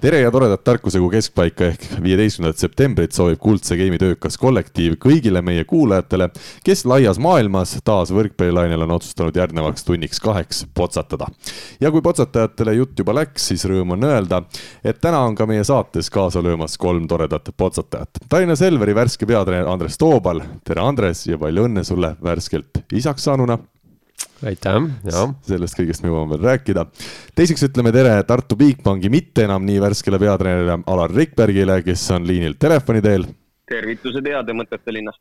tere ja toredat Tarkusekuu keskpaika ehk viieteistkümnendat septembrit soovib Kuldse Game'i töökas kollektiiv kõigile meie kuulajatele, kes laias maailmas taas võrkpallilainel on otsustanud järgnevaks tunniks kaheks potsatada. ja kui potsatajatele jutt juba läks, siis rõõm on öelda, et täna on ka meie saates kaasa löömas kolm toredat potsatajat. Tallinna Selveri värske peatreener Andres Toobal, tere Andres ja palju õnne sulle värskelt isaks saanuna aitäh, jaa. sellest kõigest me jõuame veel rääkida. teiseks ütleme tere Tartu Bigbanki mitte enam nii värskele peatreenerile Alar Rikbergile, kes on liinil telefoni teel. tervitused heade mõtete linnast.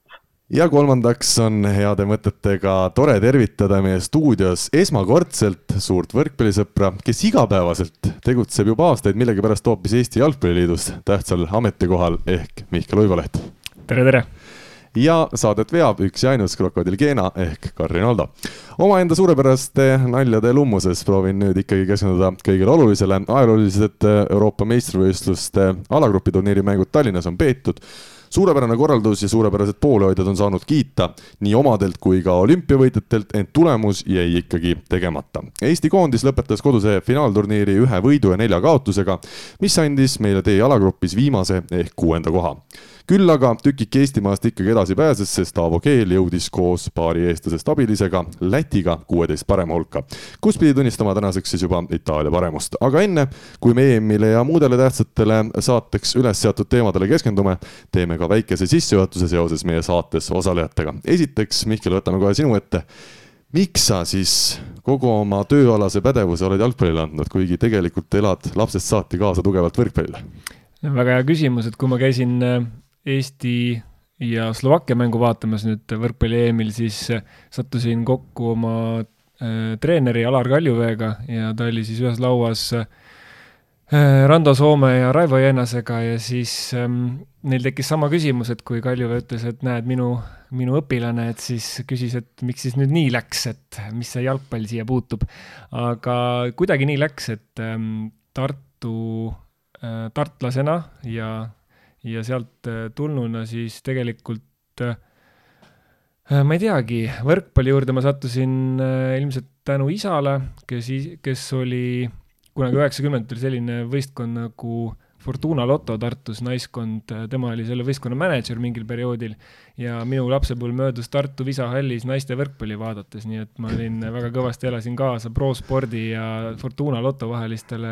ja kolmandaks on heade mõtetega tore tervitada meie stuudios esmakordselt suurt võrkpallisõpra, kes igapäevaselt tegutseb juba aastaid millegipärast hoopis Eesti Jalgpalliliidus tähtsal ametikohal ehk Mihkel Uiboleht. tere, tere ja saadet veab üks ja ainus krokodill Keena ehk Karin Aldo. omaenda suurepäraste naljade lummuses proovin nüüd ikkagi keskenduda kõigele olulisele. ajaloolised Euroopa meistrivõistluste alagrupiturniiri mängud Tallinnas on peetud suurepärane korraldus ja suurepärased poolehoidjad on saanud kiita nii omadelt kui ka olümpiavõitjatelt, ent tulemus jäi ikkagi tegemata. Eesti koondis lõpetas koduse finaalturniiri ühe võidu ja nelja kaotusega, mis andis meile tee alagrupis viimase ehk kuuenda koha küll aga tükike Eestimaast ikkagi edasi pääses, sest Aavo Keel jõudis koos paari eestlasest abilisega Lätiga kuueteist parema hulka, kus pidi tunnistama tänaseks siis juba Itaalia paremust. aga enne, kui me EM-ile ja muudele tähtsatele saateks üles seatud teemadele keskendume, teeme ka väikese sissejuhatuse seoses meie saates osalejatega. esiteks, Mihkel, võtame kohe sinu ette miks sa siis kogu oma tööalase pädevuse oled jalgpallile andnud, kuigi tegelikult elad lapsest saati kaasa tugevalt võrkpallile? väga hea küsimus, et kui ma käisin Eesti ja Slovakkia mängu vaatamas nüüd võrkpalli EM-il, siis sattusin kokku oma äh, treeneri Alar Kaljuveega ja ta oli siis ühes lauas äh, Rando Soome ja Raivo Jänasega ja siis ähm, neil tekkis sama küsimus, et kui Kaljuvee ütles, et näed, minu, minu õpilane, et siis küsis, et miks siis nüüd nii läks, et mis see jalgpall siia puutub. aga kuidagi nii läks, et ähm, Tartu äh, tartlasena ja ja sealt äh, tulnuna siis tegelikult äh, äh, ma ei teagi, võrkpalli juurde ma sattusin ilmselt tänu isale, kes, kes oli kunagi üheksakümnendatel selline võistkond nagu Fortuna Loto Tartus naiskond, tema oli selle võistkonna mänedžer mingil perioodil ja minu lapsepõlv möödus Tartu Visa hallis naiste võrkpalli vaadates, nii et ma olin väga kõvasti elasin kaasa prospordi ja Fortuna Loto vahelistele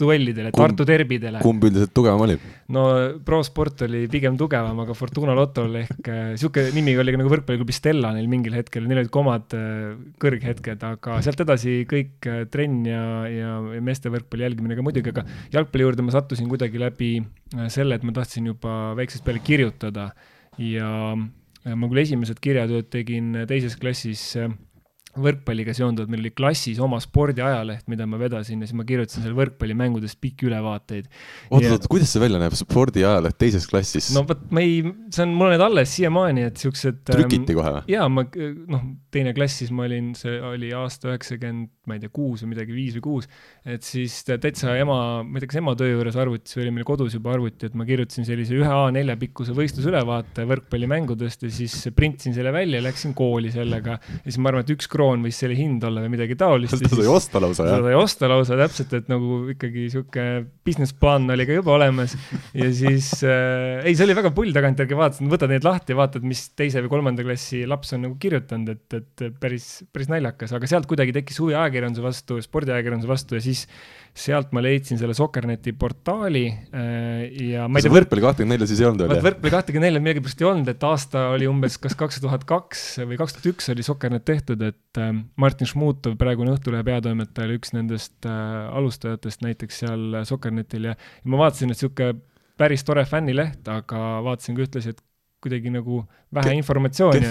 duellidele, Tartu derbidele. kumb üldiselt tugevam oli? no prosport oli pigem tugevam, aga Fortuna Lotol ehk äh, sihuke nimi oli nagu võrkpalliklubi Stella neil mingil hetkel, neil olid ka omad äh, kõrghetked, aga sealt edasi kõik äh, trenn ja, ja meeste võrkpalli jälgimine ka muidugi, aga jalgpalli juurde ma sattusin kuidagi läbi selle, et ma tahtsin juba väiksest peale kirjutada ja ma küll esimesed kirjatööd tegin teises klassis äh, võrkpalliga seonduvalt, meil oli klassis oma spordiajaleht, mida ma vedasin ja siis ma kirjutasin seal võrkpallimängudest pikki ülevaateid. oot, oot, kuidas see välja näeb, spordiajaleht teises klassis? no vot, ma ei, see on, mul on need alles siiamaani, et siuksed. trükiti ähm, kohe või? jaa, ma, noh, teine klass, siis ma olin, see oli aasta üheksakümmend, ma ei tea, kuus või midagi, viis või kuus. et siis täitsa ema, ma ei tea, kas ema töö juures arvutis või oli meil kodus juba arvuti, et ma kirjutasin sellise ühe A4 pikkuse võistlusülevaate võrkpallimängudest ja siis printsin selle välja ja läksin kooli sellega. ja siis ma arvan, et üks kroon kroon võis selle hind olla või midagi taolist. seda sai osta lausa, jah? seda sai osta lausa täpselt, et nagu ikkagi sihuke business plaan oli ka juba olemas. ja siis äh,, ei, see oli väga pull tagantjärgi vaatasin, võtad neid lahti vaatad, mis teise või kolmanda klassi laps on nagu kirjutanud, et, et päris, päris naljakas, aga sealt kuidagi tekkis huvi ajakirjanduse vastu, spordiajakirjanduse vastu ja siis sealt ma leidsin selle Soccerneti portaali äh, ja ma ei tea. võrkpalli kahtekümmend nelja siis ei olnud veel? võrkpalli kahtekümmend nelja millegipärast ei olnud, et aasta oli umbes kas kaks tuhat kaks või kaks tuhat üks oli Soccernet tehtud, et äh, Martin Šmutov, praegune Õhtulehe peatoimetaja, oli üks nendest äh, alustajatest näiteks seal Soccernetil ja, ja ma vaatasin, et sihuke päris tore fännileht, aga vaatasin ka ühtlasi, et kuidagi nagu vähe informatsiooni,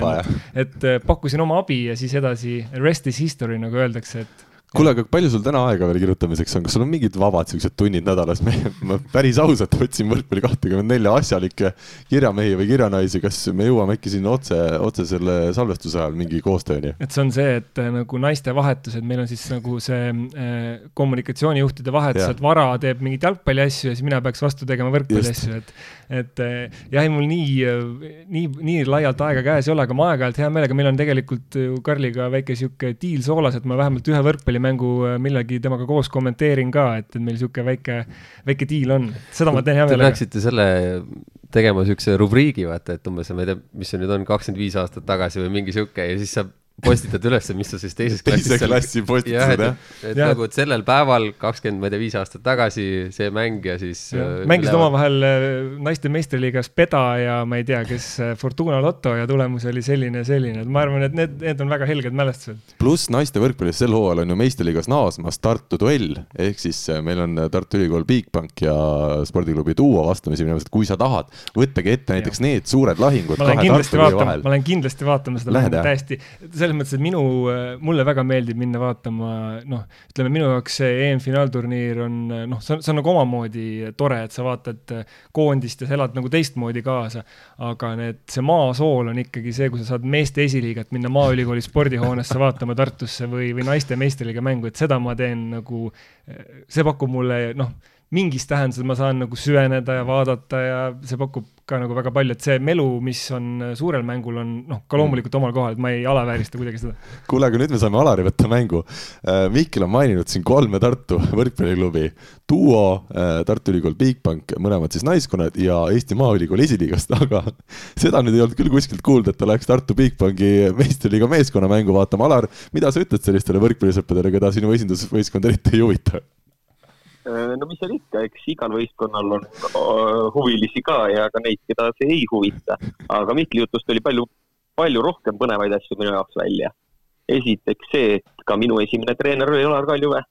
et pakkusin oma abi ja siis edasi rest is history, nagu öeldakse, et kuule, aga palju sul täna aega veel kirjutamiseks on, kas sul on mingid vabad siuksed tunnid nädalas? ma päris ausalt otsin võrkpalli kahtekümmend nelja asjalikke kirjamehi või kirjanaisi, kas me jõuame äkki siin otse, otse selle salvestuse ajal mingi koostööni? et see on see, et äh, nagu naiste vahetused, meil on siis nagu see äh, kommunikatsioonijuhtide vahetus, et Vara teeb mingeid jalgpalli asju ja siis mina peaks vastu tegema võrkpalli asju, et et äh, jah, mul nii, nii, nii laialt aega käes ei ole, aga ma aeg-ajalt hea meelega, meil on tegelikult ju Karliga väike sihuke diil soolas, et ma vähemalt ühe võrkpalli mängu äh, millalgi temaga koos kommenteerin ka, et, et meil niisugune väike, väike diil on, seda ma teen hea meelega. Te peaksite selle tegema niisuguse rubriigi, vaata, et umbes, ma ei tea, mis see nüüd on, kakskümmend viis aastat tagasi või mingi sihuke ja siis saab postitad ülesse, mis sa siis teises klassis teise klassi postitasid, jah? et ja. nagu, et sellel päeval kakskümmend, ma ei tea, viis aastat tagasi see mäng ja siis ja. Äh, mängisid omavahel äh, naiste meistriliigas Peda ja ma ei tea, kes äh, Fortuna Lotto ja tulemus oli selline ja selline, et ma arvan, et need, need on väga helged mälestused. pluss naiste võrkpallis sel hooajal on ju meistriliigas naasmas Tartu duell, ehk siis meil on Tartu Ülikool Bigbank ja spordiklubi Duo vastamisi minemas, et kui sa tahad, võttage ette näiteks ja. need suured lahingud kahe Tartu vahel. ma lähen kindlasti vaatama seda mängu täiesti selles mõttes, et minu, mulle väga meeldib minna vaatama, noh, ütleme minu jaoks see EM-finaalturniir on noh, see on, see on nagu omamoodi tore, et sa vaatad koondist ja sa elad nagu teistmoodi kaasa. aga need, see maasool on ikkagi see, kui sa saad meeste esiliigat minna Maaülikooli spordihoonesse vaatama Tartusse või, või naiste meistriliiga mängu, et seda ma teen nagu, see pakub mulle noh mingis tähenduses ma saan nagu süveneda ja vaadata ja see pakub ka nagu väga palju, et see melu, mis on suurel mängul, on noh, ka loomulikult omal kohal, et ma ei alaväärista kuidagi seda. kuule, aga nüüd me saame Alari võtta mängu. Äh, Mihkel on maininud siin kolme Tartu võrkpalliklubi, Duo, äh, Tartu Ülikool Bigbank, mõlemad siis naiskonnad ja Eesti Maaülikool esiliigast, aga seda nüüd ei olnud küll kuskilt kuulda, et ta läheks Tartu Bigbanki meistriliiga meeskonna mängu vaatama. Alar, mida sa ütled sellistele võrkpallisõppedele, keda sinu esindusvõistkond eriti ei huvita? Äh, no mis seal ikka, eks igal võistkonnal on huvilisi ka ja ka neid, keda see ei huvita. aga Mihkli jutust tuli palju, palju rohkem põnevaid asju minu jaoks välja. esiteks see, et ka minu esimene treener oli Alar Kaljuvee.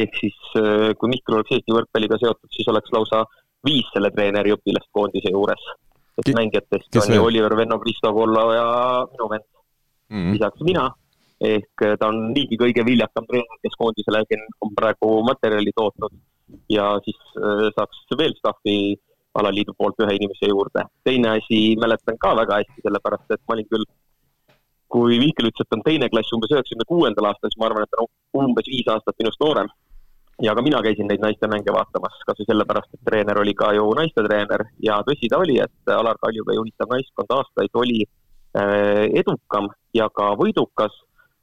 ehk siis äh, kui Mihkel oleks Eesti võrkpalliga seotud, siis oleks lausa viis selle treeneri õpilaskoondise juures. sest mängijatest on ju Oliver Venno, Kristo Kollo ja minu vend mm. -hmm. lisaks mina ehk eh, ta on liigi kõige viljakam treener, kes koondisele on praegu materjali tootnud ja siis eh, saaks veel staffi alaliidu poolt ühe inimese juurde. teine asi, mäletan ka väga hästi, sellepärast et ma olin küll, kui Mihkel ütles, et on teine klass umbes üheksakümne kuuendal aastal, siis ma arvan, et ta on umbes viis aastat minust noorem. ja ka mina käisin neid naistemänge vaatamas, kas või sellepärast, et treener oli ka ju naistetreener ja tõsi ta oli, et Alar Kaljuvee juhitav naiskond aastaid oli eh, edukam ja ka võidukas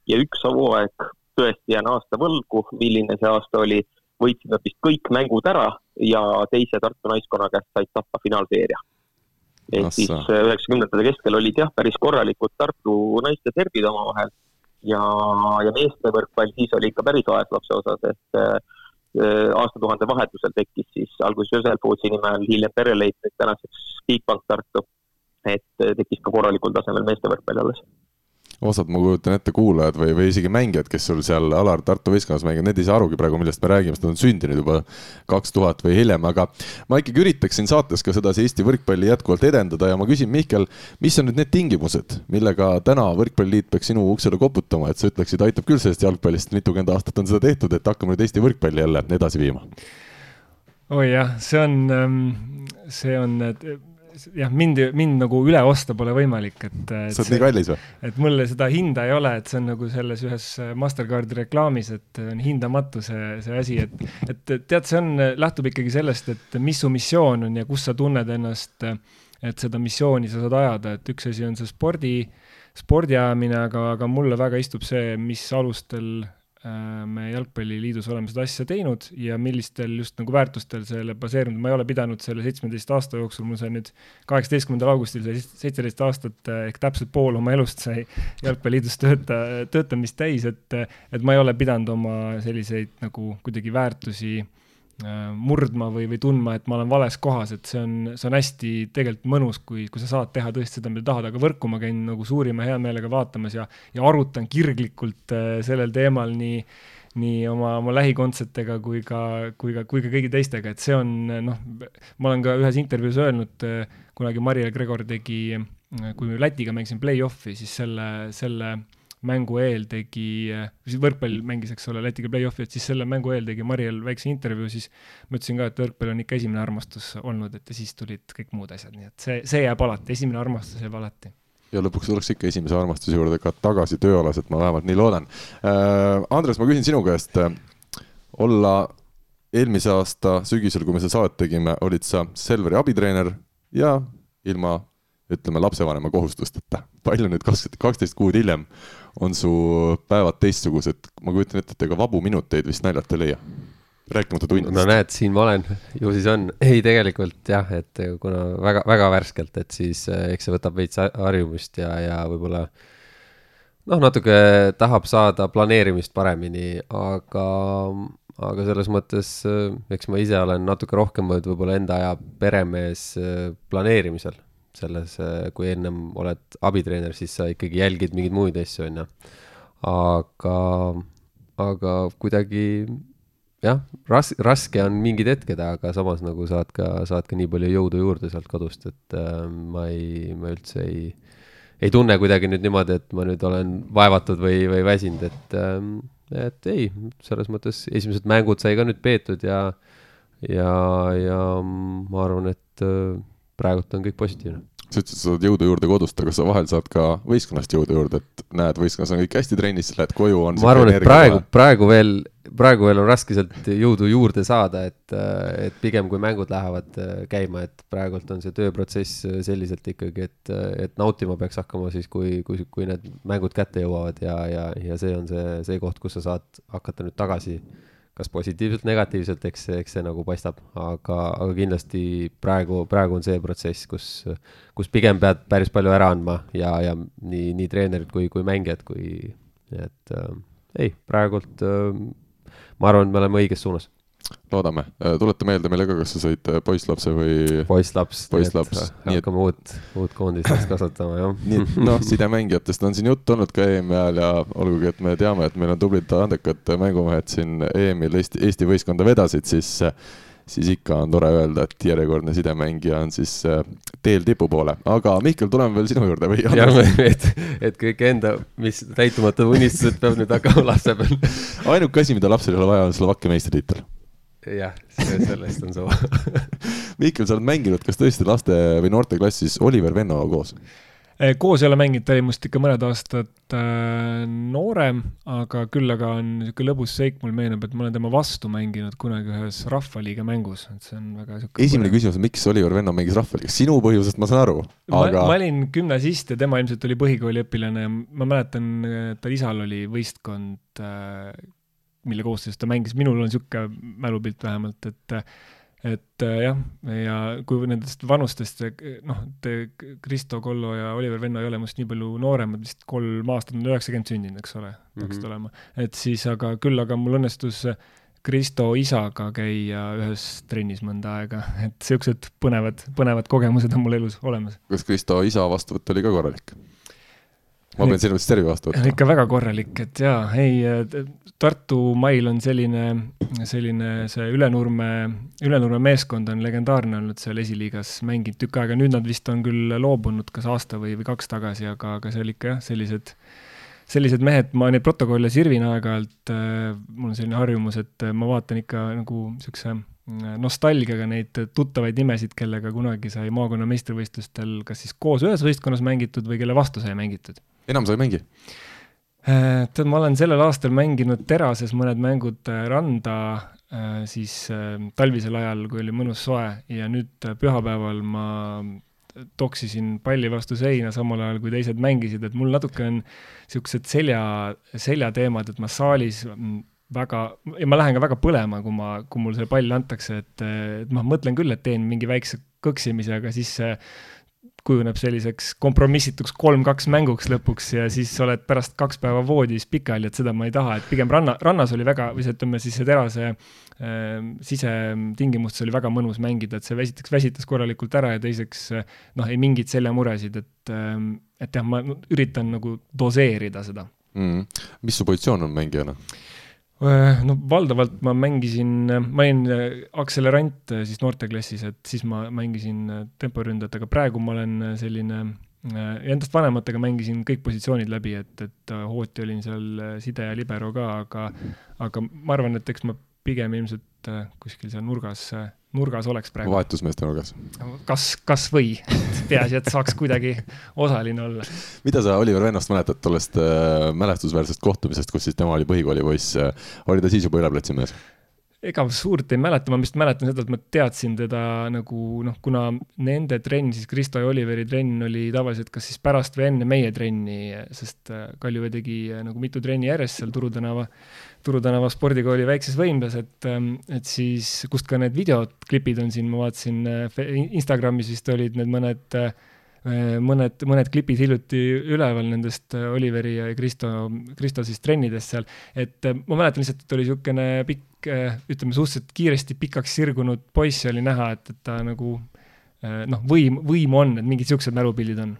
ja üks hooaeg tõesti jään aasta võlgu, milline see aasta oli, võitsime vist kõik mängud ära ja teise Tartu naiskonna käest said tappa finaalseeria. ehk siis äh, üheksakümnendate keskel olid jah, päris korralikud Tartu naiste serbid omavahel ja, ja meeste võrkpall siis oli ikka päris vaeslapse osas, et äh, aastatuhande vahetusel tekkis siis alguses Jõeselfootsi nime all, hiljem Pereleit, tänaseks Bigbank Tartu. et tekkis ka korralikul tasemel meeste võrkpall alles osad, ma kujutan ette, kuulajad või, või isegi mängijad, kes sul seal Alar Tartu võistkonnas mängivad, need ei saa arugi praegu, millest me räägime, sest nad on sündinud juba kaks tuhat või hiljem, aga ma ikkagi üritaksin saates ka sedasi Eesti võrkpalli jätkuvalt edendada ja ma küsin, Mihkel, mis on nüüd need tingimused, millega täna Võrkpalliliit peaks sinu uksele koputama, et sa ütleksid, aitab küll sellest jalgpallist, mitukümmend aastat on seda tehtud, et hakkame nüüd Eesti võrkpalli jälle edasi viima? oi jah, see on, ähm, see on jah, mind, mind nagu üle osta pole võimalik, et, et. sa oled nii kallis või? et mul seda hinda ei ole, et see on nagu selles ühes Mastercardi reklaamis, et on hindamatu see, see asi, et, et tead, see on, lähtub ikkagi sellest, et mis su missioon on ja kus sa tunned ennast, et seda missiooni sa saad ajada, et üks asi on see spordi, spordi ajamine, aga, aga mulle väga istub see, mis alustel me Jalgpalliliidus oleme seda asja teinud ja millistel just nagu väärtustel selle baseerunud, ma ei ole pidanud selle seitsmeteist aasta jooksul, mul sai nüüd kaheksateistkümnendal augustil sai seitseteist aastat eh, ehk täpselt pool oma elust sai Jalgpalliliidus tööta, töötamist täis, et, et ma ei ole pidanud oma selliseid nagu kuidagi väärtusi äh, Äh, murdma või, või tundma, et ma olen vales kohas, et see on, see on hästi tegelikult mõnus, kui, kui sa saad teha tõesti seda, mida tahad, aga võrku ma käin nagu suurima heameelega vaatamas ja, ja arutan kirglikult äh, sellel teemal nii, nii oma, oma lähikondsetega kui ka, kui ka, kui ka kõigi teistega, et see on noh, ma olen ka ühes intervjuus öelnud, äh, kunagi Marile Gregor tegi, kui me Lätiga mängisime play-off'i, siis selle, selle mängu eel tegi, siis võrkpall mängis, eks ole, Lätiga play-off'i, et siis selle mängu eel tegi Mariel väikse intervjuu, siis ma ütlesin ka, et võrkpall on ikka esimene armastus olnud, et ja siis tulid kõik muud asjad, nii et see, see jääb alati, esimene armastus jääb alati ja lõpuks tuleks ikka esimese armastuse juurde ka tagasi tööalaselt, ma vähemalt nii loodan äh,. Andres, ma küsin sinu käest, olla eelmise aasta sügisel, kui me seda saadet tegime, olid sa Selveri abitreener ja ilma ütleme, lapsevanema kohustusteta. palju nüüd kakskümmend, kaksteist kuud hiljem on su päevad teistsugused, ma kujutan ette, et ega vabu minuteid vist naljalt ei leia. rääkimata tundidest. no näed, siin ma olen, ju siis on. ei, tegelikult jah, et kuna väga, väga värskelt, et siis eh, eks see võtab veits harjumust ja, ja võib-olla noh, natuke tahab saada planeerimist paremini, aga, aga selles mõttes eh, eks ma ise olen natuke rohkem võib-olla enda aja peremees eh, planeerimisel selles, äh, kui ennem oled abitreener, siis sa ikkagi jälgid mingeid muid asju, on ju. aga, aga kuidagi jah, ras-, raske on mingid hetked, aga samas nagu saad ka, saad ka nii palju jõudu juurde sealt kodust, et äh, ma ei, ma üldse ei, ei tunne kuidagi nüüd niimoodi, et ma nüüd olen vaevatud või, või väsinud, et äh,, et ei, selles mõttes esimesed mängud sai ka nüüd peetud ja, ja, ja ma arvan, et äh, praegult on kõik positiivne. Sa ütlesid, sa saad jõudu juurde kodust, aga sa vahel saad ka võistkonnast jõudu juurde, et näed, võistkonnas on kõik hästi trennis, lähed koju, on ma arvan, et praegu, praegu veel, praegu veel on raske sealt jõudu juurde saada, et, et pigem kui mängud lähevad äh, käima, et praegult on see tööprotsess selliselt ikkagi, et, et nautima peaks hakkama siis, kui, kui, kui need mängud kätte jõuavad ja, ja, ja see on see, see koht, kus sa saad hakata nüüd tagasi kas positiivselt, negatiivselt, eks, eks see nagu paistab, aga, aga kindlasti praegu, praegu on see protsess, kus, kus pigem pead päris palju ära andma ja, ja nii, nii treenerid kui, kui mängijad, kui, et äh, ei, praegult äh, ma arvan, et me oleme õiges suunas loodame, äh, tuleta meelde meile ka, kas sa sõid äh, poisslapse või? poisslaps, poisslaps. et hakkame uut, uut koondist kasvatama, jah. nii et noh, sidemängijatest on siin juttu olnud ka EM-i ajal ja olgugi, et me teame, et meil on tublid andekad mängumehed siin EM-il Eesti, Eesti võistkonda vedasid, siis siis ikka on tore öelda, et järjekordne sidemängija on siis äh, teel tipu poole, aga Mihkel, tuleme veel sinu juurde või? jah, et, et kõik enda, mis täitumata unistused peab nüüd hakkama lapse peal. ainuke asi, mida lapsel ei ole vaja, on Slovakkia meistritiitel jah, sellest on suva Mihkel, sa oled mänginud, kas tõesti laste või noorteklassis Oliver Vennoga koos? Eh, koos ei ole mänginud, ta oli must ikka mõned aastad äh, noorem, aga küll aga on niisugune lõbus seik, mul meenub, et ma olen tema vastu mänginud kunagi ühes Rahvaliiga mängus, et see on väga niisugune esimene põnev. küsimus, miks Oliver Venno mängis Rahvaliigas, sinu põhjusest ma saan aru, aga ma, ma olin gümnasist ja tema ilmselt oli põhikooliõpilane ja ma mäletan, tal isal oli võistkond äh, mille koosseisus ta mängis, minul on niisugune mälupilt vähemalt, et et jah, ja kui nendest vanustest, noh, Kristo Kollo ja Oliver Venno ei ole minust nii palju nooremad, vist kolm aastat, nad on üheksakümmend sündinud, eks ole, peaksid mm -hmm. olema. et siis, aga küll, aga mul õnnestus Kristo isaga käia ühes trennis mõnda aega, et niisugused põnevad, põnevad kogemused on mul elus olemas. kas Kristo isa vastuvõtt oli ka korralik? Ma pean silmas Stervi vastu võtma. ikka väga korralik, et jaa, ei, Tartu mail on selline, selline see Ülenurme, Ülenurme meeskond on legendaarne olnud seal esiliigas, mänginud tükk aega, nüüd nad vist on küll loobunud kas aasta või, või kaks tagasi, aga, aga see oli ikka jah, sellised, sellised mehed, ma neid protokolle sirvin aeg-ajalt äh,, mul on selline harjumus, et ma vaatan ikka nagu niisuguse äh, nostalgiaga neid tuttavaid nimesid, kellega kunagi sai maakonna meistrivõistlustel kas siis koos ühes võistkonnas mängitud või kelle vastu sai mängitud enam sa ei mängi? Äh, tead, ma olen sellel aastal mänginud terases mõned mängud äh, randa äh, siis talvisel ajal, kui oli mõnus soe ja nüüd pühapäeval ma toksisin palli vastu seina samal ajal, kui teised mängisid, et mul natuke on niisugused selja, seljateemad, et ma saalis mm, väga, ja ma lähen ka väga põlema, kui ma, kui mul see pall antakse, et, et ma mõtlen küll, et teen mingi väikse kõksimise, aga siis see kujuneb selliseks kompromissituks kolm-kaks mänguks lõpuks ja siis oled pärast kaks päeva voodis pikali, et seda ma ei taha, et pigem ranna, rannas oli väga, või see, ütleme siis see terase äh, sisetingimustes oli väga mõnus mängida, et see esiteks väsitas korralikult ära ja teiseks noh, ei mingeid seljamuresid, et äh,, et jah, ma üritan nagu doseerida seda mm.. mis su positsioon on mängijana? Äh, no valdavalt ma mängisin, ma olin äh, akselerant äh, siis noorteklassis, et siis ma mängisin temporündajat, aga praegu ma olen selline endast vanematega mängisin kõik positsioonid läbi, et, et hooti olin seal side ja libero ka, aga, aga ma arvan, et eks ma pigem ilmselt kuskil seal nurgas nurgas oleks praegu. vahetusmeeste nurgas. kas, kas või, peaasi, et saaks kuidagi osaline olla. mida sa Oliver Vennast mäletad tollest äh, mälestusväärsest kohtumisest, kus siis tema oli põhikoolipoiss äh,, oli ta siis juba üleplatsi mees? Ega suurt ei mäleta, ma vist mäletan seda, et ma teadsin teda nagu noh, kuna nende trenn, siis Kristo ja Oliveri trenn oli tavaliselt kas siis pärast või enne meie trenni, sest äh, Kaljuvee tegi äh, nagu mitu trenni järjest seal Turu tänava, Turu tänava spordikooli väikses võimlas, et, ähm, et siis, kust ka need videod, klipid on siin, ma vaatasin äh, Instagramis vist olid need mõned mõned, mõned klipid hiljuti üleval nendest Oliveri ja Kristo, Kristo siis trennidest seal, et ma mäletan lihtsalt, et oli niisugune pikk ütleme suhteliselt kiiresti pikaks sirgunud poiss oli näha, et, et ta nagu noh, võim, võimu on, et mingid siuksed mälupildid on.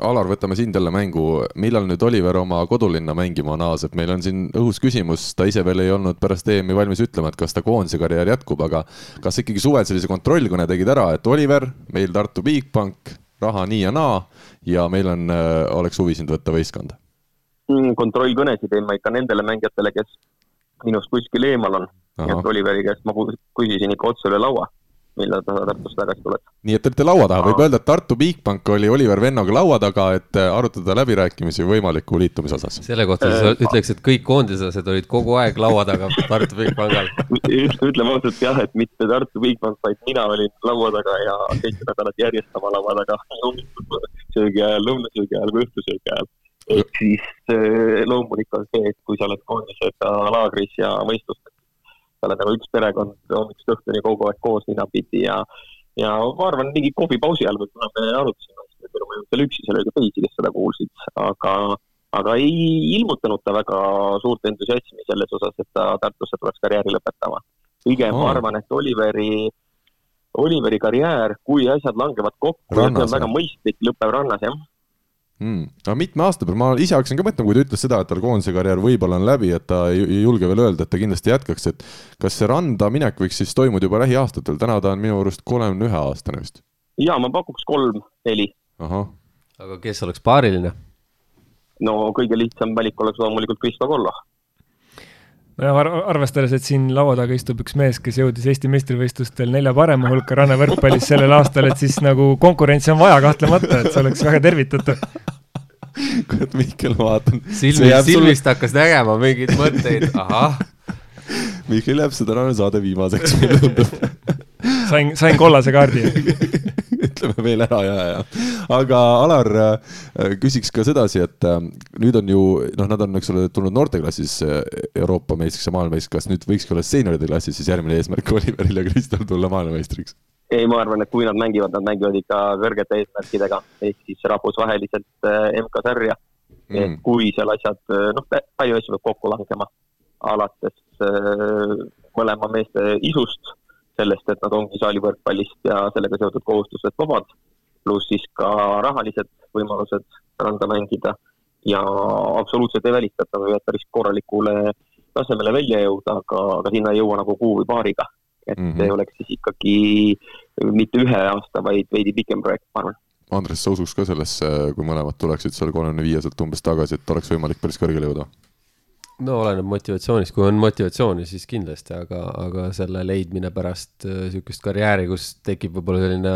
Alar, võtame sind jälle mängu, millal nüüd Oliver oma kodulinna mängima naaseb, meil on siin õhus küsimus, ta ise veel ei olnud pärast EM-i valmis ütlema, et kas ta koondise karjäär jätkub, aga kas ikkagi suvel sellise kontrollkõne tegid ära, et Oliver, meil Tartu Bigbank, raha nii ja naa ja meil on, eh, oleks huvi sind võtta võistkonda? Mm, kontrollkõnesid teen ma ikka nendele mängijatele, kes minust kuskil eemal on. Et Oliveri käest ma küsisin ikka otse üle laua, millal ta Tartusse tagasi tuleb. nii et te olite laua taga, võib öelda, et Tartu Bigbank oli Oliver Vennoga laua taga, et äh, arutada läbirääkimisi võimaliku liitumise osas. selle kohta sa äh, ütleks, et kõik koondislased olid kogu aeg laua taga Tartu Bigbankal ütleme ausalt jah, et mitte Tartu Bigbank, vaid mina olin laua taga ja seitse nädalat järjest sama laua taga, söögi ajal, lõunasöögi ajal või õhtusöögi ajal. Ehk siis äh, loomulik on see, et kui sa oled koondisega laagris ja võistlustel, sa oled nagu üks perekond hommikust õhtuni kogu aeg koos ninapidi ja, ja ma arvan, mingi kohvipausi ajal võib-olla me arutasime, et ei olnud seal üksi, seal oli ka teisi, kes seda kuulsid, aga, aga ei ilmutanud ta väga suurt entusiasmi selles osas, et ta Tartusse tuleks karjääri lõpetama. pigem oh. ma arvan, et Oliveri, Oliveri karjäär, kui asjad langevad kokku see on väga mõistlik, lõpeb rannas, jah mm.. aga mitme aasta peale, ma ise hakkasin ka mõtlema, kui ta ütles seda, et tal koondise karjäär võib-olla on läbi, et ta ei, ei julge veel öelda, et ta kindlasti jätkaks, et kas see randa minek võiks siis toimuda juba lähiaastatel, täna ta on minu arust kolmekümne ühe aastane vist. ja ma pakuks kolm-neli. aga kes oleks paariline? no kõige lihtsam valik oleks loomulikult Kristo Kollo nojah, arvestades, et siin laua taga istub üks mees, kes jõudis Eesti meistrivõistlustel nelja parema hulka rannavõrkpallis sellel aastal, et siis nagu konkurentsi on vaja kahtlemata, et see oleks väga tervitatav kurat, Mihkel, ma vaatan. silmist, silmist sulle... hakkas nägema mingeid mõtteid, ahah. Mihkel jääb seda saade viimaseks, mulle tundub sain, sain kollase kaardi ütleme veel ära ja, ja. aga Alar, äh, küsiks ka sedasi, et äh, nüüd on ju noh, nad on, eks ole, tulnud noorteklassis äh, Euroopa meistriks ja maailmameistriks, kas nüüd võikski olla seenioride klassis siis järgmine eesmärk Oliveril ja Kristal tulla maailmameistriks? ei, ma arvan, et kui nad mängivad, nad mängivad ikka kõrgete eesmärkidega, ehk siis rahvusvaheliselt MK-sarja mm.. et kui seal asjad, noh, palju asju peab kokku langema, alates mõlema meeste isust sellest, et nad ongi saalivõrkpallist ja sellega seotud kohustused vabad, pluss siis ka rahalised võimalused randa mängida ja absoluutselt ei välista, et nad võivad päris korralikule tasemele välja jõuda, aga, aga sinna ei jõua nagu kuu või paariga. et mm -hmm. ei oleks siis ikkagi mitte ühe aasta, vaid veidi pikem projekt, ma arvan. Andres, sa usuks ka sellesse, kui mõlemad tuleksid seal kolmekümne viieselt umbes tagasi, et oleks võimalik päris kõrgele jõuda? No oleneb motivatsioonist, kui on motivatsiooni, siis kindlasti, aga, aga selle leidmine pärast äh, karjääri, kus tekib võib-olla selline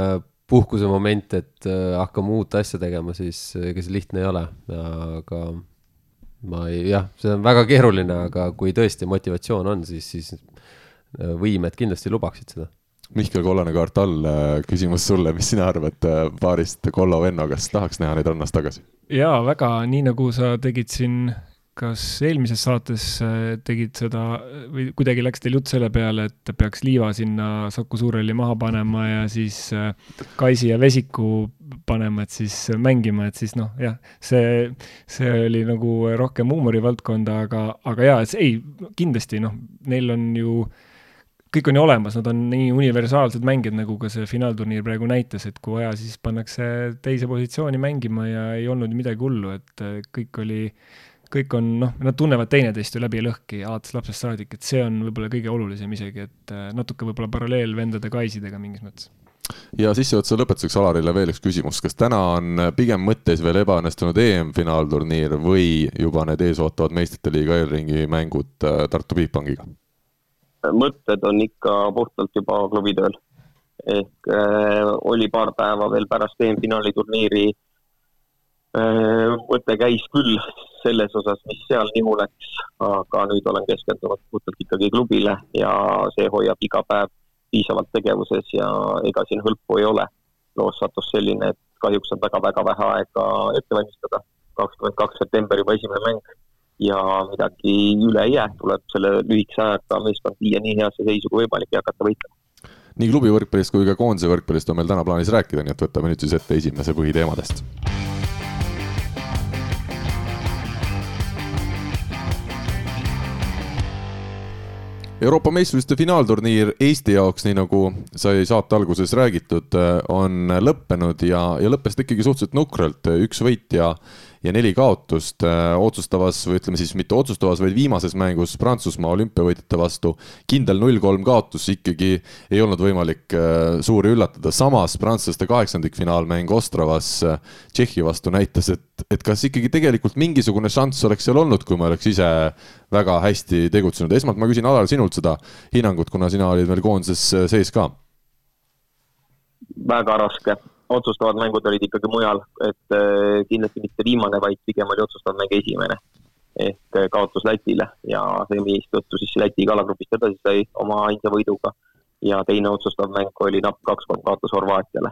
puhkuse moment, et äh, hakkame uut asja tegema, siis ega see lihtne ei ole, aga ma ei, jah, see on väga keeruline, aga kui tõesti motivatsioon on, siis, siis äh, võimed kindlasti lubaksid seda. Mihkel Kollane kaart all, küsimus sulle, mis sina arvad paarist Kollo Venno, kas tahaks näha neid rannas tagasi? jaa, väga, nii nagu sa tegid siin kas eelmises saates äh, tegid seda või kuidagi läks teil jutt selle peale, et peaks liiva sinna Saku Suurhalli maha panema ja siis äh, Kaisi ja Vesiku panema, et siis mängima, et siis noh, jah, see, see oli nagu rohkem huumorivaldkonda, aga, aga jaa, et ei, kindlasti noh, neil on ju kõik on ju olemas, nad on nii universaalsed mängijad, nagu ka see finaalturniir praegu näitas, et kui vaja, siis pannakse teise positsiooni mängima ja ei olnud midagi hullu, et äh, kõik oli kõik on, noh, nad tunnevad teineteist ju läbi ja lõhki alates lapsest saadik, et see on võib-olla kõige olulisem isegi, et äh, natuke võib-olla paralleel vendade Kaisidega mingis mõttes ja sissejuhatuse lõpetuseks Alarile veel üks küsimus, kas täna on pigem mõtteis veel ebaõnnestunud EM-finaalturniir või juba need eesootavad meistrite liiga eelringi mängud äh, Tartu Bigbankiga? mõtted on ikka puhtalt juba klubitööl. ehk äh, oli paar päeva veel pärast EM-finaali turniiri äh,. Mõte käis küll selles osas, mis seal nihu läks, aga nüüd olen keskendunud puhtalt ikkagi klubile ja see hoiab iga päev piisavalt tegevuses ja ega siin hõlpu ei ole. loos sattus selline, et kahjuks on väga-väga vähe aega ette valmistada. kakskümmend kaks september juba esimene mäng ja midagi üle ei jää, tuleb selle lühikese ajaga meeskond viia nii heasse seisu kui võimalik ja hakata võitlema. nii klubi võrkpallist kui ka koondise võrkpallist on meil täna plaanis rääkida, nii et võtame nüüd siis ette esimese põhiteemadest Euroopa meistrivõistluste finaalturniir Eesti jaoks, nii nagu sai saate alguses räägitud, on lõppenud ja, ja lõppes ta ikkagi suhteliselt nukralt, üks võit ja ja neli kaotust äh, otsustavas või ütleme siis mitte otsustavas, vaid viimases mängus Prantsusmaa olümpiavõitjate vastu. kindel null-kolm kaotus ikkagi ei olnud võimalik äh, suuri üllatada, samas prantslaste kaheksandikfinaalmäng Ostravas äh, Tšehhi vastu näitas, et, et kas ikkagi tegelikult mingisugune šanss oleks seal olnud, kui me oleks ise väga hästi tegutsenud. esmalt ma küsin Alar sinult seda hinnangut, kuna sina olid veel koondises sees ka. väga raske otsustavad mängud olid ikkagi mujal, et äh, kindlasti mitte viimane, vaid pigem oli otsustav mäng esimene. ehk äh, kaotus Lätile ja see, mistõttu siis Läti kalagrupist edasi sai oma ainsa võiduga. ja teine otsustav mäng oli napp kaks-kolm kaotus Horvaatiale.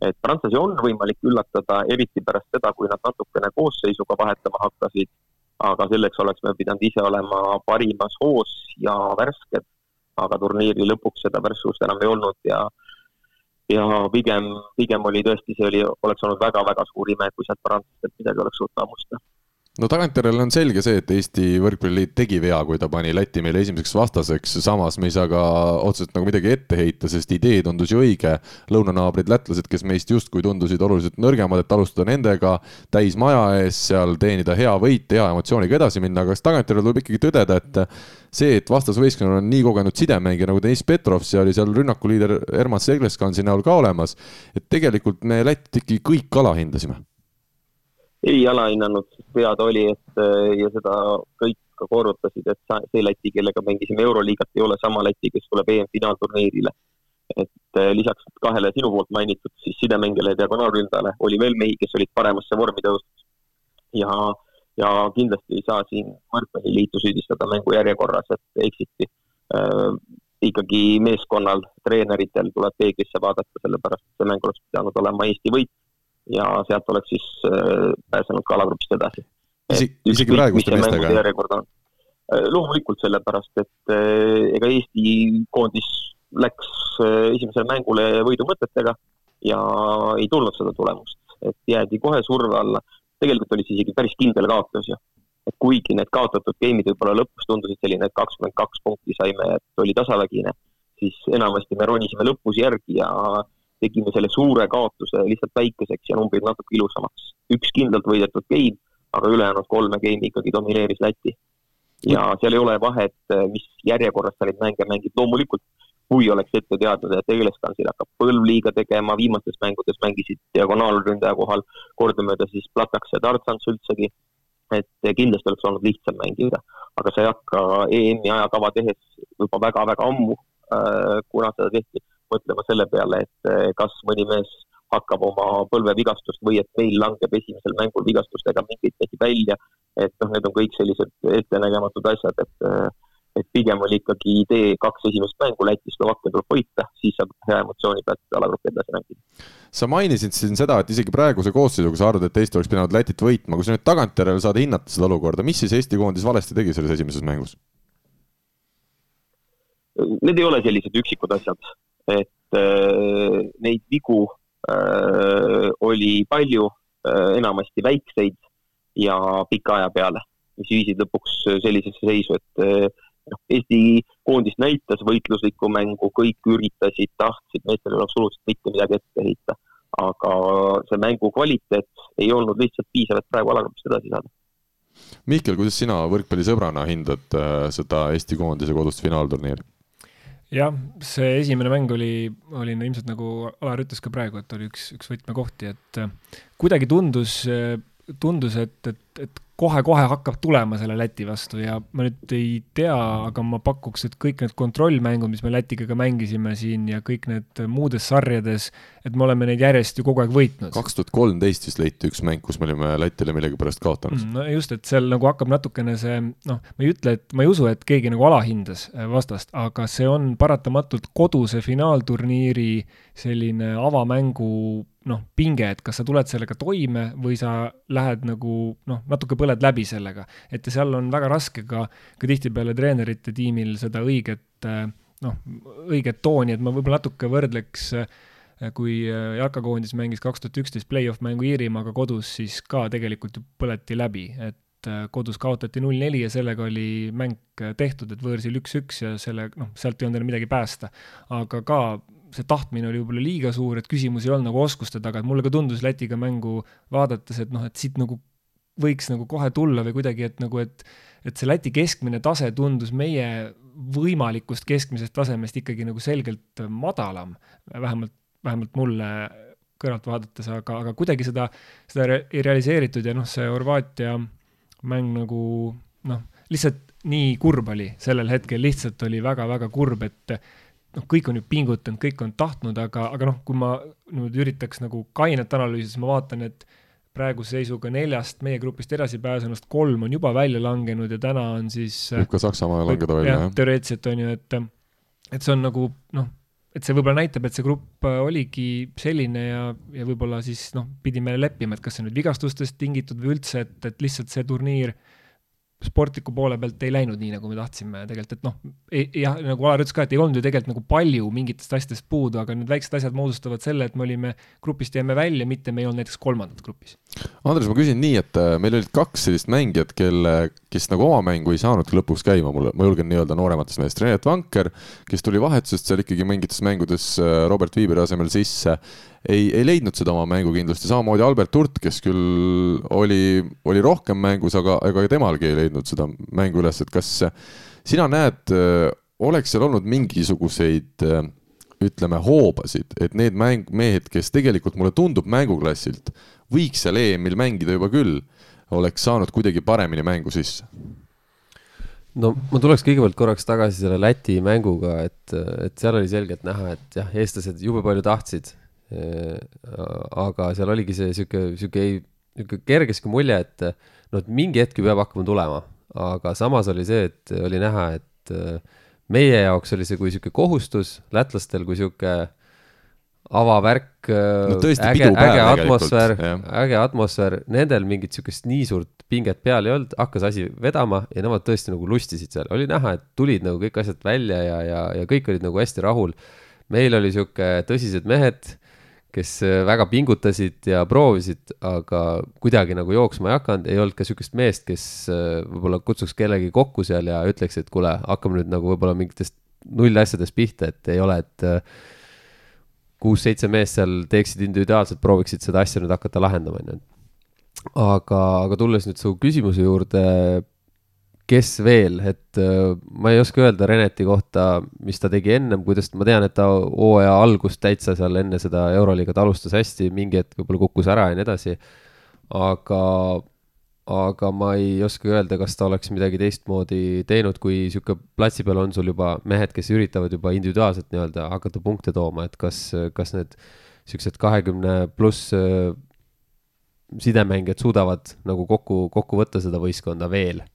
et prantslasi on võimalik üllatada, eriti pärast seda, kui nad natukene koosseisuga vahetama hakkasid, aga selleks oleks me pidanud ise olema parimas hoos ja värsked, aga turniiri lõpuks seda värskust enam ei olnud ja ja pigem, pigem oli tõesti, see oli, oleks olnud väga-väga suur ime, kui sealt prantslastelt midagi oleks suutnud hammustada no tagantjärele on selge see, et Eesti Võrkpalliliit tegi vea, kui ta pani Läti meile esimeseks vastaseks, samas me ei saa ka otseselt nagu midagi ette heita, sest idee tundus ju õige. lõunanaabrid lätlased, kes meist justkui tundusid oluliselt nõrgemad, et alustada nendega täis maja ees, seal teenida hea võit, hea emotsiooniga edasi minna, aga kas tagantjärele tuleb ikkagi tõdeda, et see, et vastasvõistkonnal on nii kogenud sidemängija nagu Deniss Petrov, see oli seal rünnakuliider Ermas Segleskansi näol ka olemas, et tegelikult me Lätit ikkagi kõik alahindasime ei alahinnanud, sest teada oli, et äh, ja seda kõik ka korrutasid, et see Läti, kellega mängisime Euroliigat, ei ole sama Läti, kes tuleb EM-finaalturniirile. et äh, lisaks kahele sinu poolt mainitud siis sidemängijale ja diagonaalründajale oli veel mehi, kes olid paremasse vormi tõusnud. ja, ja kindlasti ei saa siin võrkpalliliitu süüdistada mängu järjekorras, et eksiti äh, ikkagi meeskonnal, treeneritel tuleb peeglisse vaadata, sellepärast see mäng oleks pidanud olema Eesti võit ja sealt oleks siis äh, pääsenud ka alagrupist edasi. isegi, praeguste meestega? Äh, loomulikult sellepärast, et äh, ega Eesti koondis läks esimesele mängule võidumõtetega ja ei tulnud seda tulemust, et jäädi kohe surve alla. tegelikult oli see isegi päris kindel kaotus ju. et kuigi need kaotatud game'id võib-olla lõpus tundusid selline, et kakskümmend kaks punkti saime, et oli tasavägine, siis enamasti me ronisime lõpus järgi ja tegime selle suure kaotuse lihtsalt väikeseks ja numbrid natuke ilusamaks. üks kindlalt võidetud game, aga ülejäänud kolme game'i ikkagi domineeris Läti. ja seal ei ole vahet, mis järjekorras sa neid mänge mängid, loomulikult kui oleks ette teadnud, et Egleskansil hakkab põlvliiga tegema, viimastes mängudes mängisid diagonaalründaja kohal kordamööda siis Plataks ja Tartsants üldsegi, et kindlasti oleks olnud lihtsam mängida, aga sa ei hakka EM-i ajakava tehes juba väga-väga ammu, äh, kuna seda tehti mõtlema selle peale, et eh, kas mõni mees hakkab oma põlvevigastust või et meil langeb esimesel mängul vigastustega mingeid mehi välja. et noh, need on kõik sellised ettenägematud asjad, et, eh, et pigem oli ikkagi idee kaks esimest mängu Läti, Slovakkia tuleb võita, siis saab hea emotsiooni pealt alagrupi edasi mängida. sa mainisid siin seda, et isegi praeguse koosseisuga sa arvad, et Eesti oleks pidanud Lätit võitma, kui sa nüüd tagantjärele saad hinnata seda olukorda, mis siis Eesti koondis valesti tegi selles esimeses mängus? Need ei ole sellised üksikud asjad et äh, neid vigu äh, oli palju, äh, enamasti väikseid ja pika aja peale, mis viisid lõpuks sellisesse seisu, et noh, Eesti koondis näitas võitluslikku mängu, kõik üritasid, tahtsid, meestel ei ole absoluutselt mitte midagi ette heita. aga see mängu kvaliteet ei olnud lihtsalt piisav, et praegu alagrupist edasi saada. Mihkel, kuidas sina võrkpallisõbrana hindad seda Eesti koondise kodust finaalturniiri? Jah, see esimene mäng oli, oli no ilmselt nagu Alar ütles ka praegu, et oli üks, üks võtmekohti, et äh, kuidagi tundus, tundus, et, et, et kohe-kohe hakkab tulema selle Läti vastu ja ma nüüd ei tea, aga ma pakuks, et kõik need kontrollmängud, mis me Lätiga ka mängisime siin ja kõik need muudes sarjades, et me oleme neid järjest ju kogu aeg võitnud. kaks tuhat kolmteist vist leiti üks mäng, kus me olime Lätile millegipärast kaotanud mm,. no just, et seal nagu hakkab natukene see, noh, ma ei ütle, et ma ei usu, et keegi nagu alahindas äh, vastast, aga see on paratamatult koduse finaalturniiri selline avamängu noh, pinge, et kas sa tuled sellega toime või sa lähed nagu noh, natuke põled läbi sellega. et seal on väga raske ka, ka tihtipeale treenerite tiimil seda õiget noh, õiget tooni, et ma võib-olla natuke võrdleks kui jalkakoondis mängis kaks tuhat üksteist play-off mängu Iirimaaga kodus, siis ka tegelikult ju põleti läbi, et kodus kaotati null neli ja sellega oli mäng tehtud, et võõrsil üks-üks ja selle, noh, sealt ei olnud enam midagi päästa. aga ka see tahtmine oli võib-olla liiga suur, et küsimus ei olnud nagu oskuste taga, et mulle ka tundus Lätiga mängu vaadates, et noh, et siit nagu võiks nagu kohe tulla või kuidagi, et nagu, et et see Läti keskmine tase tundus meie võimalikust keskmisest tasemest ikkagi nagu selgelt madalam, vähemalt, vähemalt mulle kõrvalt vaadates, aga, aga kuidagi seda, seda ei realiseeritud ja noh, see Horvaatia mäng nagu noh, lihtsalt nii kurb oli. Sellel hetkel, lihtsalt oli väga-väga kurb, et noh, kõik on ju pingutanud, kõik on tahtnud, aga, aga noh, kui ma nüüd üritaks nagu kainet analüüsida, siis ma vaatan, et praeguse seisuga neljast meie grupist edasi pääsenust kolm on juba välja langenud ja täna on siis võib ka Saksamaa langeda välja, jah? teoreetiliselt on ju, et, et see on nagu noh, et see võib-olla näitab, et see grupp oligi selline ja, ja võib-olla siis noh, pidime leppima, et kas see nüüd vigastustest tingitud või üldse, et, et lihtsalt see turniir äh, sportliku poole pealt ei läinud nii, nagu me tahtsime. Tegelikult, et noh, jah, nagu Alar ütles ka, et ei olnud ju tegelikult nagu palju mingitest asjadest puudu, aga need väiksed asjad moodustavad selle, et me olime, grupist jäime välja, mitte me ei olnud näiteks kolmandad grupis. Andres, ma küsin nii, et äh, meil olid kaks sellist mängijat, kelle, kes nagu oma mängu ei saanudki lõpuks käima, mulle, ma julgen nii öelda noorematest meest, Renet Vanker, kes tuli vahetusest seal ikkagi mingites mängudes äh, Robert Viiberi asemel sisse ei, ei leidnud seda oma mängukindlust ja samamoodi Albert Hurt, kes küll oli, oli rohkem mängus, aga ega temalgi ei leidnud seda mängu üles, et kas sina näed, oleks seal olnud mingisuguseid ütleme, hoobasid, et need mäng, mehed, kes tegelikult mulle tundub mänguklassilt, võiks seal EM-il mängida juba küll, oleks saanud kuidagi paremini mängu sisse? no ma tuleks kõigepealt korraks tagasi selle Läti mänguga, et, et seal oli selgelt näha, et jah, eestlased jube palju tahtsid Äh, aga seal oligi see sihuke, sihuke, sihuke kerge sihuke mulje, et noh, et mingi hetk ju peab hakkama tulema, aga samas oli see, et oli näha, et äh, meie jaoks oli see kui sihuke kohustus, lätlastel kui sihuke avavärk äh, no,, äge, äge atmosfäär, äge atmosfäär, nendel mingit sihukest nii suurt pinget peal ei olnud, hakkas asi vedama ja nemad tõesti nagu lustisid seal, oli näha, et tulid nagu kõik asjad välja ja, ja, ja kõik olid nagu hästi rahul. meil oli sihuke tõsised mehed kes äh, väga pingutasid ja proovisid, aga kuidagi nagu jooksma ei hakanud, ei olnud ka sihukest meest, kes äh, võib-olla kutsuks kellegi kokku seal ja ütleks, et kuule, hakkame nüüd nagu võib-olla mingitest nullasjadest pihta, et ei ole, et äh, kuus-seitse meest seal teeksid individuaalselt, prooviksid seda asja nüüd hakata lahendama, on ju. aga, aga tulles nüüd su küsimuse juurde kes veel, et äh, ma ei oska öelda Reneti kohta, mis ta tegi ennem, kuidas, ma tean, et ta hooaja algust täitsa seal enne seda Euroliigat alustas hästi, mingi hetk võib-olla kukkus ära ja nii edasi. aga, aga ma ei oska öelda, kas ta oleks midagi teistmoodi teinud, kui sihuke platsi peal on sul juba mehed, kes üritavad juba individuaalselt nii-öelda hakata punkte tooma, et kas, kas need siuksed kahekümne pluss äh, sidemängijad suudavad nagu kokku, kokku võtta seda võistkonda veel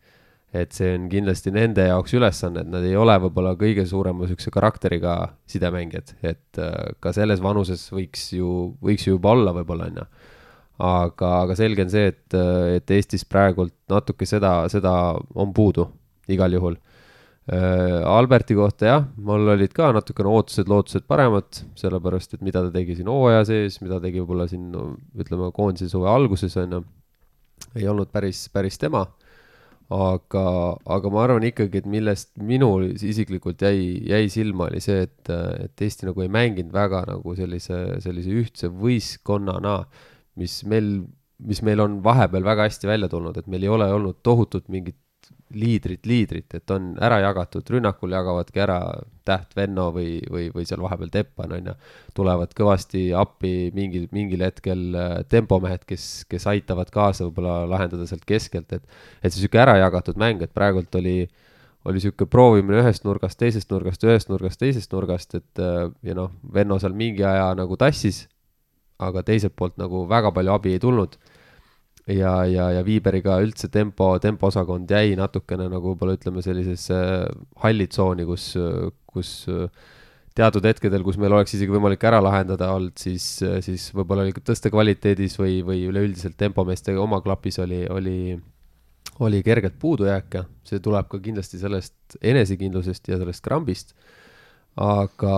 et see on kindlasti nende jaoks ülesanne, et nad ei ole võib-olla kõige suurema niisuguse karakteriga sidemängijad, et äh, ka selles vanuses võiks ju, võiks ju juba olla võib-olla, on ju. aga, aga selge on see, et, äh, et Eestis praegult natuke seda, seda on puudu igal juhul. Äh, Alberti kohta jah, mul olid ka natukene ootused-lootused paremad, sellepärast et mida ta tegi siin hooaja sees, mida tegi võib-olla siin no, ütleme, koondise suve alguses, on ju, ei olnud päris, päris tema aga, aga ma arvan ikkagi, et millest minul isiklikult jäi, jäi silma, oli see, et, et Eesti nagu ei mänginud väga nagu sellise, sellise ühtse võistkonnana, mis meil, mis meil on vahepeal väga hästi välja tulnud, et meil ei ole olnud tohutut mingit liidrit, liidrit, et on ära jagatud, rünnakul jagavadki ära Täht, Venno või, või, või seal vahepeal Teppan, on ju. tulevad kõvasti appi mingil, mingil hetkel äh, tempomehed, kes, kes aitavad kaasa võib-olla lahendada sealt keskelt, et, et see sihuke ära jagatud mäng, et praegult oli, oli sihuke proovimine ühest nurgast, teisest nurgast, ühest nurgast, teisest nurgast, et äh, ja noh, Venno seal mingi aja nagu tassis, aga teiselt poolt nagu väga palju abi ei tulnud ja, ja, ja Viiberiga üldse tempo, tempoosakond jäi natukene nagu võib-olla ütleme sellisesse halli tsooni, kus, kus teatud hetkedel, kus meil oleks isegi võimalik ära lahendada olnud, siis, siis võib-olla oli tõste kvaliteedis või, või üleüldiselt tempomeestega oma klapis oli, oli, oli kergelt puudujääke. see tuleb ka kindlasti sellest enesekindlusest ja sellest krambist. aga,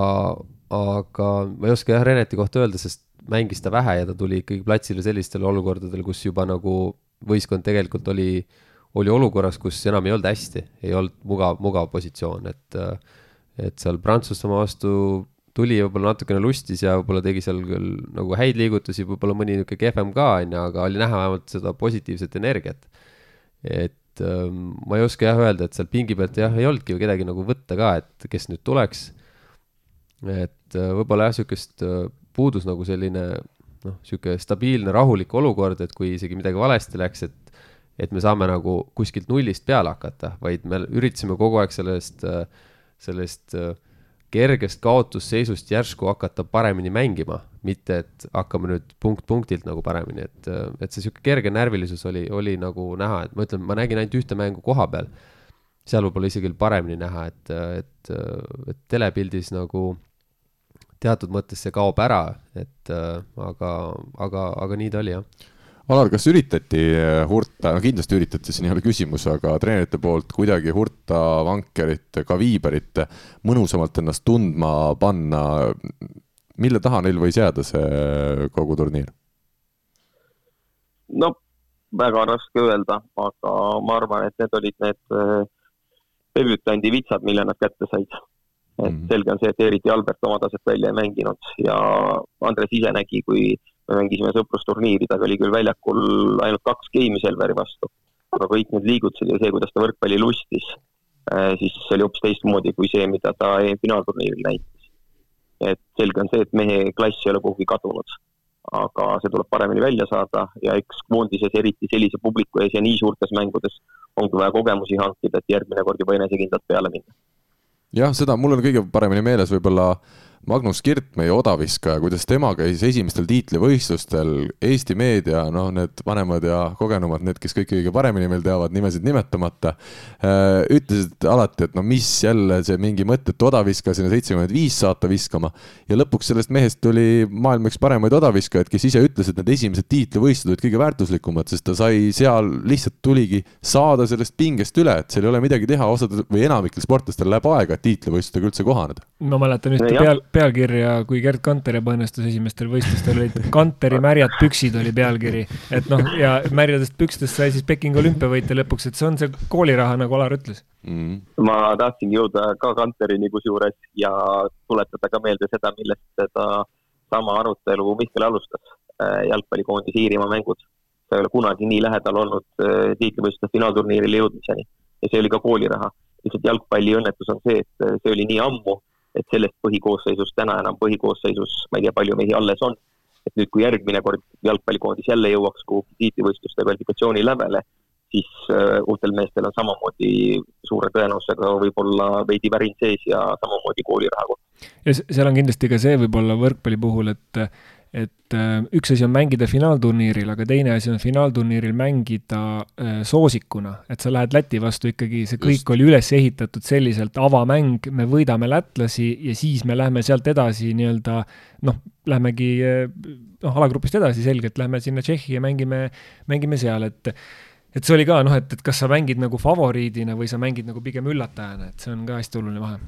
aga ma ei oska jah Reneti kohta öelda, sest mängis ta vähe ja ta tuli ikkagi platsile sellistel olukordadel, kus juba nagu võistkond tegelikult oli, oli olukorras, kus enam ei olnud hästi, ei olnud mugav, mugav positsioon, et et seal Prantsusmaa vastu tuli võib-olla natukene lustis ja võib-olla tegi seal küll nagu häid liigutusi, võib-olla mõni niisugune kehvem ka, on ju, aga oli näha vähemalt seda positiivset energiat. et ähm, ma ei oska jah öelda, et seal pingi pealt jah, ei olnudki ju kedagi nagu võtta ka, et kes nüüd tuleks. et äh, võib-olla jah, niisugust äh, puudus nagu selline noh, niisugune stabiilne, rahulik olukord, et kui isegi midagi valesti läks, et et me saame nagu kuskilt nullist peale hakata, vaid me üritasime kogu aeg sellest, sellest kergest kaotusseisust järsku hakata paremini mängima, mitte et hakkame nüüd punkt punktilt nagu paremini, et, et see niisugune kerge närvilisus oli, oli nagu näha, et ma ütlen, ma nägin ainult ühte mängu koha peal. seal võib-olla isegi paremini näha, et, et, et telepildis nagu teatud mõttes see kaob ära, et äh, aga, aga, aga nii ta oli, jah. Alar, kas üritati äh, hurta, no kindlasti üritati, siin ei ole küsimus, aga treenerite poolt kuidagi hurta vankerit, ka viiberit mõnusamalt ennast tundma panna, mille taha neil võis jääda see kogu turniir? no väga raske öelda, aga ma arvan, et need olid need äh, debütandi vitsad, mille nad kätte said et mm. selge on see, et eriti Albert oma taset välja ei mänginud ja Andres ise nägi, kui me mängisime sõprusturniiri, ta oli küll väljakul ainult kaks geimi Selveri vastu, aga kõik need liigutused ja see, kuidas ta võrkpalli lustis, äh, siis see oli hoopis teistmoodi kui see, mida ta finaalturniiril näitas. et selge on see, et mehe klass ei ole kuhugi kadunud, aga see tuleb paremini välja saada ja eks koondises, eriti sellise publiku ees ja nii suurtes mängudes, ongi vaja kogemusi hankida, et järgmine kord juba enesekindlalt peale minna jah, seda mul on kõige paremini meeles võib-olla Magnus Kirt, meie odaviskaja, kuidas tema käis esimestel tiitlivõistlustel, Eesti meedia, noh, need vanemad ja kogenumad, need, kes kõike kõige paremini meil teavad, nimesid nimetamata, äh, ütlesid alati, et no mis jälle see mingi mõttetu odaviskaja sinna seitsekümmend viis saata viskama. ja lõpuks sellest mehest tuli maailma üks paremaid odaviskajaid, kes ise ütles, et need esimesed tiitlivõistlused olid kõige väärtuslikumad, sest ta sai seal, lihtsalt tuligi saada sellest pingest üle, et seal ei ole midagi teha, osadel või enamikel sportlastel läheb aega, et tiitlivõistlustega üldse kohaneda. ma mäletan ühte peal pealkirja, kui Gerd Kanter ebaõnnestus esimestel võistlustel, olid Kanteri märjad püksid oli pealkiri. et noh, ja märjadest pükstest sai siis Pekingi olümpiavõitja lõpuks, et see on see kooliraha, nagu Alar ütles mm.. ma tahtsingi jõuda ka Kanterini kusjuures ja tuletada ka meelde seda, millest seda sama arutelu Mihkel alustas, äh, jalgpallikoondise Iirimaa mängud. ta ei ole kunagi nii lähedal olnud äh, tiitlivõistluste finaalturniirile jõudmiseni ja see oli ka kooliraha. lihtsalt jalgpalliõnnetus on see, et äh, see oli nii ammu et sellest põhikoosseisust täna enam põhikoosseisus, ma ei tea, palju mehi alles on. et nüüd, kui järgmine kord jalgpallikoondis jälle jõuaks kuhugi tiitlivõistluste kvalifikatsiooni lävele, siis uh, uutel meestel on samamoodi suure tõenäosusega võib-olla veidi värin sees ja samamoodi kooliraha koht. ja seal on kindlasti ka see võib-olla võrkpalli puhul, et et äh, üks asi on mängida finaalturniiril, aga teine asi on finaalturniiril mängida äh, soosikuna, et sa lähed Läti vastu ikkagi, see kõik Just. oli üles ehitatud selliselt, avamäng, me võidame lätlasi ja siis me lähme sealt edasi nii-öelda noh, lähmegi äh, noh, alagrupist edasi selgelt, lähme sinna Tšehhi ja mängime, mängime seal, et et see oli ka noh, et, et kas sa mängid nagu favoriidina või sa mängid nagu pigem üllatajana, et see on ka hästi oluline vahe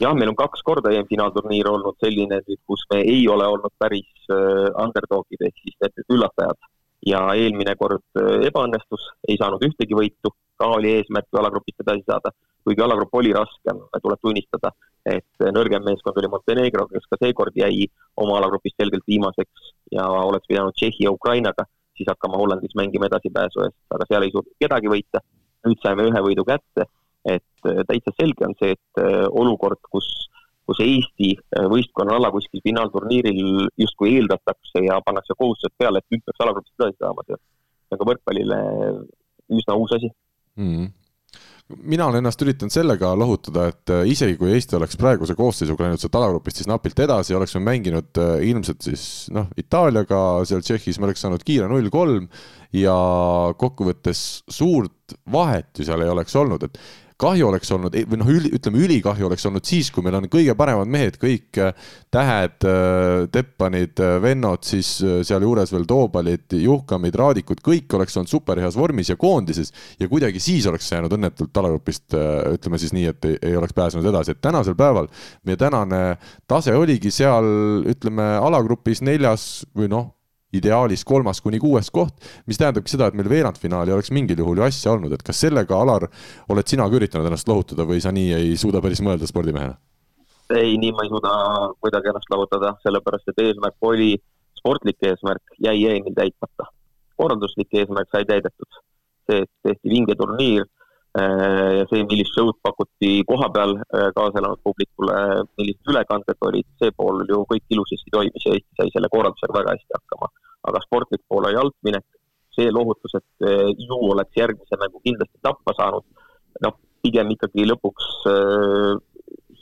jah, meil on kaks korda EM-finaalturniir olnud selline, kus me ei ole olnud päris äh, underdog'id ehk siis need üllatajad. ja eelmine kord äh, ebaõnnestus, ei saanud ühtegi võitu, ka oli eesmärk alagrupist edasi saada, kuigi alagrupp oli raskem, tuleb tunnistada, et nõrgem meeskond oli Montenegro, kes ka seekord jäi oma alagrupist selgelt viimaseks ja oleks pidanud Tšehhi ja Ukrainaga siis hakkama Hollandis mängima edasipääsu eest, aga seal ei suutnud kedagi võita nüüd saime ühe võidu kätte, et täitsa selge on see, et olukord, kus, kus Eesti võistkonna ala kuskil finaalturniiril justkui eeldatakse ja pannakse kohustused peale, et nüüd peaks alagrupist edasi saama, see on ka võrkpallile üsna uus asi mm. -hmm mina olen ennast üritanud sellega lohutada, et äh, isegi kui Eesti oleks praeguse koosseisuga läinud sealt alagrupist siis napilt edasi, oleks me mänginud äh, ilmselt siis noh, Itaaliaga seal Tšehhis, me oleks saanud kiire null kolm ja kokkuvõttes suurt vahet ju seal ei oleks olnud, et kahju oleks olnud, või noh, ütleme ülikahju oleks olnud siis, kui meil on kõige paremad mehed, kõik äh, tähed, äh, Teppanid, äh, vennod, siis sealjuures veel Toobalid, Juhkamid, Raadikud, kõik oleks olnud superheas vormis ja koondises ja kuidagi siis oleks jäänud õnnetult alagrupist, ütleme siis nii, et ei, ei oleks pääsenud edasi, et tänasel päeval meie tänane tase oligi seal, ütleme alagrupis neljas või noh ideaalis kolmas kuni kuues koht, mis tähendabki seda, et meil veerandfinaali oleks mingil juhul ju asja olnud, et kas sellega, Alar, oled sina ka üritanud ennast lohutada või sa nii ei suuda päris mõelda spordimehena? ei, nii ma ei suuda kuidagi ennast lohutada, sellepärast et eesmärk oli, sportlik eesmärk jäi EM-il täitmata. korralduslik eesmärk sai täidetud. see, et tehti vinge turniir Äh, ja see, millist show'd pakuti koha peal äh, kaasa elanud publikule, millised ülekanded olid, see pool ju kõik ilusasti toimis ja Eesti sai selle korraldusega väga hästi hakkama. aga sportlik pool oli altminek, see lohutus, et äh, ju oleks järgmise mängu kindlasti tappa saanud, noh, pigem ikkagi lõpuks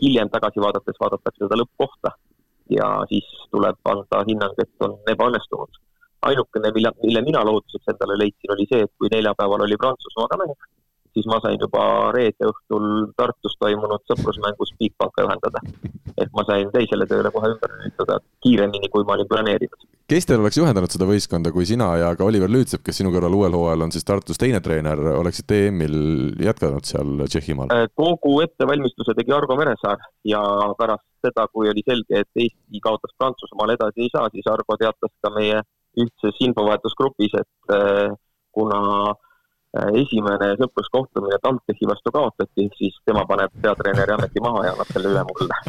hiljem tagasi vaadates vaadatakse seda lõppkohta ja siis tuleb anda hinnang, et on ebaõnnestunud. ainukene, mille, mille mina lohutuseks endale leidsin, oli see, et kui neljapäeval oli Prantsusmaaga mäng siis ma sain juba reede õhtul Tartus toimunud sõprusmängus Bigbanka ühendada. ehk ma sain teisele tööle kohe ümber lülitada kiiremini, kui ma olin planeerinud. kes teil oleks juhendanud seda võistkonda, kui sina ja ka Oliver Lüütsepp, kes sinu kõrval uuel hooajal on siis Tartus teine treener, oleksite EM-il jätkanud seal Tšehhimaal? Äh, kogu ettevalmistuse tegi Argo Meresaar ja pärast seda, kui oli selge, et Eesti kaotas Prantsusmaal edasi ei saa, siis Argo teatas ka meie ühtses infovahetusgrupis, et äh, kuna Äh, esimene sõpruskohtumine TalTechi vastu kaotati, siis tema paneb peatreeneri ameti maha ja annab selle üle mulle.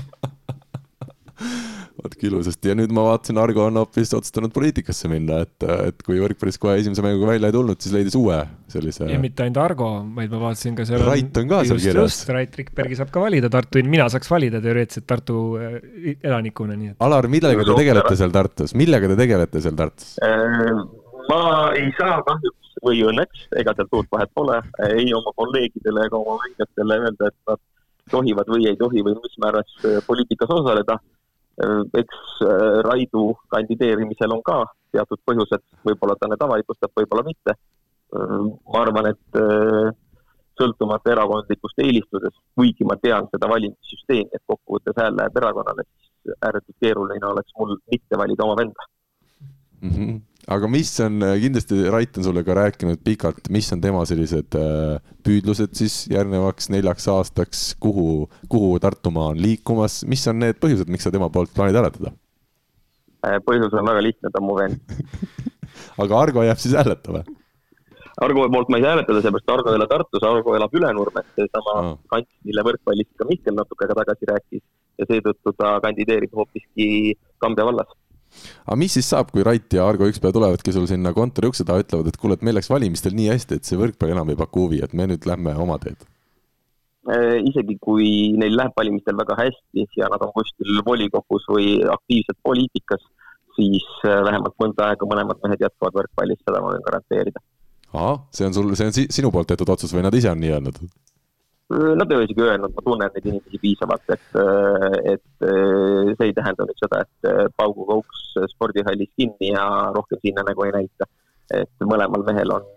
vaatke ilusasti ja nüüd ma vaatasin, Argo on hoopis otsustanud poliitikasse minna, et, et kui võrkpallis kohe esimese mänguga välja ei tulnud, siis leidis uue sellise. ja mitte ainult Argo, vaid ma vaatasin ka seal. Rait on ka seal kirjas. Rait Rikbergi saab ka valida Tartu, mina saaks valida teoreetiliselt Tartu äh, elanikuna, nii et. Alar, millega te tegelete seal Tartus, millega te tegelete seal Tartus? Ma ei saa kahjuks või õnneks, ega seal suurt vahet pole, ei oma kolleegidele ega oma mängijatele öelda, et nad tohivad või ei tohi või mis määras äh, poliitikas osaleda. Äh, eks äh, Raidu kandideerimisel on ka teatud põhjused, võib-olla ta need avalikustab, võib-olla mitte. ma arvan, et sõltumata erakondlikust eelistusest, kuigi ma tean seda valimissüsteemi, et kokkuvõttes hääl läheb erakonnale, siis ääretult keeruline oleks mul mitte valida oma venda mm. -hmm aga mis on, äh, kindlasti Rait on sulle ka rääkinud pikalt, mis on tema sellised äh, püüdlused siis järgnevaks neljaks aastaks, kuhu, kuhu Tartumaa on liikumas, mis on need põhjused, miks sa tema poolt plaanid hääletada? Äh, põhjus on väga lihtne, ta on mu vend aga Argo jääb siis hääletama? Argo poolt ma ei saa hääletada, seepärast Argo ei ela Tartus, Argo elab Ülenurmes, seesama ah. kant, mille võrkpallist ka Mihkel natuke aega tagasi rääkis ja seetõttu ta kandideerib hoopiski Kambja vallas aga mis siis saab, kui Rait ja Argo üks päev tulevadki sul sinna kontori ukse taha, ütlevad, et kuule, et meil läks valimistel nii hästi, et see võrkpall enam ei paku huvi, et me nüüd lähme oma teed? Äh, isegi kui neil läheb valimistel väga hästi ja nad on kuskil volikogus või aktiivselt poliitikas, siis äh, vähemalt mõnda aega mõlemad mehed jätkavad võrkpallis, seda ma võin garanteerida. ahah, see on sul, see on sinu poolt tehtud otsus või nad ise on nii öelnud? Nad ei ole isegi öelnud, ma tunnen neid inimesi piisavalt, et, et see ei tähenda nüüd seda, et pauguga uks spordihallis kinni ja rohkem sinna nagu ei näita. et mõlemal mehel on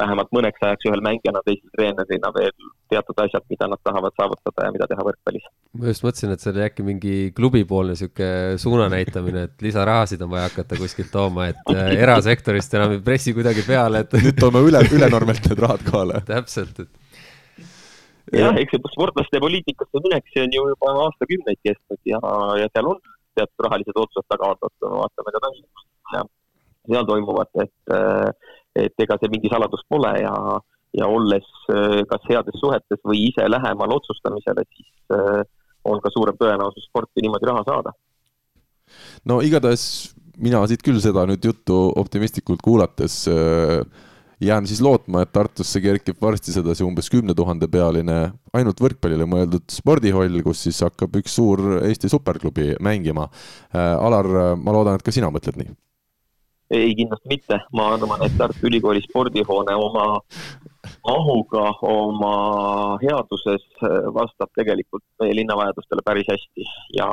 vähemalt mõneks ajaks ühel mängijana, teisel treenerina veel teatud asjad, mida nad tahavad saavutada ja mida teha võrkpallis. ma just mõtlesin, et see oli äkki mingi klubipoolne sihuke suuna näitamine, et lisarahasid on vaja hakata kuskilt tooma, et äh, erasektorist enam ei pressi kuidagi peale, et nüüd toome üle, ülenormalt need rahad kohale. täpselt, et jah, eks see sportlaste poliitikasse minek, see on ju juba aastakümneid kestnud ja, ja seal on teatud rahalised otsused taga me vaatame ka Tallinnast ja seal toimuvat, et, et ega see mingi saladus pole ja, ja olles kas heades suhetes või ise lähemal otsustamisele, siis on ka suurem tõenäosus sporti niimoodi raha saada. no igatahes mina siit küll seda nüüd juttu optimistlikult kuulates äh, jään siis lootma, et Tartusse kerkib varsti sedasi umbes kümne tuhande pealine ainult võrkpallile mõeldud spordihall, kus siis hakkab üks suur Eesti superklubi mängima. Äh, Alar, ma loodan, et ka sina mõtled nii? ei, kindlasti mitte, ma arvan, et Tartu Ülikooli spordihoone oma mahuga, oma headuses vastab tegelikult meie linna vajadustele päris hästi ja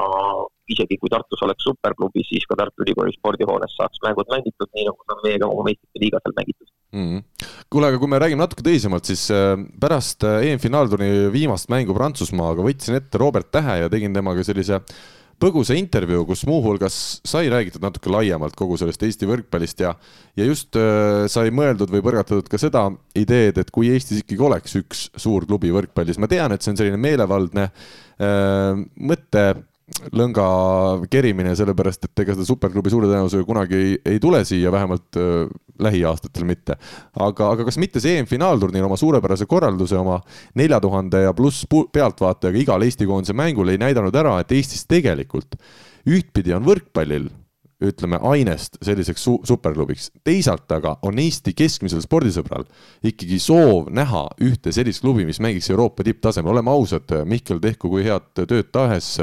isegi kui Tartus oleks superklubi, siis ka Tartu Ülikooli spordihoones saaks mängud mängitud, nii nagu on meiega oma meistrite liiga seal mängitud mm. -hmm. kuule, aga kui me räägime natuke tõsisemalt, siis äh, pärast äh, EM-finaalturniiri viimast mängu Prantsusmaaga võtsin ette Robert Tähe ja tegin temaga sellise põgusa intervjuu, kus muuhulgas sai räägitud natuke laiemalt kogu sellest Eesti võrkpallist ja ja just äh, sai mõeldud või põrgatatud ka seda ideed, et kui Eestis ikkagi oleks üks suur klubi võrkpallis, ma tean, et see on selline meelevaldne äh, mõte lõnga kerimine, sellepärast et ega seda superklubi suure tõenäosusega kunagi ei, ei tule siia, vähemalt äh, lähiaastatel mitte. aga, aga kas mitte see EM-finaalturniir oma suurepärase korralduse, oma nelja tuhande ja pluss pealtvaatajaga igal Eesti koondise mängul ei näidanud ära, et Eestis tegelikult ühtpidi on võrkpallil ütleme, ainest selliseks su superklubiks. teisalt aga on Eesti keskmisel spordisõbral ikkagi soov näha ühte sellist klubi, mis mängiks Euroopa tipptasemel, oleme ausad, Mihkel tehku kui head tööd tahes,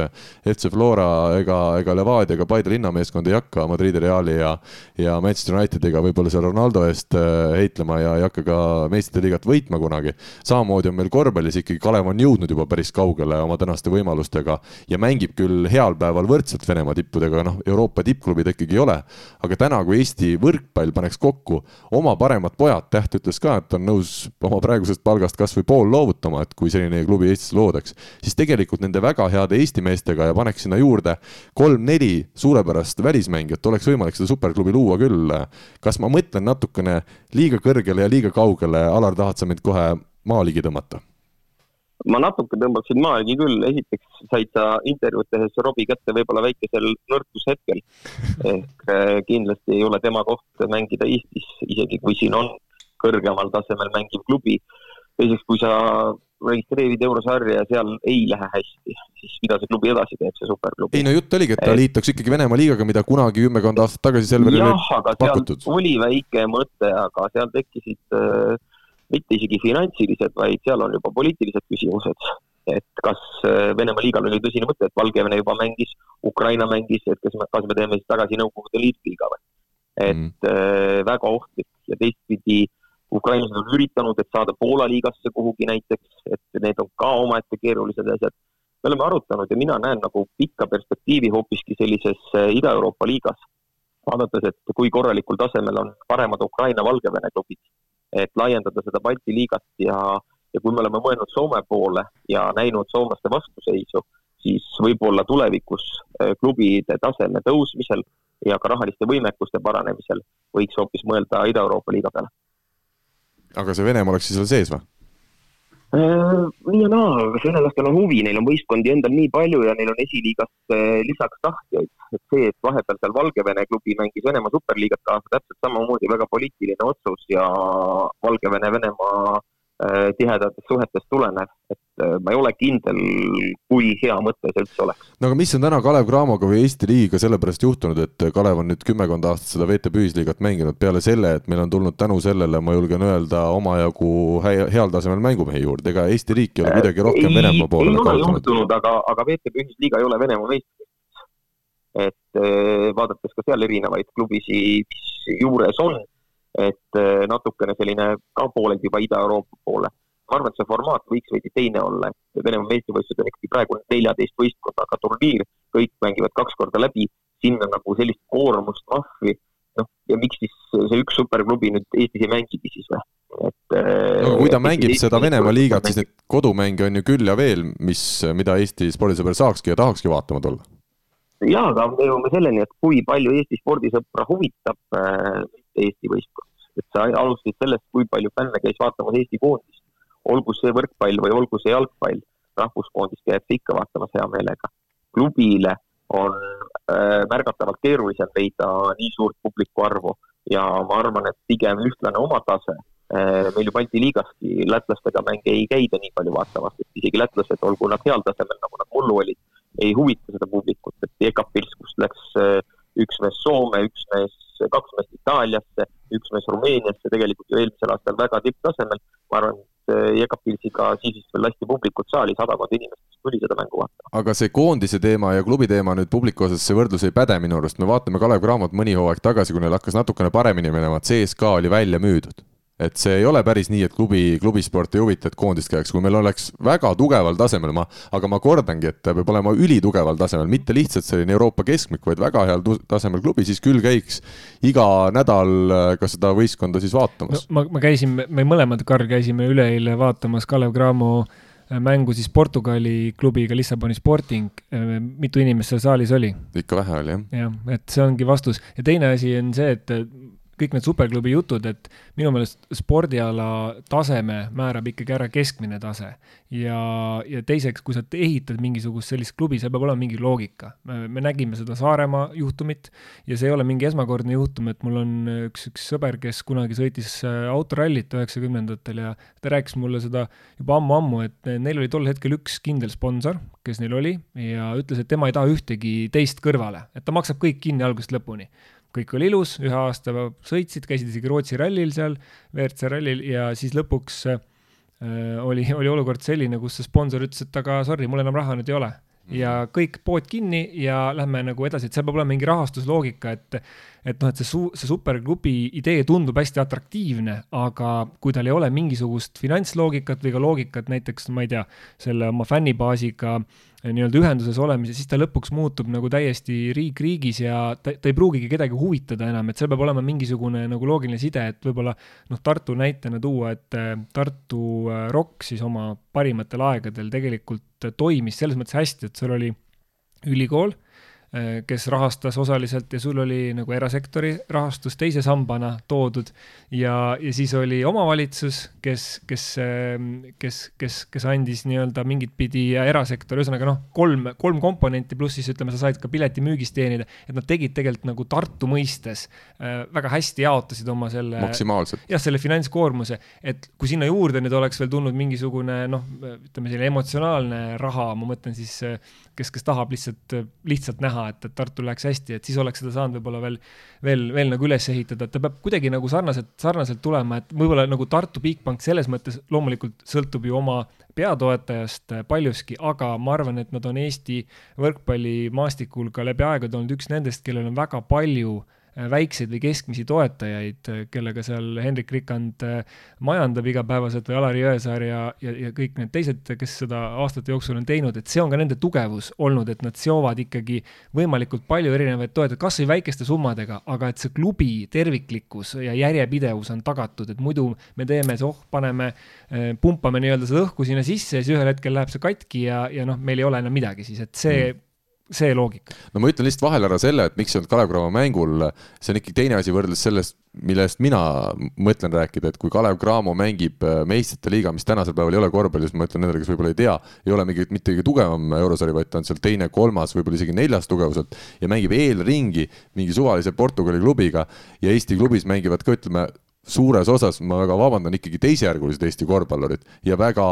FC Flora ega, ega Levadia ega Paide linnameeskond ei hakka Madridi Reali ja ja Manchester Unitediga võib-olla seal Ronaldo eest äh, heitlema ja ei hakka ka meistrite liigat võitma kunagi. samamoodi on meil korvpallis ikkagi, Kalev on jõudnud juba päris kaugele oma tänaste võimalustega ja mängib küll heal päeval võrdselt Venemaa tippudega, noh, Euroopa tippklubid ta ikkagi ei ole. aga täna, kui Eesti võrkpall paneks kokku oma paremad pojad, Täht ütles ka, et on nõus oma praegusest palgast kasvõi pool loovutama, et kui selline klubi Eestis loodaks, siis tegelikult nende väga heade Eesti meestega ja paneks sinna juurde kolm-neli suurepärast välismängijat, oleks võimalik seda superklubi luua küll. kas ma mõtlen natukene liiga kõrgele ja liiga kaugele, Alar, tahad sa mind kohe maa ligi tõmmata? Ma natuke tõmbaksin maagi küll, esiteks said sa intervjuud tehes Robbie kätte võib-olla väikesel nõrkushetkel. ehk eh, kindlasti ei ole tema koht mängida Eestis, isegi kui siin on kõrgemal tasemel mängiv klubi. teiseks, kui sa registreerid eurosarja ja seal ei lähe hästi, siis mida see klubi edasi teeb, see superklubi? ei no jutt oligi, et ta liituks ikkagi Venemaa liigaga, mida kunagi kümmekond aastat tagasi Selverile pakutud. oli väike mõte, aga seal tekkisid äh, mitte isegi finantsilised, vaid seal on juba poliitilised küsimused. et kas äh, Venemaa liigal oli tõsine mõte, et Valgevene juba mängis, Ukraina mängis, et kas me, kas me teeme siis tagasi Nõukogude Liidu liiga või? et mm. äh, väga ohtlik ja teistpidi ukrainlased on üritanud, et saada Poola liigasse kuhugi näiteks, et need on ka omaette keerulised asjad. me oleme arutanud ja mina näen nagu pikka perspektiivi hoopiski sellises äh, Ida-Euroopa liigas, vaadates, et kui korralikul tasemel on paremad Ukraina-Valgevene klubid et laiendada seda Balti liigat ja, ja kui me oleme mõelnud Soome poole ja näinud soomlaste vastuseisu, siis võib-olla tulevikus äh, klubide taseme tõusmisel ja ka rahaliste võimekuste paranemisel võiks hoopis mõelda Ida-Euroopa liiga peale. aga see Venemaa oleks siis veel sees või? Äh, nii ja naa, venelastel on huvi, neil on võistkondi endal nii palju ja neil on esiliigas äh, lisaks tahtjaid. et see, et vahepeal seal Valgevene klubi mängis Venemaa superliigat kaasa, täpselt samamoodi väga poliitiline otsus ja Valgevene-Venemaa Äh, tihedatest suhetest tulenev, et äh, ma ei ole kindel, kui hea mõte see üldse oleks. no aga mis on täna Kalev Cramoga või Eesti liigiga sellepärast juhtunud, et Kalev on nüüd kümmekond aastat seda VTB ühisliigat mänginud peale selle, et meil on tulnud tänu sellele, ma julgen öelda, omajagu heal tasemel mängumehi juurde, ega Eesti riik ei ole kuidagi rohkem ei, Venemaa poole ei ole juhtunud, aga, aga VTB ühisliiga ei ole Venemaa meistriks. et äh, vaadates ka seal erinevaid klubisid, juures on et eh, natukene selline ka pooleldi juba Ida-Euroopa poole. ma arvan, et see formaat võiks veidi teine olla, et Venemaa meistrivõistlused on ikkagi praegu neljateist võistkonnaga turniir, kõik mängivad kaks korda läbi, sinna nagu sellist koormust, mahvi, noh, ja miks siis see üks superklubi nüüd Eestis ei mängigi siis või? et eh, no kui ta mängib Eesti seda Venemaa liigat, siis neid kodumänge on ju küll ja veel, mis, mida Eesti spordisõber saakski ja tahakski vaatama tulla jaa, aga me jõuame selleni, et kui palju Eesti spordisõpra huvitab äh, Eesti võistkond. et sa alustasid sellest, kui palju fänne käis vaatamas Eesti koondist. olgu see võrkpall või olgu see jalgpall, rahvuskoondist käiakse ikka vaatamas hea meelega. klubile on äh, märgatavalt keerulisem leida nii suurt publiku arvu ja ma arvan, et pigem ühtlane oma tase äh, meil ju Balti liigaski lätlastega mänge ei käida nii palju vaatamas, et isegi lätlased, olgu nad heal tasemel, nagu nad mullu olid, ei huvita seda publikut, et EKP-s, kust läks äh, üks mees Soome, üks mees, kaks meest Itaaliasse, üks mees Rumeeniasse tegelikult ju eelmisel aastal väga tipptasemel. ma arvan, et Jekapilsiga siis veel lasti publikut saali, sadakond inimest, kes tuli seda mängu vaatama. aga see koondise teema ja klubi teema nüüd publiku osas, see võrdlus ei päde minu arust, me vaatame Kalev Cramot mõni hooaeg tagasi, kui neil hakkas natukene paremini minema, CSKA oli välja müüdud et see ei ole päris nii, et klubi, klubisport ei huvita, et koondist käiks, kui meil oleks väga tugeval tasemel, ma, aga ma kordangi, et peab olema ülitugeval tasemel, mitte lihtsalt selline Euroopa keskmik, vaid väga heal tasemel klubi, siis küll käiks iga nädal äh, ka seda võistkonda siis vaatamas no,. ma, ma käisin, me mõlemad, Karl, käisime üleeile vaatamas Kalev Cramo äh, mängu siis Portugali klubiga Lissaboni Sporting. Äh, mitu inimest seal saalis oli? ikka vähe oli, jah. jah, et see ongi vastus ja teine asi on see, et kõik need superklubi jutud, et minu meelest spordiala taseme määrab ikkagi ära keskmine tase. ja, ja teiseks, kui sa ehitad mingisugust sellist klubi, seal peab olema mingi loogika. me nägime seda Saaremaa juhtumit ja see ei ole mingi esmakordne juhtum, et mul on üks, üks sõber, kes kunagi sõitis äh, autorallit üheksakümnendatel ja ta rääkis mulle seda juba ammu-ammu, et neil oli tol hetkel üks kindel sponsor, kes neil oli ja ütles, et tema ei taha ühtegi teist kõrvale, et ta maksab kõik kinni algusest lõpuni kõik oli ilus, ühe aasta sõitsid, käisid isegi Rootsi rallil seal, WRC rallil ja siis lõpuks äh, oli, oli olukord selline, kus see sponsor ütles, et aga sorry, mul enam raha nüüd ei ole. ja mhm. kõik pood kinni ja lähme nagu edasi, et seal peab olema mingi rahastusloogika, et et noh, et see su-, see superklubi idee tundub hästi atraktiivne, aga kui tal ei ole mingisugust finantsloogikat või ka loogikat näiteks, ma ei tea, selle oma fännibaasiga nii-öelda ühenduses olemise, siis ta lõpuks muutub nagu täiesti riik riigis ja ta, ta ei pruugigi kedagi huvitada enam, et seal peab olema mingisugune nagu loogiline side, et võib-olla noh, Tartu näitena tuua, et eh, Tartu eh, Rock siis oma parimatel aegadel tegelikult toimis selles mõttes hästi, et seal oli ülikool Äh, kes rahastas osaliselt ja sul oli nagu erasektori rahastus teise sambana toodud. Ja, ja siis oli omavalitsus, kes, kes, ähm, kes, kes, kes andis nii-öelda mingit pidi ja erasektor, ühesõnaga noh, kolm, kolm komponenti, pluss siis ütleme, sa said ka piletimüügist teenida, et nad tegid tegelikult nagu Tartu mõistes äh, väga hästi jaotasid oma selle maksimaalselt. jah, selle finantskoormuse, et kui sinna juurde nüüd oleks veel tulnud mingisugune noh, ütleme selline emotsionaalne raha, ma mõtlen siis äh, kes, kes tahab lihtsalt, lihtsalt näha, et, et Tartul läheks hästi, et siis oleks seda saanud võib-olla veel, veel, veel nagu üles ehitada, et ta peab kuidagi nagu sarnaselt, sarnaselt tulema, et võib-olla nagu Tartu Bigbank selles mõttes loomulikult sõltub ju oma peatoetajast paljuski, aga ma arvan, et nad on Eesti võrkpallimaastikul ka läbi aegade olnud üks nendest, kellel on väga palju Äh, väikseid või keskmisi toetajaid, äh, kellega seal Hendrik Rikand äh, majandab igapäevaselt või Alari Jõesaar ja, ja, ja kõik need teised, kes seda aastate jooksul on teinud, et see on ka nende tugevus olnud, et nad seovad ikkagi võimalikult palju erinevaid toetajaid, kas või väikeste summadega, aga et see klubi terviklikkus ja järjepidevus on tagatud, et muidu me teeme, oh, paneme, pumpame nii-öelda seda õhku sinna sisse ja siis ühel hetkel läheb see katki ja, ja noh, meil ei ole enam midagi siis, et see mm see loogika. no ma ütlen lihtsalt vahele ära selle, et miks ei olnud Kalev Cramo mängul, see on ikkagi teine asi võrreldes sellest, millest mina mõtlen rääkida, et kui Kalev Cramo mängib äh, meistrite liiga, mis tänasel päeval ei ole korvpallis, ma ütlen nendele, kes võib-olla ei tea, ei ole mingi, mitte kõige tugevam eurosari, vaid ta on seal teine, kolmas, võib-olla isegi neljas tugevuselt ja mängib eelringi mingi suvalise Portugali klubiga ja Eesti klubis mängivad ka, ütleme, suures osas, ma väga vabandan, ikkagi teisejärgulised Eesti korvpallurid ja väga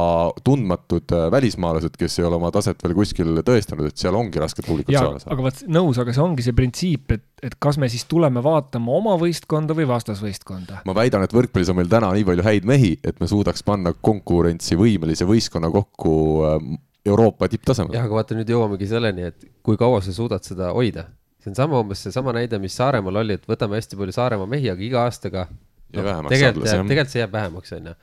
tundmatud äh, välismaalased, kes ei ole oma taset veel kuskil tõestanud, et seal ongi raske publikut saada. aga vot nõus, aga see ongi see printsiip, et, et kas me siis tuleme vaatama oma võistkonda või vastasvõistkonda. ma väidan, et võrkpallis on meil täna nii palju häid mehi, et me suudaks panna konkurentsivõimelise võistkonna kokku äh, Euroopa tipptasemel. jah, aga vaata, nüüd jõuamegi selleni, et kui kaua sa suudad seda hoida see on sama umbes seesama näide, mis Saaremaal oli, et võtame hästi palju Saaremaa mehi, aga iga aastaga no,. tegelikult, tegelikult see jääb vähemaks, on ju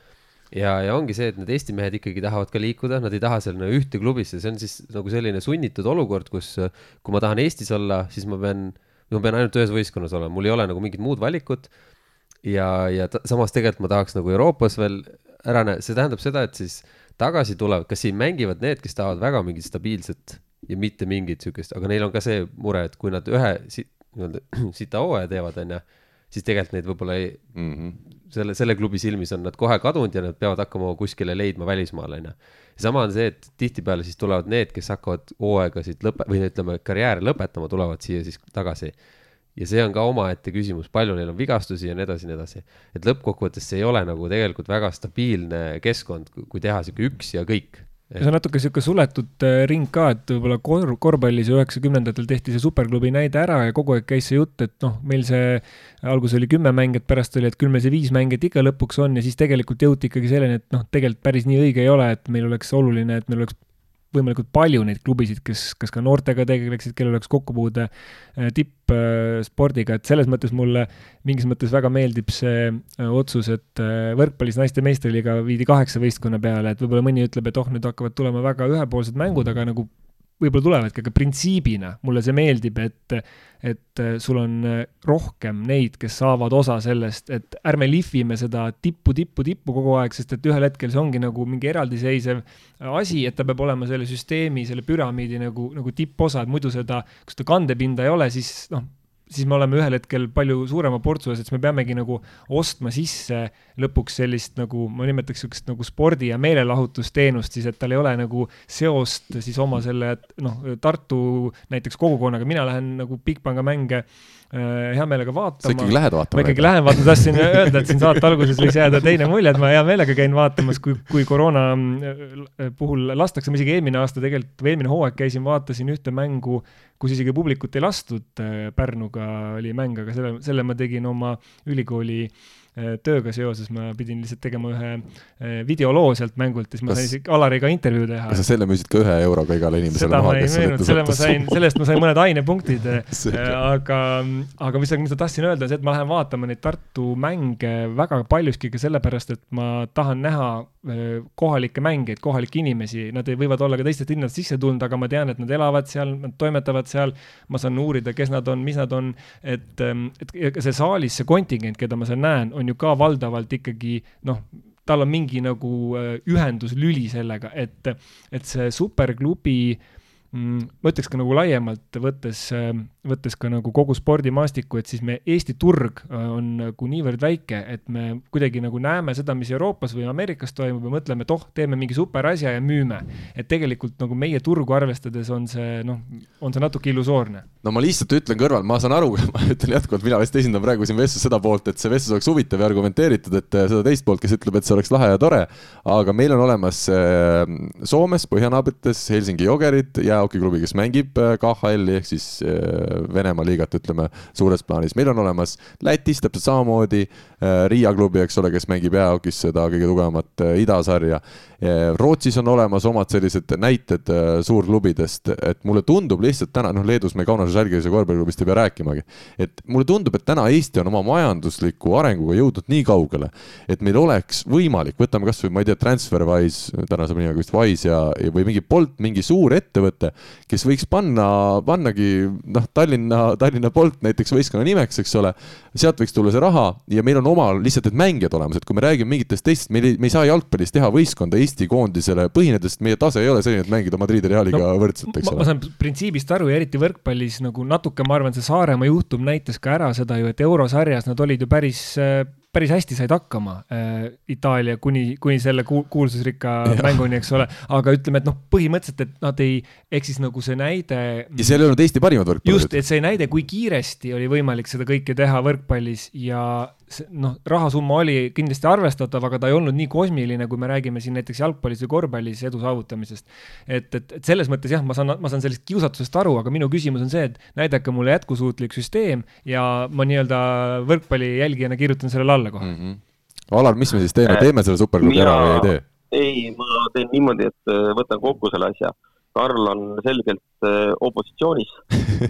ja, ja ongi see, et need Eesti mehed ikkagi tahavad ka liikuda, nad ei taha seal no, ühte klubisse, see on siis nagu selline sunnitud olukord, kus kui ma tahan Eestis olla, siis ma pean, ma pean ainult ühes võistkonnas olema, mul ei ole nagu mingit muud valikut. ja, ja ta, samas tegelikult ma tahaks nagu Euroopas veel ära näha, see tähendab seda, et siis tagasi tulevad, kas siin mängivad need, kes tahavad väga mingit stabiilset ja mitte mingit sihukest, aga neil on ka see mure, et kui nad ühe si, nii-öelda sita hooaja teevad, onju siis tegelikult neid võib-olla ei mm, -hmm. selle, selle klubi silmis on nad kohe kadunud ja nad peavad hakkama kuskile leidma välismaal, onju. sama on see, et tihtipeale siis tulevad need, kes hakkavad hooaegasid lõpe- või ütleme, karjääri lõpetama, tulevad siia siis tagasi. ja see on ka omaette küsimus, palju neil on vigastusi ja nii edasi nii edasi. et lõppkokkuvõttes see ei ole nagu tegelikult väga stabiilne keskkond, kui teha sihuke üks ja kõik see on natuke niisugune suletud äh, ring ka, et võib-olla kor-, korvpallis ju üheksakümnendatel tehti see superklubi näide ära ja kogu aeg käis see jutt, et noh, meil see alguses oli kümme mängijat, pärast oli, et küll meil see viis mängijat ikka lõpuks on ja siis tegelikult jõuti ikkagi selleni, et noh, tegelikult päris nii õige ei ole, et meil oleks oluline, et meil oleks võimalikult palju neid klubisid, kes, kas ka noortega tegeleksid, kellel oleks kokkupuude äh, tippspordiga, et selles mõttes mulle mingis mõttes väga meeldib see äh, otsus, et äh, võrkpallis naiste meistriliiga viidi kaheksa võistkonna peale, et võib-olla mõni ütleb, et oh, nüüd hakkavad tulema väga ühepoolsed mängud, aga nagu võib-olla tulevadki, aga printsiibina mulle see meeldib, et, et sul on rohkem neid, kes saavad osa sellest, et ärme lihvime seda tippu, tippu, tippu kogu aeg, sest et ühel hetkel see ongi nagu mingi eraldiseisev asi, et ta peab olema selle süsteemi, selle püramiidi nagu, nagu tipposa, et muidu seda, kui seda kandepinda ei ole, siis noh, siis me oleme ühel hetkel palju suurema portsu ees, et siis me peamegi nagu ostma sisse lõpuks sellist nagu, ma nimetaks niisugust nagu spordi- ja meelelahutusteenust siis, et tal ei ole nagu seost siis oma selle noh, Tartu näiteks kogukonnaga, mina lähen nagu Bigpanga mänge äh, hea meelega vaatama. sa ikkagi lähed vaatama? ma ikkagi lähen vaatama, tahtsin öelda, et siin saate alguses võis jääda teine mulje, et ma hea meelega käin vaatamas, kui, kui koroona äh, puhul lastakse, ma isegi eelmine aasta tegelikult või eelmine hooaeg käisin, vaatasin ühte mängu, kus isegi publikut ei lastud, äh, Pärnuga oli mäng, aga selle, selle ma tegin oma ülikooli äh, tööga seoses, ma pidin lihtsalt tegema ühe videoloo sealt mängult ja siis ma kas, sain isegi Alariga intervjuu teha. kas sa selle müüsid ka ühe euroga igale inimesele maha, kes müünud, selle ma sain, sellest ma sain mõned ainepunktid aga, aga mis, mis ma tahtsin öelda, on see, et ma lähen vaatama neid Tartu mänge väga paljuski ka sellepärast, et ma tahan näha kohalikke mängijaid, kohalikke inimesi, nad võivad olla ka teistest linnadest sisse tulnud, aga ma tean, et nad elavad seal, nad toimetavad seal, ma saan uurida, kes nad on, mis nad on, et, et see saalis, see kontingent, keda ma seal näen, on ju ka valdavalt ikkagi noh, tal on mingi nagu ühenduslüli sellega, et, et see superklubi mm, ma ütleks ka nagu laiemalt võttes äh, võttes ka nagu kogu spordimaastikku, et siis me, Eesti turg äh, on nagu niivõrd väike, et me kuidagi nagu näeme seda, mis Euroopas või Ameerikas toimub ja mõtleme, et oh, teeme mingi super asja ja müüme. et tegelikult nagu meie turgu arvestades on see noh, on see natuke illusoorne. no ma lihtsalt ütlen kõrval, ma saan aru, ma ütlen jätkuvalt, mina vist esindan praegu siin vestluses seda poolt, et see vestlus oleks huvitav ja argumenteeritud, et äh, seda teist poolt, kes ütleb, et see oleks lahe ja tore, aga meil on olemas äh, Soomes, põhjanaabrites Helsingi Jogerid, jäähokiklubi, kes mängib KHL-i ehk siis Venemaa liigat, ütleme, suures plaanis. meil on olemas Lätis täpselt samamoodi äh, Riia klubi, eks ole, kes mängib jäähokis seda kõige tugevamat äh, idasarja. Äh, Rootsis on olemas omad sellised näited suurklubidest, et mulle tundub lihtsalt täna, noh, Leedus me Kaunase Žalgirise korvpalliklubist ei pea rääkimagi, et mulle tundub, et täna Eesti on oma majandusliku arenguga jõudnud nii kaugele, et meil oleks võimalik, võtame kasvõi, ma ei tea, TransferWise, täna saab nimega vist Wise ja, või mingi Bolt, mingi suur ettevõte, kes võiks panna, pannagi noh, Tallinna, Tallinna Bolt näiteks võistkonna nimeks, eks ole, sealt võiks tulla see raha ja meil on omal lihtsalt need mängijad olemas, et kui me räägime mingitest teistest, meil ei, me ei saa jalgpallis teha võistkonda Eesti koondisele põhinedes, meie tase ei ole selline, et mängida Madridi Realiga no, võrdselt, eks ole. ma saan printsiibist aru ja eriti võrkpallis nagu natuke, ma arvan, see Saaremaa juhtum näitas ka ära seda ju, et eurosarjas nad olid ju päris äh, päris hästi said hakkama äh, Itaalia kuni, kuni selle ku, kuulsusrikka mänguni, eks ole, aga ütleme, et noh, põhimõtteliselt, et nad ei, ehk siis nagu see näide. ja seal ei olnud Eesti parimad võrkpallurid. just, et see näide, kui kiiresti oli võimalik seda kõike teha võrkpallis ja noh, rahasumma oli kindlasti arvestatav, aga ta ei olnud nii kosmiline, kui me räägime siin näiteks jalgpallis või korvpallis edu saavutamisest. et, et, et selles mõttes jah, ma saan, ma saan sellest kiusatusest aru, aga minu küsimus on see, et näidake mulle jätkusuutlik süsteem ja ma nii-öelda võrkpalli jälgijana kirjutan sellele alla kohe mm. -hmm. Alar, mis me siis teeme, teeme selle superklubi ära või ei tee? ei, ma teen niimoodi, et võtan kokku selle asja Karl on selgelt äh, opositsioonis,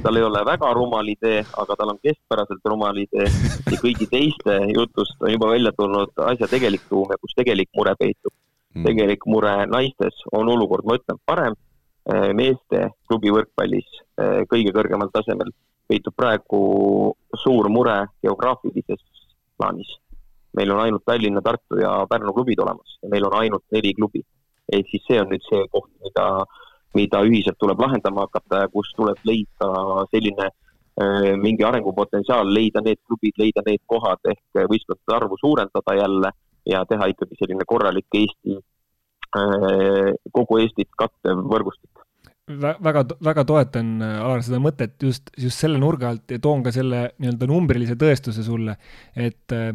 tal ei ole väga rumal idee, aga tal on keskpäraselt rumal idee ja kõigi teiste jutust on juba välja tulnud asja tegelik tuum ja kus tegelik mure peitub mm.. tegelik mure naistes on olukord, ma ütlen, parem. Äh, meeste klubi võrkpallis äh, kõige kõrgemal tasemel peitub praegu suur mure geograafilises plaanis. meil on ainult Tallinna, Tartu ja Pärnu klubid olemas ja meil on ainult neli klubi. ehk siis see on nüüd see koht, mida mida ühiselt tuleb lahendama hakata ja kus tuleb leida selline äh, mingi arengupotentsiaal, leida need klubid, leida need kohad ehk võistkondade arvu suurendada jälle ja teha ikkagi selline korralik Eesti, äh, kogu Eestit kattev võrgustik väga, väga toetan, Alar, seda mõtet just, just selle nurga alt ja toon ka selle nii-öelda numbrilise tõestuse sulle, et äh,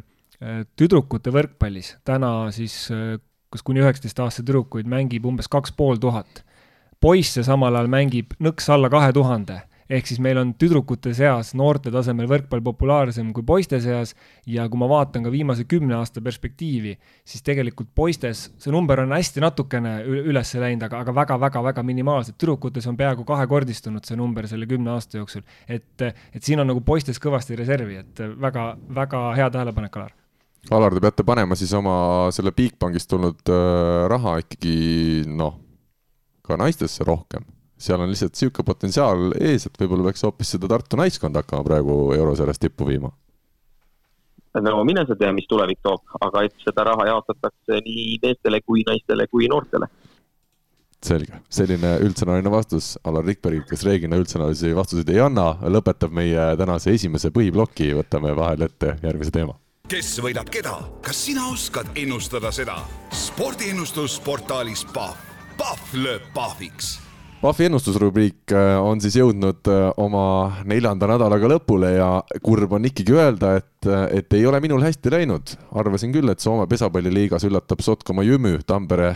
tüdrukute võrkpallis täna siis kus kuni üheksateistaastaseid tüdrukuid mängib umbes kaks pool tuhat. Poisse samal ajal mängib nõks alla kahe tuhande ehk siis meil on tüdrukute seas noorte tasemel võrkpall populaarsem kui poiste seas ja kui ma vaatan ka viimase kümne aasta perspektiivi, siis tegelikult poistes see number on hästi natukene üles läinud, aga, aga väga-väga-väga minimaalselt. tüdrukutes on peaaegu kahekordistunud see number selle kümne aasta jooksul. et, et siin on nagu poistes kõvasti reservi, et väga-väga hea tähelepanek, Alar. Alar, te peate panema siis oma selle Bigbankist tulnud äh, raha ikkagi noh, ka naistesse rohkem seal on lihtsalt niisugune potentsiaal ees, et võib-olla peaks hoopis seda Tartu naiskonda hakkama praegu eurosarjas tippu viima. no mine sa tea, mis tulevik toob, aga et seda raha jaotatakse nii meestele kui naistele kui noortele. selge, selline üldsõnaline vastus Alar Rikbergilt, kes reeglina üldsõnalisi vastuseid ei anna, lõpetab meie tänase esimese põhiploki, võtame vahel ette järgmise teema kes võidab keda, kas sina oskad ennustada seda? spordiennustus portaalis Pahv, Pahv lööb pahviks Pahvi ennustusrubriik äh, on siis jõudnud äh, oma neljanda nädalaga lõpule ja kurb on ikkagi öelda, et, äh, et ei ole minul hästi läinud. arvasin küll, et Soome pesapalliliigas üllatab Sotkoma Jümü Tampere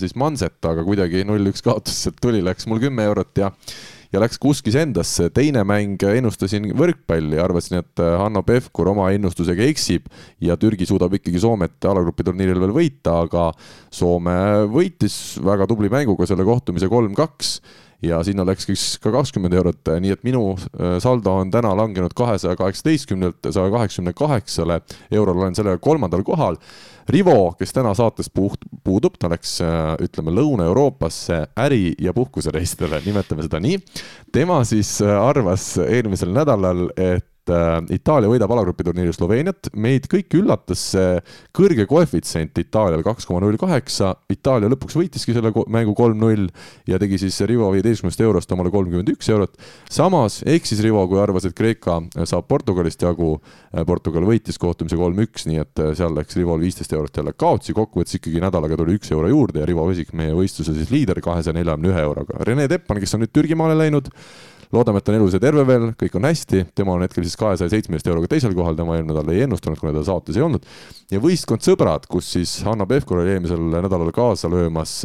siis Manset, aga kuidagi null-üks kaotus sealt tuli, läks mul kümme eurot ja ja läks kuskis endasse. teine mäng ennustasin võrkpalli, arvasin, et äh, Hanno Pevkur oma ennustusega eksib ja Türgi suudab ikkagi Soomet alagrupi turniiril veel võita, aga Soome võitis väga tubli mänguga selle kohtumise kolm-kaks ja sinna läks siis ka kakskümmend eurot, nii et minu äh, saldo on täna langenud kahesaja kaheksateistkümnelt saja kaheksakümne kaheksale eurole, olen sellega kolmandal kohal. Rivo, kes täna saates puht, puudub, ta läks, äh, ütleme, Lõuna-Euroopasse äri- ja puhkusereisidele, nimetame seda nii. tema siis äh, arvas eelmisel nädalal, et et äh, Itaalia võidab alagrupi turniiri Sloveeniat, meid kõiki üllatas see kõrge koefitsient Itaalial kaks koma null kaheksa, Itaalia lõpuks võitiski selle mängu kolm-null ja tegi siis Rivo viieteistkümnest eurost omale kolmkümmend üks eurot. samas eksis Rivo, kui arvas, et Kreeka saab Portugalist jagu, äh, Portugal võitis kohtumise kolm-üks, nii et äh, seal läks Rivol viisteist eurot jälle kaotsi, kokkuvõttes ikkagi nädalaga tuli üks euro juurde ja Rivo Vesik, meie võistluse siis liider kahesaja neljakümne ühe euroga. Rene Teppan, kes on nüüd Türgimaale läinud, loodame, et ta on elus ja terve veel, kõik on hästi, tema on hetkel siis kahesaja seitsmeteist euroga teisel kohal, tema eelmine nädal ei ennustanud, kuna ta saates ei olnud. ja võistkond Sõbrad, kus siis Hanno Pevkur oli eelmisel nädalal kaasa löömas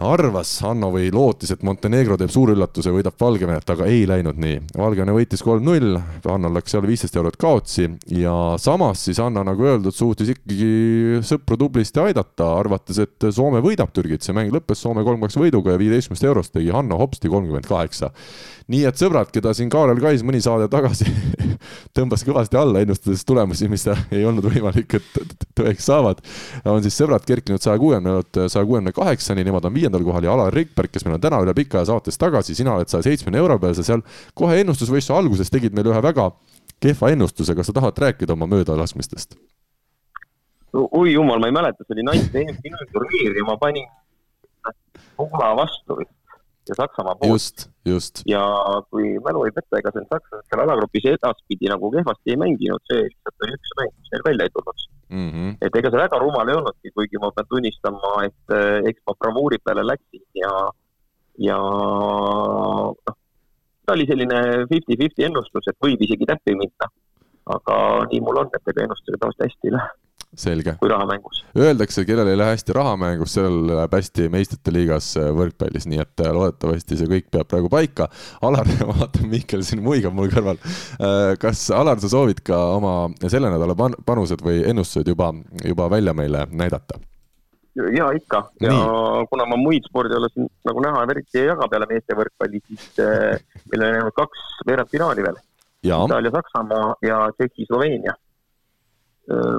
arvas Hanno või lootis, et Montenegro teeb suure üllatuse, võidab Valgevenet, aga ei läinud nii. Valgevene võitis kolm-null, Hannal läks seal viisteist eurot kaotsi ja samas siis Hanno, nagu öeldud, suutis ikkagi sõpru tublisti aidata, arvates, et Soome võidab Türgit, see mäng lõppes Soome kolm-kaks võiduga ja viieteistkümnest eurost tegi Hanno hopsti kolmkümmend kaheksa nii et sõbrad, keda siin Kaarel Kais mõni saade tagasi tõmbas kõvasti alla, ennustades tulemusi, mis ei olnud võimalik, et tõeks saavad, on siis sõbrad kerkinud saja kuuekümne eurot saja kuuekümne kaheksani, nemad on viiendal kohal ja Alar Rikberg, kes meil on täna üle pika aja saates tagasi, sina oled saja seitsmekümne euro peal, sa seal kohe ennustusvõistluse alguses tegid meile ühe väga kehva ennustuse, kas sa tahad rääkida oma möödalaskmistest? oi jumal, ma ei mäleta, see oli naiste EM-turniir ja ma panin Poola vastu vist ja Saksamaa poolt. ja kui mälu ei peta, ega see sakslased seal alagrupis edaspidi nagu kehvasti ei mänginud, see lihtsalt oli üks mäng, mis neil välja ei tulnud mm. -hmm. et ega see väga rumal ei olnudki, kuigi ma pean tunnistama, et eh, eks ma bravuuri peale läksin ja, ja noh, ta oli selline fifty-fifty ennustus, et võib isegi täppi minna. aga nii mul on, et ega ennustusega tavaliselt hästi ei lähe selge. kui rahamängus. Öeldakse, kellel ei lähe hästi rahamängus, sellel läheb hästi meistrite liigas äh, võrkpallis, nii et äh, loodetavasti see kõik peab praegu paika. Alar, ma vaatan, Mihkel siin muigab mul kõrval. Äh, kas, Alar, sa soovid ka oma selle nädala pan-, panused või ennustused juba, juba välja meile näidata? ja ikka ja Nii. kuna ma muid spordialasid nagu näha eriti ei jaga peale meeste võrkpalli, siis meil on jäänud kaks veerandfinaali veel. Itaalia-Saksamaa ja Tšehhi-Sloveenia Äh,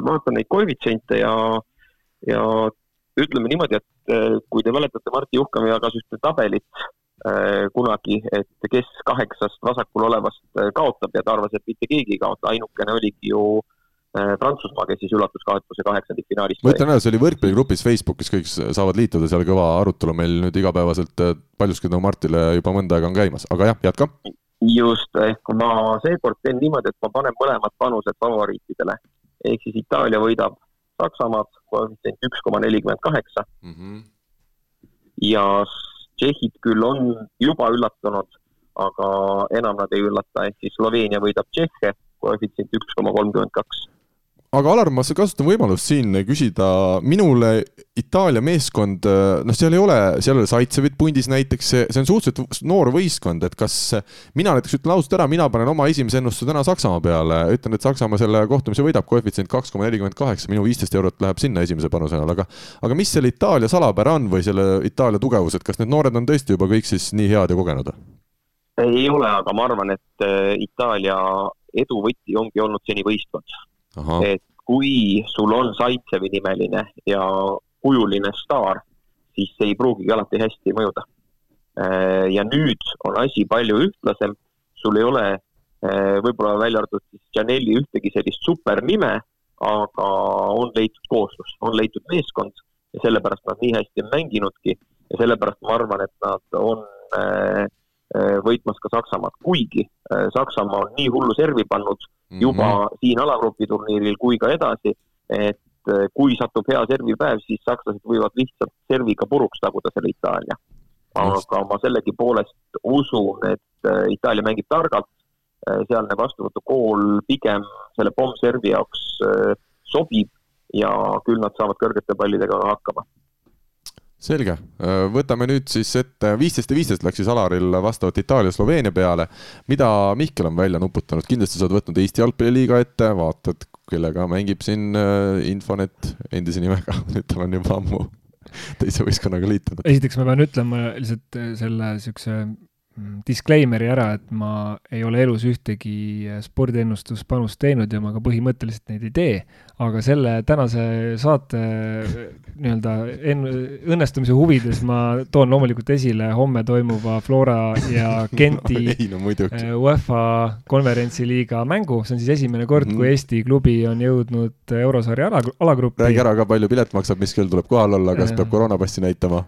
vaatan neid koefitsiente ja, ja ütleme niimoodi, et äh, kui te mäletate, Martti Juhkam jagas ühte tabelit äh, kunagi, et kes kaheksast vasakul olevast kaotab ja ta arvas, et mitte keegi ei kaota, ainukene oligi ju Prantsusmaa, kes siis üllatuskaotuse kaheksandikfinaalis. ma ütlen ära, see oli võrkpalligrupis Facebookis, kõik saavad liituda, seal kõva arutelu meil nüüd igapäevaselt paljuski tänu Martile juba mõnda aega on käimas, aga jah, jätka. just, ehk ma seekord teen niimoodi, et ma panen mõlemad panused favoriitidele ehk siis Itaalia võidab Saksamaad, koefitsient üks koma nelikümmend kaheksa. Mhm. ja Tšehhid küll on juba üllatunud, aga enam nad ei üllata, ehk siis Sloveenia võidab Tšehhe, koefitsient üks koma kolmkümmend kaks. Aga Alar, ma kasutan võimalust siin küsida, minule Itaalia meeskond, noh, seal ei ole, seal ei ole Saitsevit pundis näiteks, see, on suhteliselt noor võistkond, et kas mina näiteks ütlen ausalt ära, mina panen oma esimese ennustuse täna Saksamaa peale, ütlen, et Saksamaa selle kohtumise võidab, koefitsient kaks koma nelikümmend kaheksa, minu viisteist eurot läheb sinna esimese panusena, aga aga mis selle Itaalia salapära on või selle Itaalia tugevus, et kas need noored on tõesti juba kõik siis nii head ja kogenud? ei ole, aga ma arvan, et äh, Itaalia edu võti ongi olnud seni võistkond et kui sul on Zaitsevi nimeline ja kujuline staar, siis see ei pruugigi alati hästi mõjuda. Äh, ja nüüd on asi palju ühtlasem, sul ei ole äh, võib-olla välja arvatud siis Janelli ühtegi sellist supernime, aga on leitud kooslus, on leitud meeskond ja sellepärast nad nii hästi on mänginudki ja sellepärast ma arvan, et nad on äh, võitmas ka Saksamaad, kuigi Saksamaa on nii hullu servi pannud juba mm -hmm. siin alagrupi turniiril kui ka edasi, et eh, kui satub hea servipäev, siis sakslased võivad lihtsalt serviga puruks taguda selle Itaalia. aga ma sellegipoolest usun, et eh, Itaalia mängib targalt, eh, sealne vastuvõtukool pigem selle pommservi jaoks sobib ja küll nad saavad kõrgete pallidega hakkama selge, võtame nüüd siis ette, viisteist ja viisteist läks siis Alaril vastavalt Itaalia-Sloveenia peale. mida Mihkel on välja nuputanud, kindlasti sa oled võtnud Eesti jalgpalliliiga ette, vaatad, kellega mängib siin äh, Infonet endise nimega, nüüd tal on juba ammu teise võistkonnaga liitunud. esiteks ma pean ütlema lihtsalt äh, selle niisuguse Mm, disclaimer'i ära, et ma ei ole elus ühtegi äh, spordiennustuspanust teinud ja ma ka põhimõtteliselt neid ei tee, aga selle tänase saate nii-öelda õnnestumise huvides ma toon loomulikult esile homme toimuva Flora ja Genti no, no, äh, UEFA konverentsiliiga mängu, see on siis esimene kord mm, -hmm. kui Eesti klubi on jõudnud eurosarja ala, alagruppi. räägi ära ka, palju pilet maksab, mis kell tuleb kohal olla, kas peab koroonapassi näitama?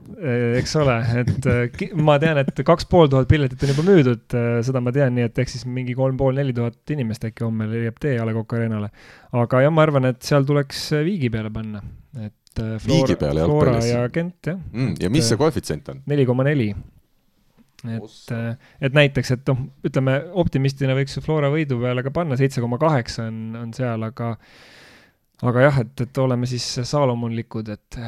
eks ole, et ma tean, et kaks pool tuhat piletit on juba müüdud, seda ma tean, nii et ehk siis mingi kolm pool, neli tuhat inimest äkki homme leiab tee A Le Coq Arena'le. aga jah, ma arvan, et seal tuleks äh, viigi peale panna, et äh, Flora, Flora ja Gent, jah mm,. ja mis see koefitsient on? neli koma neli. et, et näiteks, et noh, ütleme optimistina võiks Flora võidu peale ka panna, seitse koma kaheksa on, on seal, aga aga jah, et, et oleme siis saalomonlikud, et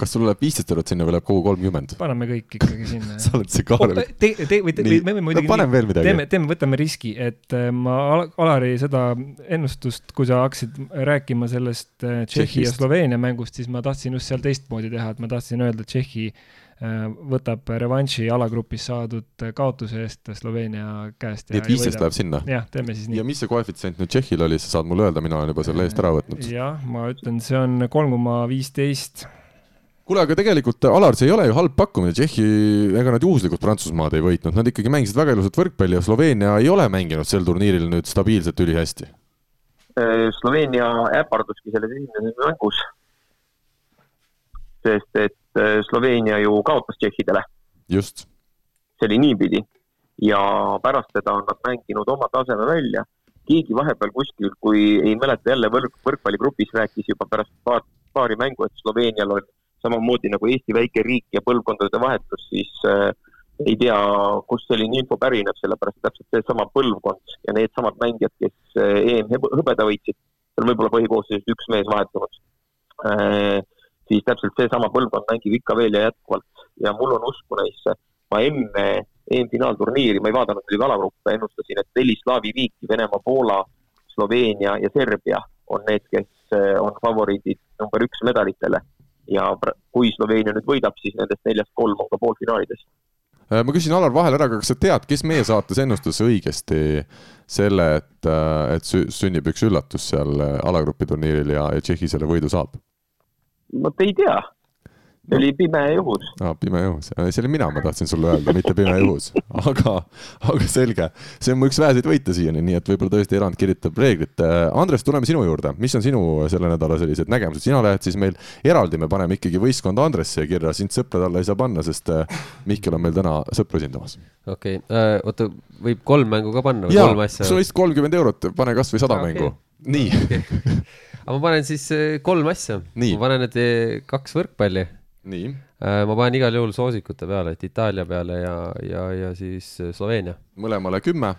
kas sul läheb viisteist eurot sinna või läheb kogu kolmkümmend? paneme kõik ikkagi sinna sa oled see Kaarel. te, te, või te, või me võime muidugi no, paneme veel midagi. teeme, teeme, võtame riski, et äh, ma Alari seda ennustust, kui sa hakkasid rääkima sellest äh, Tšehhi ja Sloveenia mängust, siis ma tahtsin just seal teistmoodi teha, et ma tahtsin öelda, Tšehhi äh, võtab revanši alagrupis saadud kaotuse eest Sloveenia käest. nii et viisteist läheb sinna? jah, teeme siis nii. ja mis see koefitsient nüüd Tšehhil oli, sa saad mulle öelda, mina olen juba selle eest ära võtnud. jah, ma ütlen, see on kolm koma viisteist kuule, aga tegelikult Alar, see ei ole ju halb pakkumine, Tšehhi, ega nad juhuslikult Prantsusmaad ei võitnud, nad ikkagi mängisid väga ilusat võrkpalli ja Sloveenia ei ole mänginud sel turniiril nüüd stabiilselt ülihästi. Äh, Sloveenia äparduski selles esimeses mängus. sest et äh, Sloveenia ju kaotas tšehhidele. just. see oli niipidi ja pärast seda on nad mänginud oma taseme välja. keegi vahepeal kuskil, kui ei mäleta jälle võrk, võrkpalligrupis rääkis juba pärast paar, paari mängu, et Sloveenial on samamoodi nagu Eesti väike riik ja põlvkondade vahetus, siis äh, ei tea, kust selline info pärineb, sellepärast täpselt seesama põlvkond ja needsamad mängijad, kes äh, EM hõbeda võitsid, seal võib-olla põhikoosseisust üks mees vahetunud. Äh,, siis täpselt seesama põlvkond mängib ikka veel ja jätkuvalt. Ja mul on usku neisse. ma enne EM-finaalturniiri, ma ei vaadanud muidugi alagruppe, ennustasin, et neli slaavi viiki, Venemaa, Poola, Sloveenia ja Serbia on need, kes äh, on favoriidid number üks medalitele ja kui Sloveenia nüüd võidab, siis nendest neljast kolm on ka poolfinaalides. Äh, ma küsin Alar vahele ära, aga kas sa tead, kes meie saates ennustas õigesti selle, et, äh, et sünnib üks üllatus seal äh, alagrupi turniiril ja, ja Tšehhi selle võidu saab? vot ei tea oli pime juhus. aa, pime juhus, see olin mina, ma tahtsin sulle öelda, mitte pime juhus. aga, aga selge, see on mu üks väheseid võite siiani, nii et võib-olla tõesti erand kirjutab reeglit. Andres, tuleme sinu juurde, mis on sinu selle nädala sellised nägemused, sina lähed siis meil eraldi, me paneme ikkagi võistkond Andresse kirja, sind sõprade alla ei saa panna, sest äh, Mihkel on meil täna sõpru esindamas. okei okay. äh,, oota, võib kolm mängu ka panna või Jaa, kolm asja? sul on lihtsalt kolmkümmend eurot, pane kasvõi sada okay. mängu. nii okay. aga ma panen siis äh, kolm asja. ma panen need äh, kaks võrkpalli. Äh, ma panen igal juhul soosikute peale, et Itaalia peale ja, ja, ja siis äh, Sloveenia. mõlemale kümme.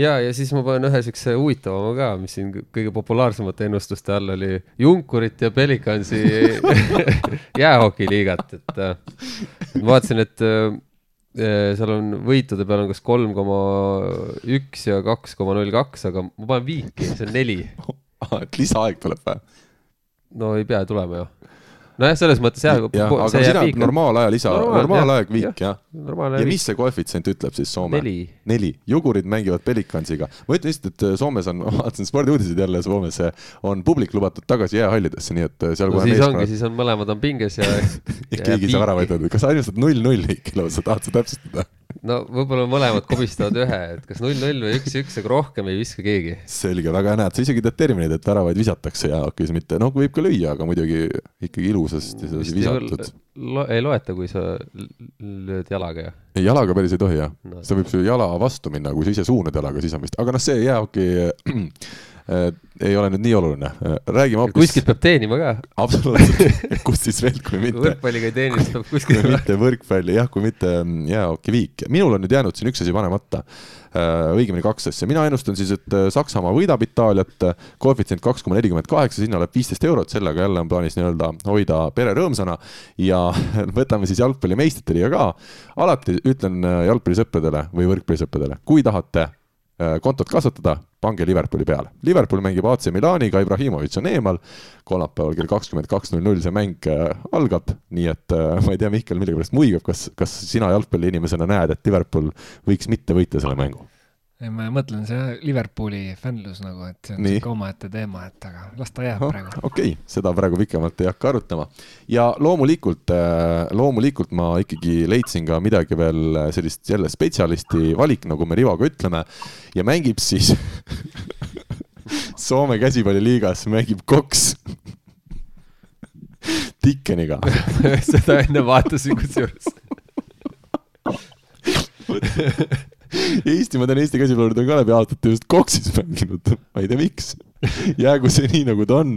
ja, ja siis ma panen ühe siukse huvitavama ka, mis siin kõ- kõige populaarsemate ennustuste all oli Junkurit ja Pelicansi jäähokiliigat, et äh, et ma vaatasin, et äh, seal on võitude peal on kas kolm koma üks ja kaks koma null kaks, aga ma panen viiki, see on neli. et lisaaeg tuleb või? no ei pea tulema ju. nojah, selles mõttes jah, jah, aga see sina viik. normaalaja lisa, Normaal- normaalaeg viik jah. ja mis see koefitsient ütleb siis Soome? neli. neli, jugurid mängivad Pelicansiga. ma ütlen lihtsalt, et Soomes on, ma vaatasin spordiuudiseid jälle Soomes, on publik lubatud tagasi jäähallidesse, nii et seal no kohe siis ongi, meeskonnad, siis on mõlemad on pinges ja. keegi ei saa väravaid öelda, kas sa ainult null-null ikka lausa tahad sa täpsustada? No võib-olla mõlemad komistavad ühe, et kas null-null või üks-üks, aga rohkem ei viska keegi. selge, väga hea, näed, sa isegi teed termineid, et väravaid visatakse jäähokis, mitte, noh, võib ka lüüa, aga muidugi ikkagi ilusasti sedasi visatud. Lo ei loeta, kui sa lööd jalaga ju. jalaga päris ei tohi jah No. no., see võib su jala vastu minna, kui sa ise suunad jalaga, siis on vist, aga noh, see jäähoki äh, ei ole nüüd nii oluline, räägime hoopis. kuskilt peab teenima ka. absoluutselt, kust siis veel, kui kui mitte, võrkpalliga ei teeni, siis peab kui kuskilt. mitte võrkpalli, jah, kui mitte jäähokiviik. minul on nüüd jäänud siin üks asi panemata, õigemini kaks asja, mina ennustan siis, et äh, Saksamaa võidab Itaaliat, koefitsient kaks koma nelikümmend kaheksa, sinna läheb viisteist eurot, sellega jälle on plaanis nii-öelda hoida pere rõõmsana ja võtame siis jalgpalli meistrite liiga ka. alati ütlen äh, jalgpallisõpradele või võrkpallisõpradele, kui tahate äh, kontot kasvatada, pange Liverpooli peale. Liverpool mängib AC Milaniga, Ibrahimovic on eemal, kolmapäeval kell kakskümmend kaks null null see mäng äh, algab, nii et äh, ma ei tea, Mihkel millegipärast muigab, kas, kas sina jalgpalliinimesena näed, et Liverpool võiks mitte võita selle mängu? ei, ma mõtlen see Liverpooli fännlus nagu, et see on sihuke omaette teema, et aga las ta jääb praegu. okei okay,, seda praegu pikemalt ei hakka arutama. ja loomulikult, loomulikult ma ikkagi leidsin ka midagi veel sellist jälle spetsialisti valik, nagu me Rivoga ütleme ja mängib siis Soome käsipalliliigas mängib Cox Dickeniga. seda enne vaatasin kusjuures. Eesti, ma tean, Eesti käsipallurid on ka läbi aastate just Coxis mänginud, ma ei tea, miks. jäägu see nii, nagu ta on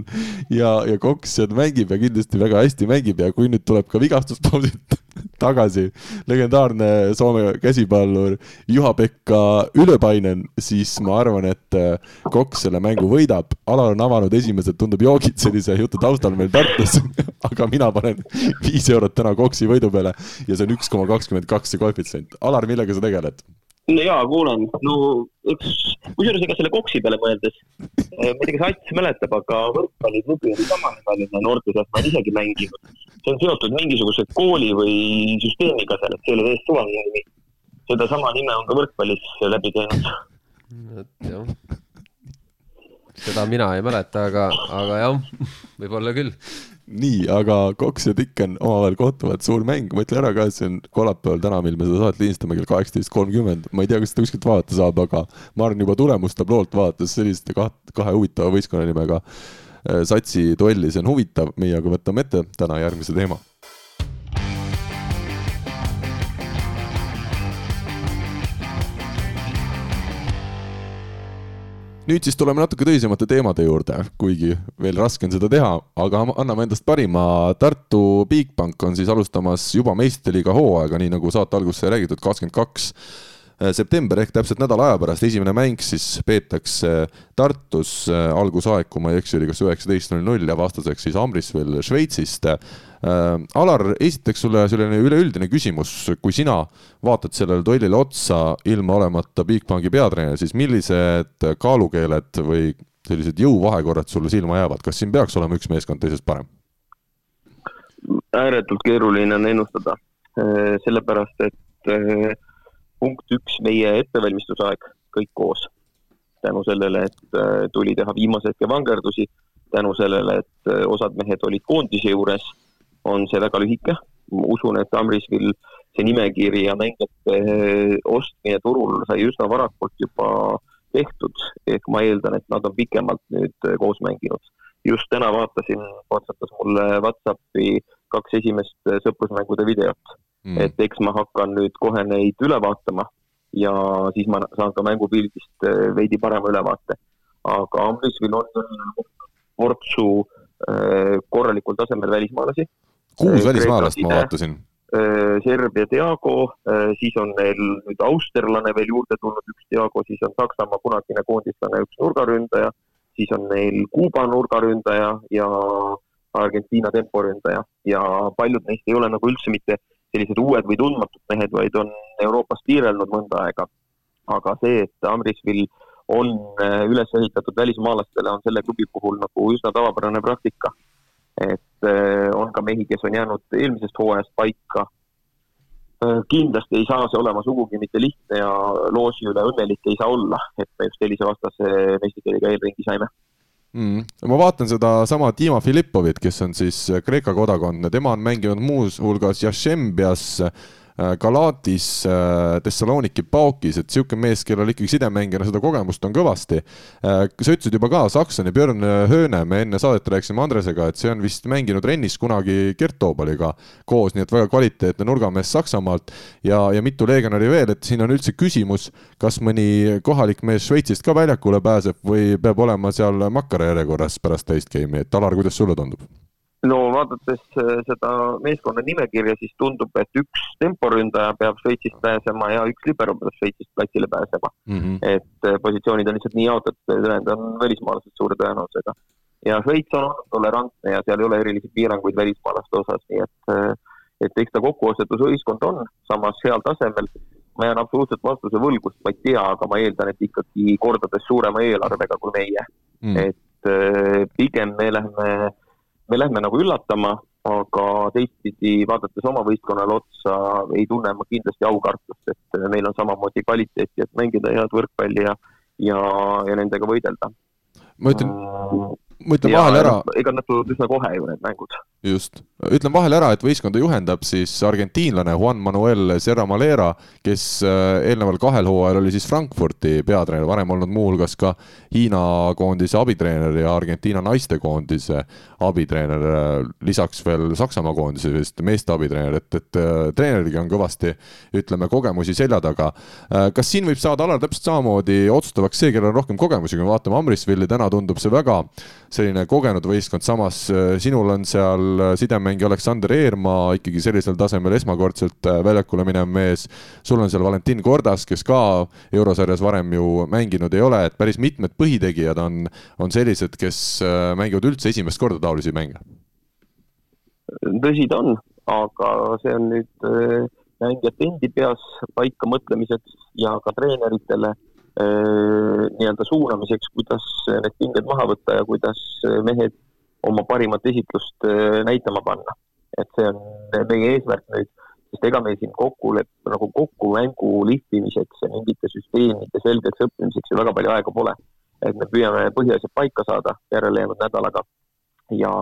ja, ja Cox seal mängib ja kindlasti väga hästi mängib ja kui nüüd tuleb ka vigastuspausilt tagasi legendaarne Soome käsipallur Juha-Pekka Ülepainen, siis ma arvan, et äh, Cox selle mängu võidab. Alar on avanud esimesed, tundub joogid sellise jutu taustal meil Tartus, aga mina panen viis eurot täna Coxi võidu peale ja see on üks koma kakskümmend kaks see koefitsient. Alar, millega sa tegeled? No jaa, kuulan, no eks, kusjuures ega selle koksi peale mõeldes, ma ei tea, kas Ats mäletab, aga võrkpalliklubi oli samanimeline noorte seas, ma olen isegi mänginud. see on seotud mingisuguse kooli või süsteemiga seal, et see ei ole täiesti suvaline nimi. sedasama nime on ka võrkpallis läbi teinud. et jah. seda mina ei mäleta, aga, aga jah, võib-olla küll. nii, aga Cox ja Dicken omavahel kohtuvad, suur mäng, ma ütlen ära ka, et see on kolmapäeval täna, mil me seda saadet lindistame kell kaheksateist kolmkümmend, ma ei tea, kas seda kuskilt vaadata saab, aga ma arvan juba tulemustabloolt vaadates selliste kaht-, kahe huvitava võistkonna nimega äh, satsi duelli, see on huvitav, meie aga võtame ette täna järgmise teema. Nüüd siis tuleme natuke tõsisemate teemade juurde, kuigi veel raske on seda teha, aga anname endast parima. Tartu Bigbank on siis alustamas juba meistriliiga hooaega, nii nagu saate alguses sai räägitud, kakskümmend kaks september ehk täpselt nädala aja pärast, esimene mäng siis peetakse Tartus, algusaeg, kui ma ei eksi, oli kas üheksateist null null ja vastaseks siis Amrisvel Šveitsist. Alar, esiteks sulle selline üleüldine küsimus, kui sina vaatad sellele duellile otsa ilma olemata Bigbanki peatreener, siis millised kaalukeeled või sellised jõuvahekorrad sulle silma jäävad, kas siin peaks olema üks meeskond teisest parem? ääretult keeruline on ennustada, sellepärast et punkt üks, meie ettevalmistusaeg kõik koos. tänu sellele, et eh, tuli teha viimase hetke vangerdusi, tänu sellele, et eh, osad mehed olid koondise juures, on see väga lühike. usun, et Amrisvil see nimekiri ja mängijate eh, ostmine turul sai üsna varakult juba tehtud, ehk ma eeldan, et nad on pikemalt nüüd koos mänginud. just täna vaatasin, WhatsAppas mulle Whatsappi kaks esimest sõprusmängude videot, Mm. et eks ma hakkan nüüd kohe neid üle vaatama ja siis ma saan ka mängupildist eh, veidi parema ülevaate. aga Amrisvil on portsu eh, korralikul tasemel välismaalasi. kuus välismaalast ma vaatasin. Serbia Diago, siis on neil nüüd austerlane veel juurde tulnud, üks Diago, siis on Saksamaa kunagine koondislane, üks nurgaründaja, siis on neil Kuuba nurgaründaja ja Argentiina temporündaja ja paljud neist ei ole nagu üldse mitte sellised uued või tundmatud mehed, vaid on Euroopas tiirelnud mõnda aega. aga see, et Amrisvil on äh, üles ehitatud välismaalastele, on selle klubi puhul nagu üsna tavapärane praktika. et äh, on ka mehi, kes on jäänud eelmisest hooajast paika. Äh, kindlasti ei saa see olema sugugi mitte lihtne ja loosi üle õnnelik ei saa olla, et me just sellise vastase meistrikirjaga eelringi saime mm.. ma vaatan sedasama Dima Filippovit, kes on siis Kreeka kodakondne, tema on mänginud muuhulgas Jašembias Galatis, äh, Thessaloniki Paukis, et niisugune mees, kellel ikkagi sidemängijana seda kogemust on kõvasti. Äh, sa ütlesid juba ka, Saksoni Björn Hööne, me enne saadet rääkisime Andresega, et see on vist mänginud Rennis kunagi Gert Toobaliga koos, nii et väga kvaliteetne nurgamees Saksamaalt ja, ja mitu legionäri veel, et siin on üldse küsimus, kas mõni kohalik mees Šveitsist ka väljakule pääseb või peab olema seal makkara järjekorras pärast teist game'i, et Alar, kuidas sulle tundub? No vaadates äh, seda meeskonna nimekirja, siis tundub, et üks temporündaja peab Šveitsist pääsema ja üks libero peab Šveitsist platsile pääsema mm. -hmm. et äh, positsioonid on lihtsalt nii jaotatud, et ülejäänud on välismaalased suure tõenäosusega. ja Šveits on olnud tolerantne ja seal ei ole erilisi piiranguid välismaalaste osas, nii et, äh, et eks ta kokkuostetud võistkond on samas heal tasemel. ma jään absoluutselt vastuse võlgu, sest ma ei tea, aga ma eeldan, et ikkagi kordades suurema eelarvega kui meie mm. -hmm. et pigem me läheme me lähme nagu üllatama, aga teistpidi vaadates oma võistkonnale otsa, ei tunne ma kindlasti aukartust, et meil on samamoodi kvaliteeti, et mängida head võrkpalli ja, ja, ja nendega võidelda. ma ütlen mm., ma ütlen vahele ära. ega nad tulevad üsna kohe ju, need mängud. just, ütlen vahele ära, et võistkonda juhendab siis argentiinlane Juan Manuel Serra Malera, kes äh, eelneval kahel hooajal oli siis Frankfurti peatreener, varem olnud muuhulgas ka Hiina koondise abitreener ja Argentiina naistekoondise abitreener, äh, lisaks veel Saksamaa koondise vist meeste abitreener, et, et äh, treeneriga on kõvasti, ütleme, kogemusi selja taga. kas siin võib saada alal täpselt samamoodi otsustavaks see, kellel on rohkem kogemusi, kui me vaatame Amrisvilli, täna tundub see väga selline kogenud võistkond, samas äh, sinul on seal äh, sidemängija Aleksander Eermaa ikkagi sellisel tasemel esmakordselt äh, väljakule minev mees. sul on seal Valentin Kordas, kes ka eurosarjas varem ju mänginud ei ole, et päris mitmed põhitegijad on, on sellised, kes mängivad üldse esimest korda taolisi mänge. tõsi ta on, aga see on nüüd mängijate endi peas paika mõtlemiseks ja ka treeneritele Äh, nii-öelda suunamiseks, kuidas need pinged maha võtta ja kuidas mehed oma parimat esitlust äh, näitama panna. et see on meie eesmärk nüüd, sest ega meil siin kokku, nagu kokku mängu lihtimiseks ja mingite süsteemide selgeks õppimiseks ju väga palju aega pole. et me püüame põhiasjad paika saada järelejäänud nädalaga ja,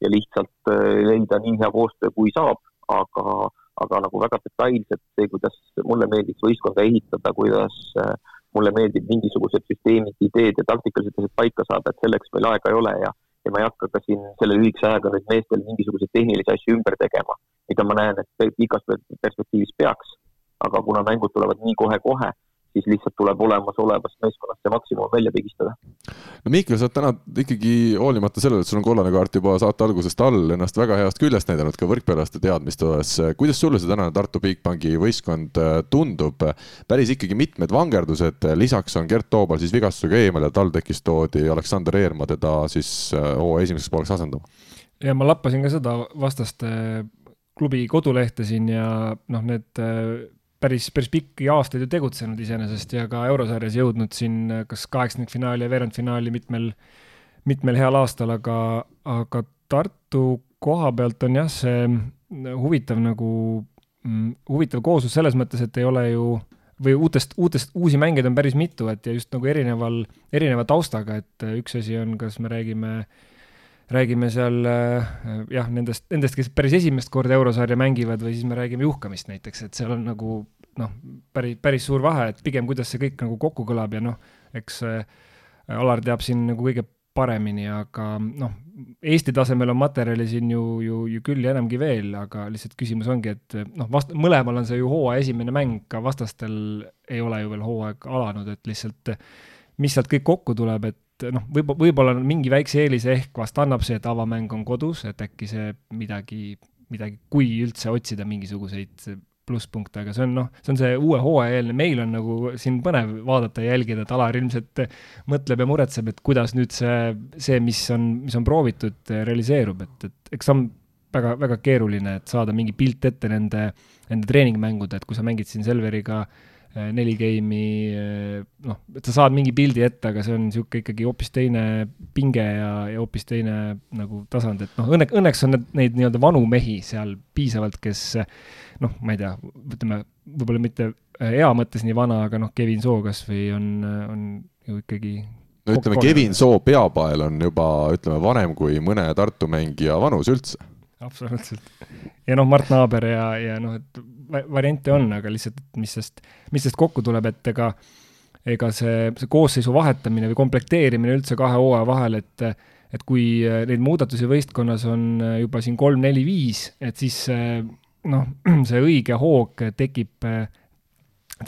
ja lihtsalt äh, leida nii hea koostöö, kui saab, aga, aga nagu väga detailselt see, kuidas mulle meeldiks võistkonda ehitada, kuidas äh, mulle meeldib mingisugused süsteemid, ideed ja taktikalised asjad paika saada, et selleks meil aega ei ole ja, ja ma ei hakka ka siin selle lühikese ajaga nüüd meestel mingisuguseid tehnilisi asju ümber tegema, mida ma näen, et pikas perspektiivis peaks. aga kuna mängud tulevad nii kohe-kohe, siis lihtsalt tuleb olemasolevast meeskonnast see maksimum välja pigistada. no Mihkel, sa oled täna ikkagi hoolimata sellele, et sul on kollane kaart juba saate algusest all ennast väga heast küljest näidanud ka võrkpallialaste teadmiste osas. kuidas sulle see tänane Tartu Bigbanki võistkond äh, tundub? päris ikkagi mitmed vangerdused, lisaks on Gert Toobal siis vigastusega eemal ja TalTechis toodi Aleksander Eerma teda siis äh, hooaja esimeseks pooleks asendama. ja ma lappasin ka seda vastaste klubi kodulehte siin ja noh, need äh, päris, päris pikki aastaid ju tegutsenud iseenesest ja ka eurosarjas jõudnud siin kas kaheksandikfinaali ja veerandfinaali mitmel, mitmel heal aastal, aga, aga Tartu koha pealt on jah, see huvitav nagu, mm, huvitav kooslus selles mõttes, et ei ole ju või uutest, uutest, uusi mängijaid on päris mitu, et ja just nagu erineval, erineva taustaga, et üks asi on, kas me räägime äh, räägime seal jah, nendest, nendest, kes päris esimest korda eurosarja mängivad või siis me räägime Juhkamist näiteks, et seal on nagu noh, päris, päris suur vahe, et pigem kuidas see kõik nagu kokku kõlab ja noh, eks äh, Alar teab siin nagu kõige paremini, aga noh, Eesti tasemel on materjali siin ju, ju, ju küll ja enamgi veel, aga lihtsalt küsimus ongi, et noh, vast-, mõlemal on see ju hooaja esimene mäng, ka vastastel ei ole ju veel hooaeg alanud, et lihtsalt mis sealt kõik kokku tuleb, et noh, võib-olla, võib-olla mingi väikse eelise ehk vast annab see, et avamäng on kodus, et äkki see midagi, midagi, kui üldse otsida mingisuguseid plusspunkte, aga see on noh, see on see uue hooaja eelne, meil on nagu siin põnev vaadata ja jälgida, et Alar ilmselt mõtleb ja muretseb, et kuidas nüüd see, see, mis on, mis on proovitud, realiseerub, et, et eks see on väga, väga keeruline, et saada mingi pilt ette nende, nende treeningmängude, et kui sa mängid siin Selveriga äh, neli game'i, äh, noh, et sa saad mingi pildi ette, aga see on niisugune ikkagi hoopis teine pinge ja, ja hoopis teine nagu tasand, et noh, õnne, õnneks on need, neid nii-öelda vanu mehi seal piisavalt, kes noh, ma ei tea, ütleme, võib-olla mitte hea mõttes nii vana, aga noh, Kevin Soo kas või on, on ju ikkagi no ütleme, Kevin Soo peapael on juba, ütleme, vanem kui mõne Tartu mängija vanus üldse absoluutselt. ja noh, Mart Naaber ja, ja noh, et variante on, aga lihtsalt, mis sest, mis sest kokku tuleb, et ega ega see, see koosseisu vahetamine või komplekteerimine üldse kahe hooaja vahel, et et kui neid muudatusi võistkonnas on juba siin kolm, neli, viis, et siis noh, see õige hoog tekib,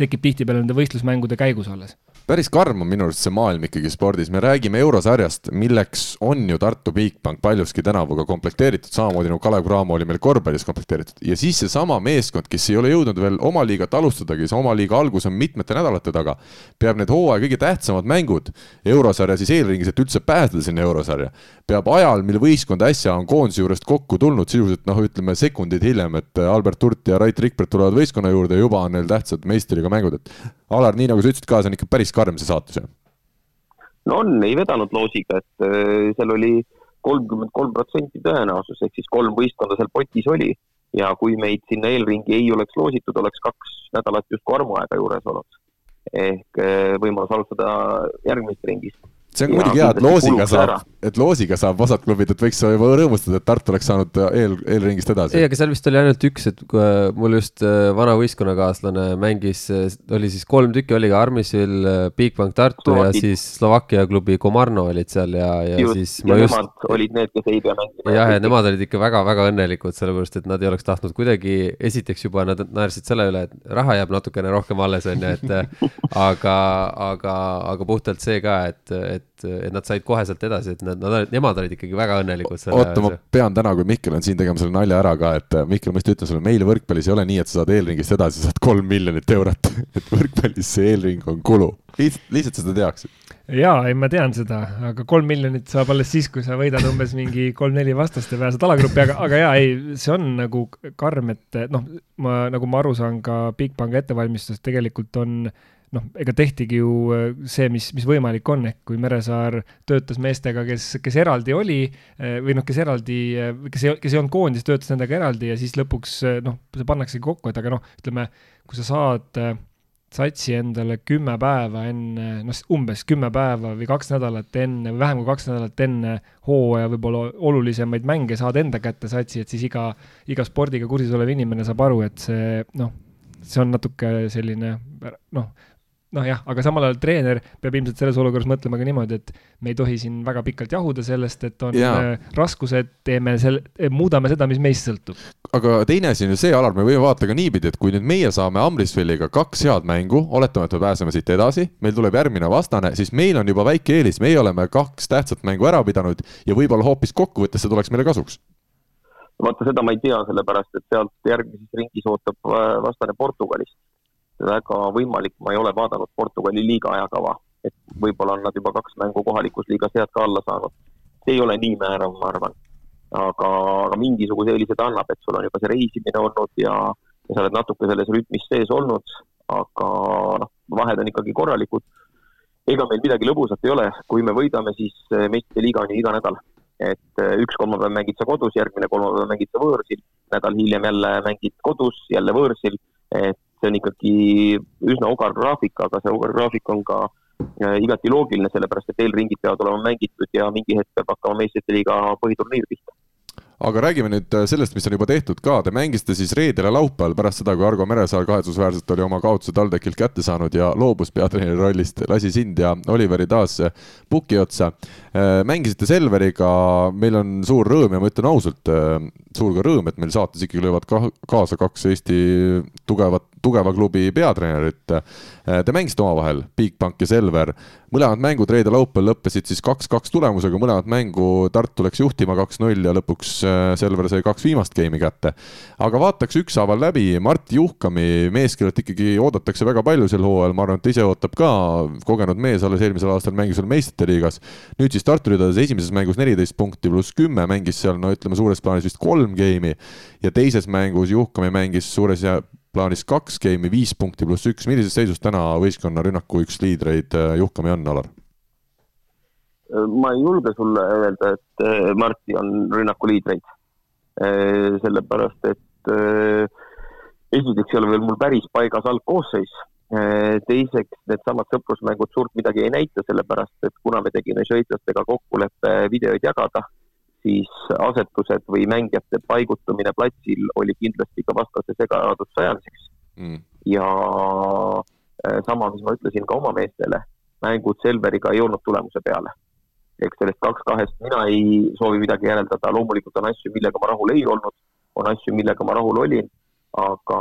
tekib tihtipeale nende võistlusmängude käigus alles päris karm on minu arust see maailm ikkagi spordis, me räägime eurosarjast, milleks on ju Tartu Bigbank paljuski tänavu ka komplekteeritud, samamoodi nagu Kalev Cramo oli meil korvpallis komplekteeritud. Ja siis seesama meeskond, kes ei ole jõudnud veel oma liigat alustadagi, see oma liiga algus on mitmete nädalate taga, peab need hooaja kõige tähtsamad mängud eurosarja siis eelringis, et üldse pääseda sinna eurosarja, peab ajal, mil võistkond äsja on koondise juurest kokku tulnud, sisuliselt noh, ütleme sekundid hiljem, et Albert Hurt ja Rait Rikbert tulevad võistkonna juurde ja juba on neil tähtsad meistriga mängud, et Alar, nii nagu sa ütlesid ka, see on ikka päris karm see saatus, jah? no on, ei vedanud loosiga, et äh, seal oli kolmkümmend kolm protsenti tõenäosus, ehk siis kolm võistkonda seal potis oli ja kui meid sinna eelringi ei oleks loositud, oleks kaks nädalat justkui armuaega juures olnud. ehk äh, võimalus alustada järgmisest ringist see on muidugi hea, et loosiga saab, et loosiga saab vasakklubid, et võiks juba rõõmustada, et Tartu oleks saanud eel, eelringist edasi. ei, aga seal vist oli ainult üks, et äh, mul just äh, vana võistkonnakaaslane mängis, äh, oli siis kolm tükki, oli ka Armisil, Bigbank Tartu Slovakid. ja siis Slovakkia klubi Komarno olid seal ja, ja just, siis ma just. Olid need, kes ei pea mängima. jah, ja nemad olid ikka väga-väga õnnelikud, sellepärast et nad ei oleks tahtnud kuidagi, esiteks juba nad naersid selle üle, et raha jääb natukene rohkem alles, on ju, et aga, aga, aga puhtalt see ka, et, et et, et nad said koheselt edasi, et nad, nad nemad olid ikkagi väga õnnelikud selle oota, ma pean täna, kui Mihkel on siin tegema selle nalja ära ka, et Mihkel, ma just ütlen sulle, meil võrkpallis ei ole nii, et sa saad eelringist edasi, saad kolm miljonit eurot. Et võrkpallis see eelring on kulu. lihtsalt, lihtsalt seda teaksid jaa, ei ma tean seda, aga kolm miljonit saab alles siis, kui sa võidad umbes mingi kolm-neli vastast ja pääsed alagruppi, aga, aga jaa, ei, see on nagu karm, et noh, ma, nagu ma aru saan ka Bigbanki ettevalmistusest, tegelikult on noh, ega tehtigi ju äh, see, mis, mis võimalik on, ehk kui Meresaar töötas meestega, kes, kes eraldi oli äh, või noh, kes eraldi, äh, kes ei, kes ei olnud koondis, töötas nendega eraldi ja siis lõpuks noh, see pannaksegi kokku, et aga noh, ütleme, kui sa saad satsi endale kümme päeva enne, noh, umbes kümme päeva või kaks nädalat enne või vähem kui kaks nädalat enne hooaja võib-olla olulisemaid mänge saad enda kätte satsi, et siis iga, iga spordiga kursis olev inimene saab aru, et see noh, see on natuke selline noh, noh jah, aga samal ajal treener peab ilmselt selles olukorras mõtlema ka niimoodi, et me ei tohi siin väga pikalt jahuda sellest, et on ja. Äh, raskused, teeme selle, muudame seda, mis meist sõltub. aga teine asi on ju see, Alar, me võime vaadata ka niipidi, et kui nüüd meie saame Amrisvilliga kaks head mängu, oletame, et me pääseme siit edasi, meil tuleb järgmine vastane, siis meil on juba väike eelis, meie oleme kaks tähtsat mängu ära pidanud ja võib-olla hoopis kokkuvõttes see tuleks meile kasuks vaata, seda ma ei tea, sellepärast et sealt järgmises ringis ootab äh, vastane Portugalist väga võimalik, ma ei ole vaadanud Portugali liiga ajakava, et võib-olla on nad juba kaks mängu kohalikus liigas head ka alla saanud. see ei ole nii määrav, ma arvan. aga, aga mingisuguse eelise ta annab, et sul on juba see reisimine olnud ja, ja sa oled natuke selles rütmis sees olnud, aga noh, vahed on ikkagi korralikud. ega meil midagi lõbusat ei ole, kui me võidame, siis meistrite liiga on ju iga nädal. et eh, üks kolmapäev mängid sa kodus, järgmine kolmapäev mängid sa võõrsil, nädal hiljem jälle mängid kodus, jälle võõrsil, et see on ikkagi üsna ogar graafik, aga see ogar graafik on ka äh, igati loogiline, sellepärast et eelringid peavad olema mängitud ja mingi hetk peab hakkama meistrite liiga põhiturniir pihta. Aga räägime nüüd äh, sellest, mis on juba tehtud ka, te mängisite siis reedel ja laupäeval pärast seda, kui Argo Meresaar kahetsusväärselt oli oma kaotuse TalTechilt kätte saanud ja loobus peatreeneri rollist, lasi sind ja Oliveri taas äh, puki otsa. Mängisite Selveriga, meil on suur rõõm ja ma ütlen ausalt, suur ka rõõm, et meil saates ikkagi löövad ka kaasa kaks Eesti tugevat, tugeva klubi peatreenerit. Te mängisite omavahel, Bigbank ja Selver. mõlemad mängud reede-laupäeval lõppesid siis kaks-kaks tulemusega, mõlemat mängu Tartu läks juhtima kaks-null ja lõpuks Selver sai kaks viimast game'i kätte. aga vaataks ükshaaval läbi, Mart Juhkami mees, kellelt ikkagi oodatakse väga palju sel hooajal, ma arvan, et ta ise ootab ka, kogenud mees, alles eelmisel aastal mängis veel meistrite liigas. nüüd siis Tartu ridades esimeses mängus neliteist punkti pluss kümme, mängis seal no ütleme suures plaanis vist kolm game'i ja teises mängus Juhkami mängis suures ja plaanis kaks game'i, viis punkti pluss üks, millises seisus täna võistkonna rünnaku üks liidreid äh, Juhkami on, Alar? ma ei julge sulle öelda, et äh, Marti on rünnaku liidreid. Äh, sellepärast, et esiteks ei ole veel mul päris paigas algkoosseis. teiseks, needsamad sõprusmängud suurt midagi ei näita, sellepärast et kuna me tegime šveitslastega kokkuleppe videoid jagada siis asetused või mängijate paigutumine platsil oli kindlasti ka vastase segaduse ajamiseks mm.. ja äh, sama, mis ma ütlesin ka oma meestele, mängud Selveriga ei olnud tulemuse peale. eks sellest kaks kahest mina ei soovi midagi järeldada, loomulikult on asju, millega ma rahul ei olnud, on asju, millega ma rahul olin, aga,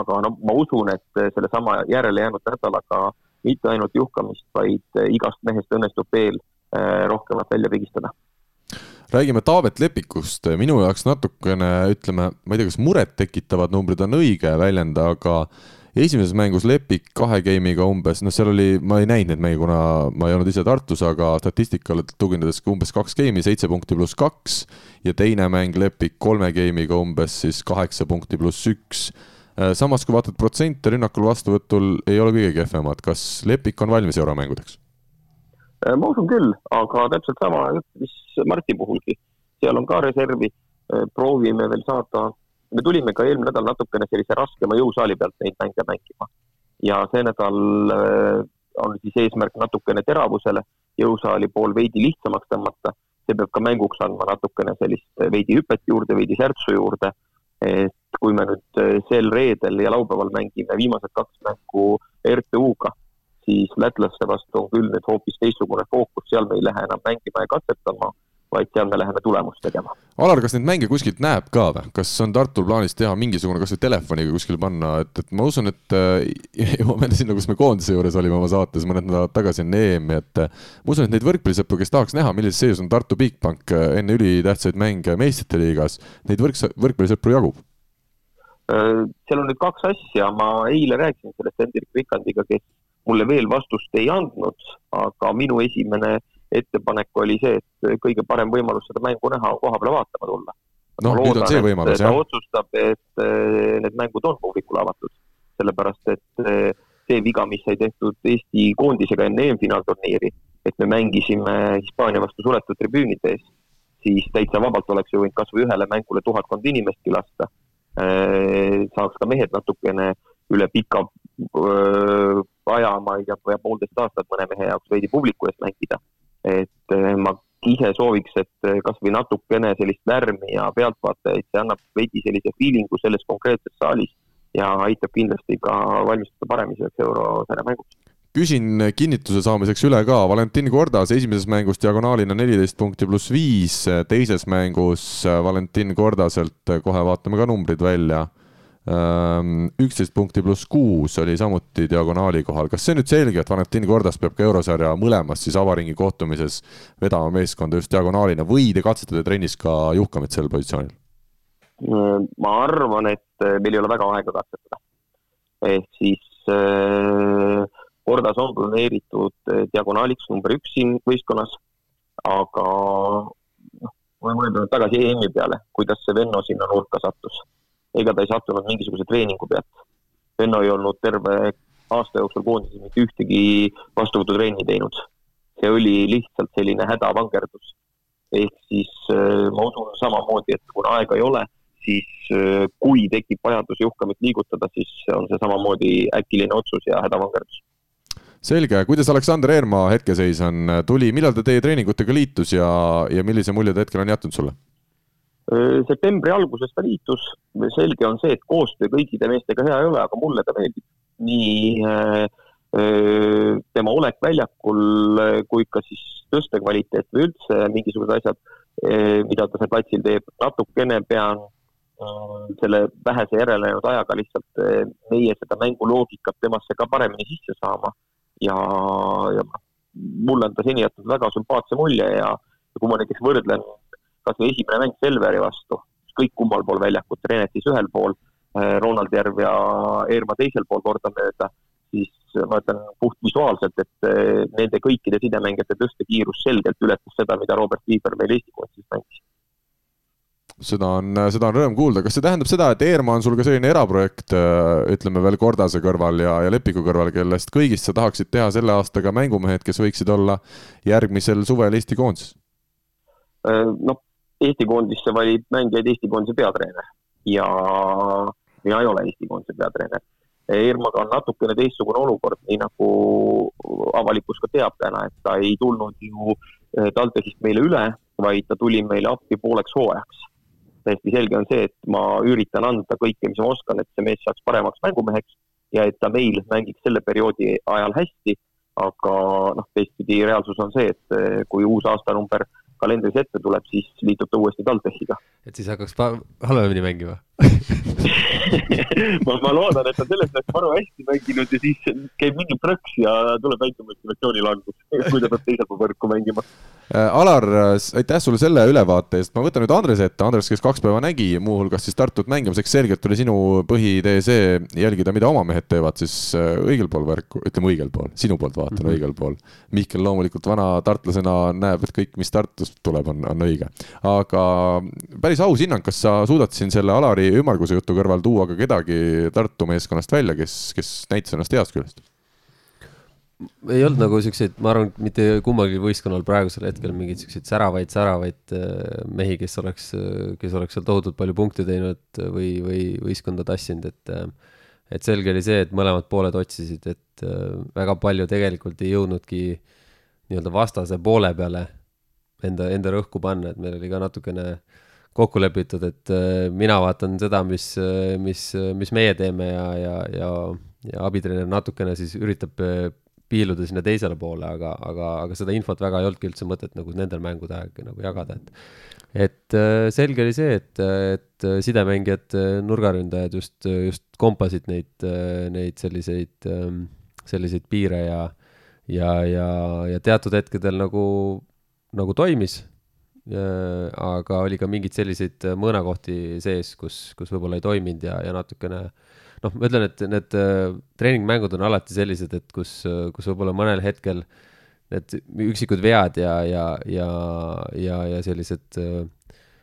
aga no ma usun, et sellesama järele jäänud nädalaga mitte ainult juhkamist, vaid igast mehest õnnestub veel äh, rohkemat välja pigistada räägime Taavet Lepikust, minu jaoks natukene ütleme, ma ei tea, kas murettekitavad numbrid on õige väljend, aga esimeses mängus Lepik kahe game'iga umbes, noh, seal oli, ma ei näinud neid mänge, kuna ma ei olnud ise Tartus, aga statistikale tuginedes umbes kaks game'i, seitse punkti pluss kaks ja teine mäng Lepik kolme game'iga umbes siis kaheksa punkti pluss üks. samas, kui vaatad protsente rünnakul vastuvõtul, ei ole kõige kehvemad, kas Lepik on valmis euromängudeks? Äh, ma usun küll, aga täpselt sama jutt, mis Marti puhulgi. seal on ka reservi, äh, proovime veel saada, me tulime ka eelmine nädal natukene sellise raskema jõusaali pealt neid mänge mängima. ja see nädal äh, on siis eesmärk natukene teravusele, jõusaali pool veidi lihtsamaks tõmmata, see peab ka mänguks andma natukene sellist veidi hüpet juurde, veidi särtsu juurde, et kui me nüüd sel reedel ja laupäeval mängime viimased kaks mängu RTU-ga siis lätlaste vastu on küll nüüd hoopis teistsugune fookus, seal me ei lähe enam mängima ja katsetama, vaid seal me läheme tulemust tegema. Alar, kas neid mänge kuskilt näeb ka või, kas on Tartul plaanis teha mingisugune kasvõi telefoniga kuskil panna, et, et ma usun, et äh, jõuame sinna, kus me koondise juures olime oma saates mõned nädalad tagasi enne EM-i, et äh, ma usun, et neid võrkpallisõpru, kes tahaks näha, millises seisus on Tartu Bigbank äh, enne ülitähtsaid mänge meistrite liigas, neid võrk-, võrkpallisõpru jagub seal on nüüd kaks asja, ma eile rääkisin sellest Hendrik Vikandiga, kes mulle veel vastust ei andnud, aga minu esimene ettepanek oli see, et kõige parem võimalus seda mängu näha on koha peale vaatama tulla. noh, nüüd on see võimalus, jah. ta otsustab, et eh, need mängud on publikule avatud, sellepärast et eh, see viga, mis sai tehtud Eesti koondisega enne EM-finaalturniiri, et me mängisime Hispaania vastu suletud tribüünide ees, siis täitsa vabalt oleks ju võinud kas või ühele mängule tuhatkond inimestki lasta. Eh, saaks ka mehed natukene üle pika aja, ma ei tea, poolteist aastat mõne mehe jaoks veidi publiku eest mängida. et ma ise sooviks, et kasvõi natukene sellist lärmi ja pealtvaatajaid, see annab veidi sellise feeling'u selles konkreetses saalis ja aitab kindlasti ka valmistuda paremini selleks eurosarja mänguks. Küsin kinnituse saamiseks üle ka, Valentin Kordas esimeses mängus diagonaalina neliteist punkti pluss viis, teises mängus Valentin Kordaselt, kohe vaatame ka numbrid välja üksteist punkti pluss kuus oli samuti diagonaali kohal, kas see nüüd selge, et Valentin Kordas peab ka eurosarja mõlemas siis avaringi kohtumises vedama meeskonda just diagonaalina või te katsetate trennis ka Juhkamit sel positsioonil? ma arvan, et eh, meil ei ole väga aega katsetada. ehk siis äh, Kordas on planeeritud eh, diagonaaliks number üks siin võistkonnas, aga noh, ma mõtlen tagasi EM-i peale, kuidas see Venno sinna nurka sattus ega ta ei sattunud mingisuguse treeningu pealt. Venno ei olnud terve aasta jooksul koondises mitte ühtegi vastuvõtutrenni teinud. see oli lihtsalt selline hädavangerdus. ehk siis äh, ma usun samamoodi, et kuna aega ei ole, siis äh, kui tekib vajadus juhkamit liigutada, siis on see samamoodi äkiline otsus ja hädavangerdus selge, kuidas Aleksander Eermaa hetkeseis on, tuli, millal ta teie treeningutega liitus ja, ja millise mulje ta hetkel on jätnud sulle? Septembri alguses ta liitus, selge on see, et koostöö kõikide meestega hea ei ole, aga mulle ta meeldib. nii tema olek väljakul kui ka siis tõstekvaliteet või üldse mingisugused asjad, mida ta seal platsil teeb, natukene pean selle vähese järelejäänud ajaga lihtsalt meie seda mänguloogikat temasse ka paremini sisse saama. ja, ja mulle on ta seni jätnud väga sümpaatse mulje ja kui ma näiteks võrdlen kas või esimene mäng Selveri vastu, kõik kummal pool väljakut, Renetis ühel pool, Ronald Järv ja Eerma teisel pool kordamööda siis ma ütlen puht visuaalselt, et eh, nende kõikide sidemängijate tõstekiirus selgelt ületas seda, mida Robert Viiber meil Eesti koondis mängis seda on, seda on rõõm kuulda, kas see tähendab seda, et Eerma on sul ka selline eraprojekt, eh, ütleme veel Kordase kõrval ja, ja Lepiku kõrval, kellest kõigist sa tahaksid teha selle aastaga mängumehed, kes võiksid olla järgmisel suvel Eesti koondises? Noh, Eesti koondisse valib mängijaid Eesti koondise peatreener. Ja mina ei ole Eesti koondise peatreener. Irmaga on natukene teistsugune olukord, nii nagu avalikkus ka teab täna, et ta ei tulnud ju eh, TalTechist meile üle, vaid ta tuli meile appi pooleks hooajaks. täiesti selge on see, et ma üritan anda kõike, mis ma oskan, et see mees saaks paremaks mängumeheks ja et ta meil mängiks selle perioodi ajal hästi, aga noh, teistpidi reaalsus on see, et eh, kui uus aastanumber kalendris ette tuleb, siis liitub ta uuesti TalTechiga. et siis hakkaks halvemini mängima ma, ma loodan, et ta sellest ajast maru hästi mänginud ja siis käib mingi prõks ja tuleb väike motivatsioonilangus, kui ta peab teisel pool võrku mängima. Äh, Alar, aitäh sulle selle ülevaate eest, ma võtan nüüd Andrese ette, Andres, kes kaks päeva nägi muuhulgas siis Tartut mängimas, eks selgelt oli sinu põhitee see jälgida, mida oma mehed teevad siis äh, õigel pool võrku, ütleme õigel pool, sinu poolt vaatan mm -hmm. õigel pool. Mihkel loomulikult vana tartlasena näeb, et kõik, mis Tartust tuleb, on, on õige. aga päris aus hinnang, kas sa suudad siin selle Alari ümmarguse jutu kõrval tuua ka kedagi Tartu meeskonnast välja, kes, kes näitas ennast heast küljest? ei olnud nagu siukseid, ma arvan, mitte kummalgi võistkonnal praegusel hetkel mingeid siukseid säravaid, säravaid äh, mehi, kes oleks, kes oleks seal tohutult palju punkte teinud või, või võistkonda tassinud, et äh, et selge oli see, et mõlemad pooled otsisid, et äh, väga palju tegelikult ei jõudnudki nii-öelda vastase poole peale enda, enda rõhku panna, et meil oli ka natukene kokku lepitud, et mina vaatan seda, mis, mis, mis meie teeme ja, ja, ja, ja abitreener natukene siis üritab piiluda sinna teisele poole, aga, aga, aga seda infot väga ei olnudki üldse mõtet nagu nendel mängude aeg nagu jagada, et et äh, selge oli see, et, et sidemängijad, nurgaründajad just, just kompasid neid, neid selliseid, ähm, selliseid piire ja ja, ja, ja teatud hetkedel nagu, nagu toimis aga oli ka mingeid selliseid mõõnakohti sees, kus, kus võib-olla ei toiminud ja, ja natukene äh, noh, ma ütlen, et need äh, treeningmängud on alati sellised, et kus, kus võib-olla mõnel hetkel need üksikud vead ja, ja, ja, ja, ja sellised äh,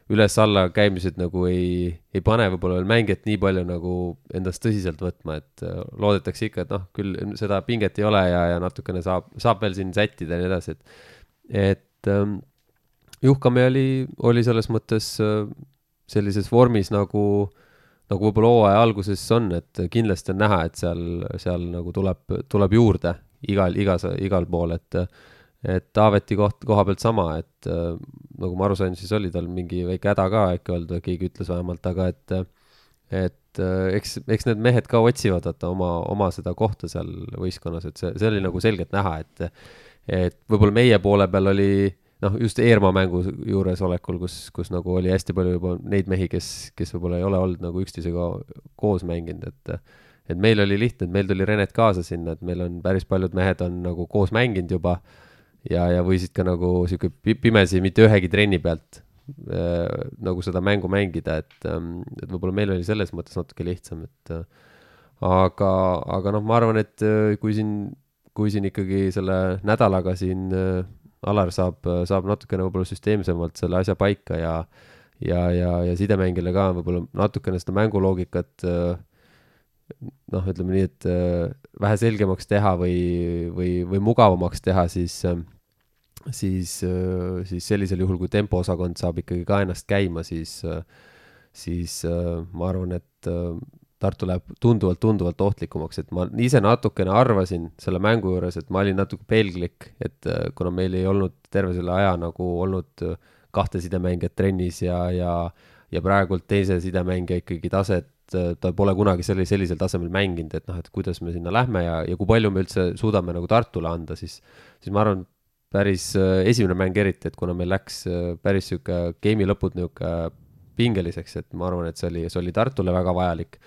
üles-alla käimised nagu ei, ei pane võib-olla veel mängijat nii palju nagu endast tõsiselt võtma, et äh, loodetakse ikka, et noh, küll seda pinget ei ole ja, ja natukene saab, saab veel siin sättida ja nii edasi, et, et Juhkami oli, oli selles mõttes äh, sellises vormis nagu äh, nagu võib-olla hooaja alguses on, et kindlasti on näha, et seal, seal nagu tuleb, tuleb juurde igal, igas, igal pool, et et Taaveti koht, koha pealt sama, et nagu ma aru sain, siis oli tal mingi väike häda ka äkki olnud või keegi ütles vähemalt, aga et et eks, eks need mehed ka otsivad vaata oma, oma seda kohta seal võistkonnas, et see, see oli nagu selgelt näha, et et võib-olla meie poole peal oli äh, noh, just Eerma mängu juuresolekul, kus, kus nagu oli hästi palju juba neid mehi, kes, kes võib-olla ei ole olnud nagu üksteisega koos mänginud, et et meil oli lihtne, et meil tuli Renet kaasa sinna, et meil on päris paljud mehed on nagu koos mänginud juba ja, ja võisid ka nagu sihuke pimesi mitte ühegi trenni pealt äh, nagu seda mängu mängida, et ähm,, et võib-olla meil oli selles mõttes natuke lihtsam, et äh, aga, aga noh, ma arvan, et äh, kui siin, kui siin ikkagi selle nädalaga siin äh, Alar saab, saab natukene võib-olla süsteemsemalt selle asja paika ja ja, ja, ja sidemängijale ka võib-olla natukene seda mänguloogikat noh, ütleme nii, et vähe selgemaks teha või, või, või mugavamaks teha, siis, siis, siis sellisel juhul, kui tempoosakond saab ikkagi ka ennast käima, siis, siis ma arvan, et Tartu läheb tunduvalt, tunduvalt ohtlikumaks, et ma ise natukene arvasin selle mängu juures, et ma olin natuke pelglik, et äh, kuna meil ei olnud terve selle aja nagu olnud äh, kahte sidemängijat trennis ja, ja, ja praegult teise sidemängija ikkagi taset, äh, ta pole kunagi selle, sellisel tasemel mänginud, et noh, et kuidas me sinna lähme ja, ja kui palju me üldse suudame nagu Tartule anda, siis, siis ma arvan, päris esimene mäng eriti, et kuna meil läks päris sihuke game'i lõpud nihuke pingeliseks, et ma arvan, et see oli, see oli Tartule väga vajalik,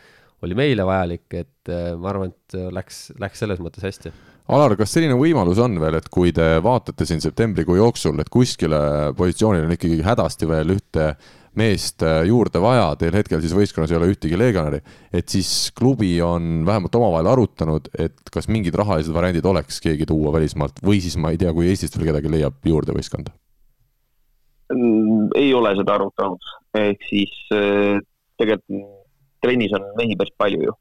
oli meile vajalik, et ma arvan, et läks, läks selles mõttes hästi Alar, kas selline võimalus on veel, et kui te vaatate siin septembrikuu jooksul, et kuskile positsioonile on ikkagi hädasti veel ühte meest äh, juurde vaja, teil hetkel siis võistkonnas ei ole ühtegi legionäri, et siis klubi on vähemalt omavahel arutanud, et kas mingid rahalised variandid oleks keegi tuua välismaalt või siis ma ei tea, kui Eestist veel kedagi leiab juurde võistkonda? Mm, ei ole seda arutanud, ehk siis äh, tegelikult trennis on mehi päris palju ju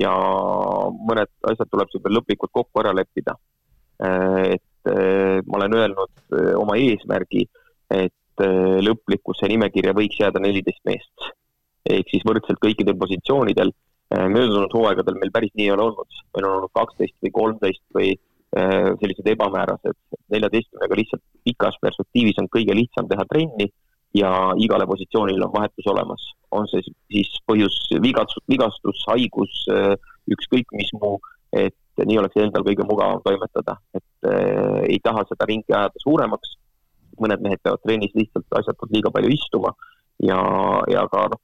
ja mõned asjad tuleb sul veel lõplikult kokku ära leppida. et eh, ma olen öelnud eh, oma eesmärgi, et lõplikusse nimekirja võiks jääda neliteist meest. ehk siis võrdselt kõikidel positsioonidel. möödunud hooaegadel meil päris nii ei ole olnud, meil on olnud kaksteist või kolmteist või sellised ebamäärased, neljateistkümnega lihtsalt pikas perspektiivis on kõige lihtsam teha trenni ja igale positsioonile on vahetus olemas. on see siis põhjus vigastus, vigastus, haigus, äh, ükskõik mis muu, et nii oleks endal kõige mugavam toimetada, et äh, ei taha seda ringi ajada suuremaks. mõned mehed peavad trennis lihtsalt asjatult liiga palju istuma ja, ja ka noh,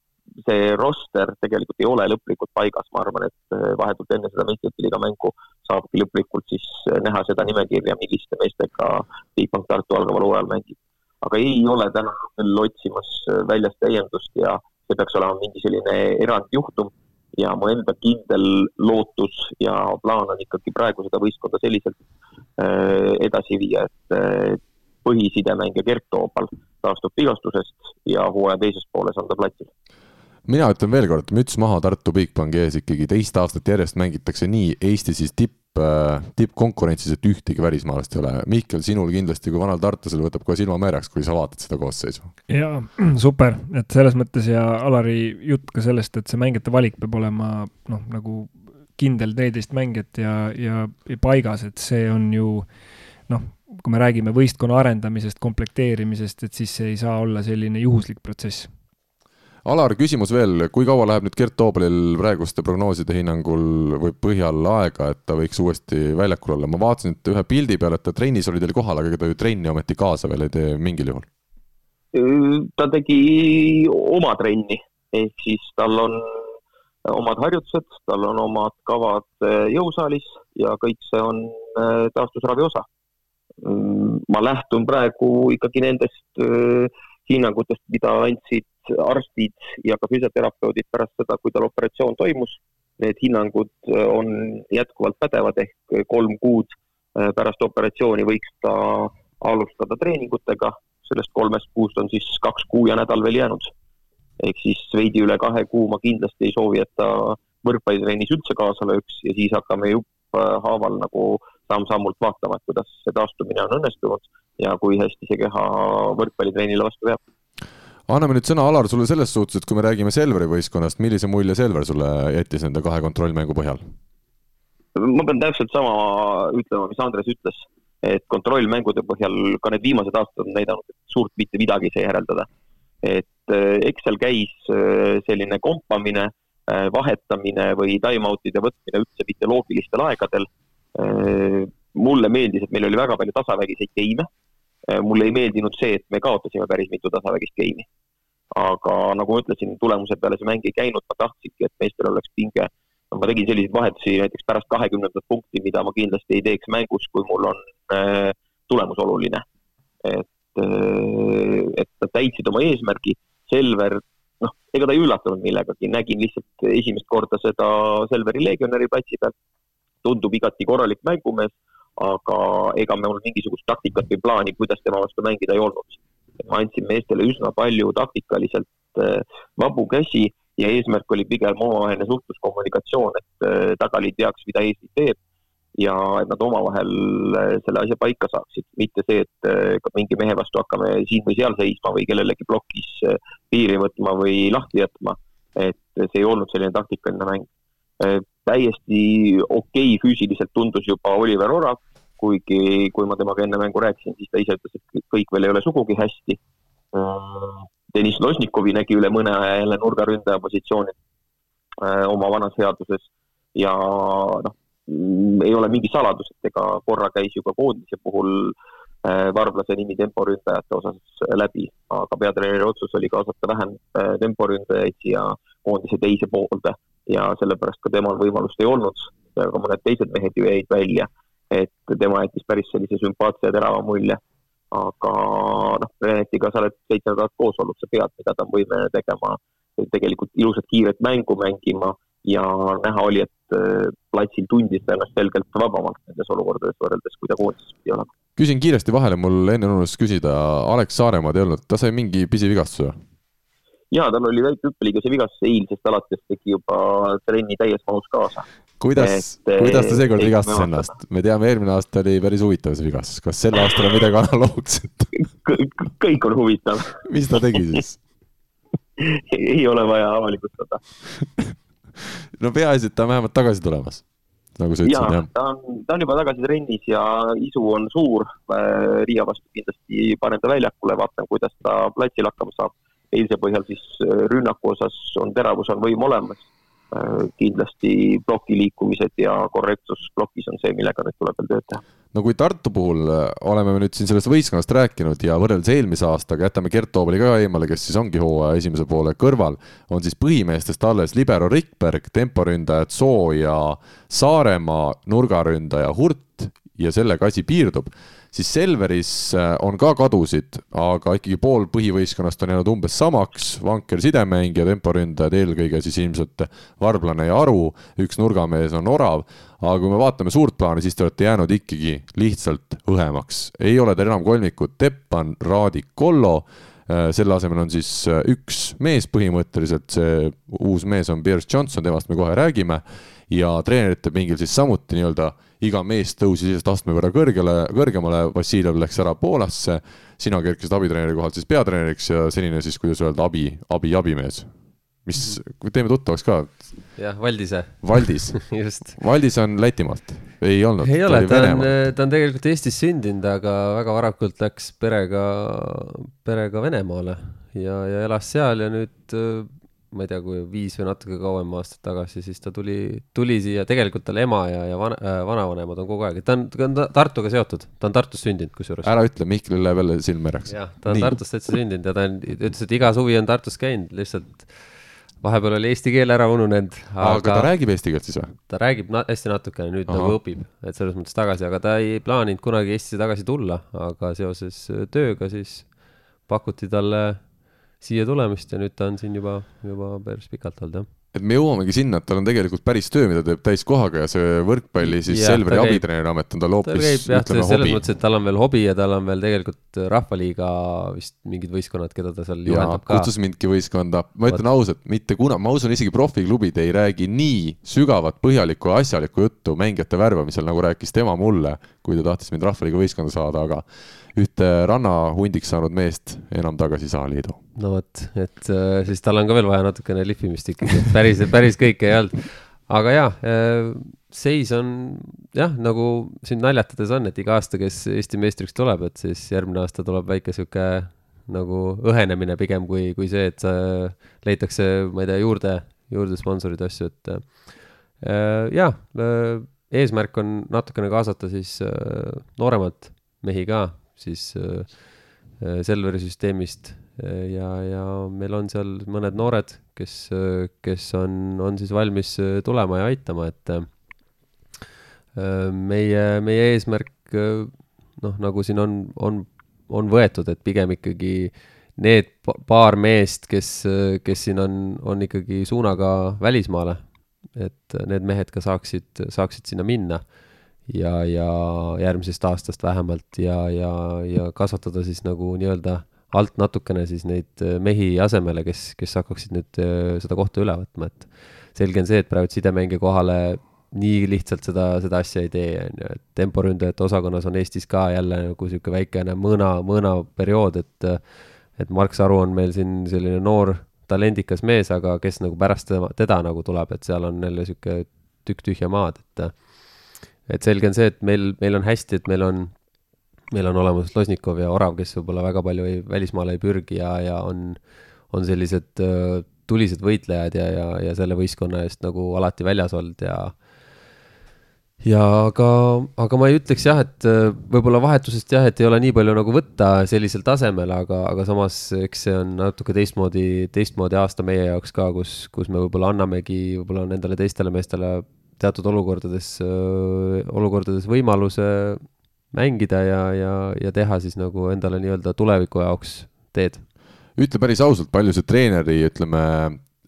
see roster tegelikult ei ole lõplikult paigas, ma arvan, et äh, vahetult enne seda meistrite liiga mängu saabki lõplikult siis äh, näha seda nimekirja, milliste meestega Bigbank Tartu algaval hooajal mängib aga ei ole täna veel otsimas äh, väljas täiendust ja see peaks olema mingi selline erandjuhtum. Ja mu enda kindel lootus ja plaan on ikkagi praegu seda võistkonda selliselt äh, edasi viia, et äh, põhisidemängija Gert Toobal taastub vigastusest ja hooaja teises pooles on ta platsil. Mina ütlen veel kord, müts maha Tartu Bigbanki ees ikkagi, teist aastat järjest mängitakse nii. Eesti siis tipp, äh, tippkonkurentsis, et ühtegi välismaalast ei ole. Mihkel, sinul kindlasti kui vanal tartlasel võtab kohe silma meeleks, kui sa vaatad seda koosseisu. jaa, super, et selles mõttes ja Alari jutt ka sellest, et see mängijate valik peab olema noh, nagu kindel neliteist mängijat ja, ja, ja paigas, et see on ju noh, kui me räägime võistkonna arendamisest, komplekteerimisest, et siis see ei saa olla selline juhuslik protsess Alar, küsimus veel, kui kaua läheb nüüd Gert Toobelil praeguste prognooside hinnangul või põhjal aega, et ta võiks uuesti väljakul olla? ma vaatasin, et ühe pildi peal, et ta trennis oli teil kohal, aga ega ta ju trenni ometi kaasa veel ei tee mingil juhul. ta tegi oma trenni, ehk siis tal on omad harjutused, tal on omad kavad eh, jõusaalis ja kõik see on eh, taastusravi osa. Mm, ma lähtun praegu ikkagi nendest hinnangutest, mida andsid arstid ja ka füsioterapeudid pärast seda, kui tal operatsioon toimus. Need hinnangud äh, on jätkuvalt pädevad ehk kolm kuud äh, pärast operatsiooni võiks ta alustada treeningutega, sellest kolmest kuust on siis kaks kuu ja nädal veel jäänud. ehk siis veidi üle kahe kuu ma kindlasti ei soovi, et ta võrkpallitrennis üldse kaasa lööks ja siis hakkame jupphaaval nagu samm-sammult vaatama, et kuidas see taastumine on õnnestunud ja kui hästi see keha võrkpallitrennile vastu peab anname nüüd sõna, Alar, sulle selles suhtes, et kui me räägime Selveri võistkonnast, millise mulje Selver sulle jättis nende kahe kontrollmängu põhjal? ma pean täpselt sama ütlema, mis Andres ütles, et kontrollmängude põhjal ka need viimased aastad on näidanud, et suurt mitte midagi ei saa järeldada. et eh, eks seal käis eh, selline kompamine, eh, vahetamine või time-out'ide võtmine üldse mitte loogilistel aegadel. mulle meeldis, et meil oli väga palju tasavägiseid geime mulle ei meeldinud see, et me kaotasime päris mitu tasavägist geimi. aga nagu ma ütlesin, tulemuse peale see mäng ei käinud, ma tahtsingi, et meestel oleks pinge. ma tegin selliseid vahetusi näiteks pärast kahekümnendat punkti, mida ma kindlasti ei teeks mängus, kui mul on äh, tulemus oluline. et äh,, et nad täitsid oma eesmärgi, Selver, noh, ega ta ei üllatanud millegagi, nägin lihtsalt esimest korda seda Selveri legionäri platsi peal. tundub igati korralik mängumees aga ega mul mingisugust taktikat või plaani, kuidas tema vastu mängida ei olnud. ma andsin meestele üsna palju taktikaliselt äh, vabu käsi ja eesmärk oli pigem omavaheline suhtluskommunikatsioon, et äh, tagaliit teaks, mida Eesti teeb ja et nad omavahel äh, selle asja paika saaksid, mitte see, et mingi mehe vastu hakkame siin või seal seisma või kellelegi plokis piiri võtma või lahti jätma. et see ei olnud selline taktikaline mäng. täiesti okei okay, füüsiliselt tundus juba Oliver Orav, kuigi kui ma temaga enne mängu rääkisin, siis ta ise ütles, et kõik veel ei ole sugugi hästi. Deniss Losnikovi nägi üle mõne jälle nurgaründaja positsiooni äh, oma vanas seaduses. Ja noh, ei ole mingi saladus, et ega korra käis ju ka koondise puhul varblase nimi temporündajate osas läbi, aga peatreeneri otsus oli kaasata vähem temporündajaid siia koondise teise poolde. Ja sellepärast ka temal võimalust ei olnud, aga mõned teised mehed ju jäid välja, et tema jättis päris sellise sümpaatse ja terava mulje. aga noh, Renetiga sa oled seitse nädalat koos olnud, sa tead, mida ta on võimeline tegema, tegelikult ilusat kiiret mängu mängima ja näha oli, et äh, platsil tundis ta ennast selgelt vabamalt nendes olukordades võrreldes, kui ta koondises pidi olema. küsin kiiresti vahele, mul enne unustas küsida, Alex Saaremaad ei olnud, ta sai mingi pisivigastuse või? ja tal oli väike hüppeliigese vigastus, eilsest alates tegi juba trenni täies mahus kaasa. Kuidas, kuidas ta seekord vigastas ennast? me teame, eelmine aasta oli päris huvitav see vigastus, kas sel aastal on midagi analoogset kõik on huvitav mis ta tegi siis ei ole vaja avalikustada no peaasi, et ta on vähemalt tagasi tulemas, nagu sa ütlesid, jah? ta on, ta on juba tagasi trennis ja isu on suur. Äh, Riia vastu kindlasti panen ta väljakule, vaatan, kuidas ta platsil hakkama saab. eilse põhjal siis äh, rünnaku osas on teravus, on võim olemas kindlasti ploki liikumised ja korrektsus plokis on see, millega nüüd tuleb veel tööd teha. no kui Tartu puhul äh, oleme me nüüd siin sellest võistkonnast rääkinud ja võrreldes eelmise aastaga jätame Gert Toobali ka eemale, kes siis ongi hooaja esimese poole kõrval, on siis põhimeestest alles libero Rikberg, temporündajad Soo ja Saaremaa, nurgaründaja Hurt ja sellega asi piirdub siis Selveris äh, on ka kadusid, aga ikkagi pool põhivõistkonnast on jäänud umbes samaks, vanker sidemängija, temporündajad eelkõige siis ilmselt Varblane ja Aru, üks nurgamees on Orav, aga kui me vaatame suurt plaani, siis te olete jäänud ikkagi lihtsalt õhemaks. ei ole teil enam kolmikut. Teppan, Raadik, Kollo, äh, selle asemel on siis äh, üks mees põhimõtteliselt, see uus mees on Pierce Johnson, temast me kohe räägime, ja treenerite pingil siis samuti nii-öelda iga mees tõusis lihtsalt astme võrra kõrgele, kõrgemale, Vassiljev läks ära Poolasse, sina kerkisid abitreeneri kohalt siis peatreeneriks ja senine siis, kuidas öelda, abi, abi, abimees. mis, teeme tuttavaks ka. jah, Valdise. Valdis just. Valdis on Lätimaalt, ei olnud? ei ole, ta on, ta on tegelikult Eestis sündinud, aga väga varakult läks perega, perega Venemaale ja, ja elas seal ja nüüd ma ei tea, kui viis või natuke kauem aastat tagasi, siis ta tuli, tuli siia, tegelikult tal ema ja, ja vana äh,, vanavanemad on kogu aeg, ta on, ta on Tartuga seotud, ta on Tartus sündinud kusjuures. ära ütle, Mihklil läheb jälle silm märjaks. jah, ta on Nii. Tartus täitsa sündinud ja ta on, ütles, et iga suvi on Tartus käinud, lihtsalt vahepeal oli eesti keel ära ununenud. aga ta räägib eesti keelt siis või? ta räägib na hästi natukene, nüüd Aha. nagu õpib, et selles mõttes tagasi, aga ta ei plaaninud kunagi Eestisse tagasi tulla, aga seoses tööga siis pakuti talle siia tulemist ja nüüd ta on siin juba, juba päris pikalt olnud, jah et me jõuamegi sinna, et tal on tegelikult päris töö, mida teeb täiskohaga ja see võrkpalli siis ja, Selveri abitreeneri amet on tal hoopis jah, selles hobi. mõttes, et tal on veel hobi ja tal on veel tegelikult Rahvaliiga vist mingid võistkonnad, keda ta seal juhendab ka. kutsus mindki võistkonda, ma ütlen ausalt, mitte kuna, ma usun isegi profiklubid ei räägi nii sügavat, põhjalikku ja asjalikku juttu mängijate värbamisel, nagu rääkis tema mulle, kui ta tahtis mind Rahvaliiga võistkonda saada, aga ühte rannahundiks saanud meest enam tagasi ei saa liidu. no vot, et äh, siis tal on ka veel vaja natukene lihvimist ikkagi, päris, päris kõike ei olnud. aga jaa, äh, seis on jah, nagu siin naljatades on, et iga aasta, kes Eesti meistriks tuleb, et siis järgmine aasta tuleb väike sihuke nagu õhenemine pigem kui, kui see, et leitakse, ma ei tea, juurde, juurde sponsorid, asju, et äh, jah, eesmärk on natukene kaasata siis nooremad mehi ka siis äh, äh, Selveri süsteemist. Äh, ja, ja meil on seal mõned noored, kes, kes on, on siis valmis tulema ja aitama, et meie, meie eesmärk noh, nagu siin on, on, on võetud, et pigem ikkagi need paar meest, kes, kes siin on, on ikkagi suunaga välismaale, et need mehed ka saaksid, saaksid sinna minna ja, ja järgmisest aastast vähemalt ja, ja, ja kasvatada siis nagu nii-öelda alt natukene siis neid äh, mehi asemele, kes, kes hakkaksid nüüd äh, seda kohta üle võtma, et selge on see, et praegu sidemängija kohale nii lihtsalt seda, seda asja ei tee, on ju, et temporündajate osakonnas on Eestis ka jälle nagu niisugune väikene mõõna, mõõnaperiood, et et Mark Saru on meil siin selline noor talendikas mees, aga kes nagu pärast teda, teda nagu tuleb, et seal on jälle niisugune tükk tühja maad, et et selge on see, et meil, meil on hästi, et meil on, meil on olemas Losnikov ja Orav, kes võib-olla väga palju ei, välismaale ei pürgi ja, ja on, on sellised tulised võitlejad ja, ja, ja selle võistkonna eest nagu alati väljas olnud ja ja aga, aga ma ei ütleks jah, et võib-olla vahetusest jah, et ei ole nii palju nagu võtta sellisel tasemel, aga, aga samas eks see on natuke teistmoodi, teistmoodi aasta meie jaoks ka, kus, kus me võib-olla annamegi võib-olla nendele teistele meestele teatud olukordades, olukordades võimaluse mängida ja, ja, ja teha siis nagu endale nii-öelda tuleviku jaoks teed. ütle päris ausalt, palju see treeneri, ütleme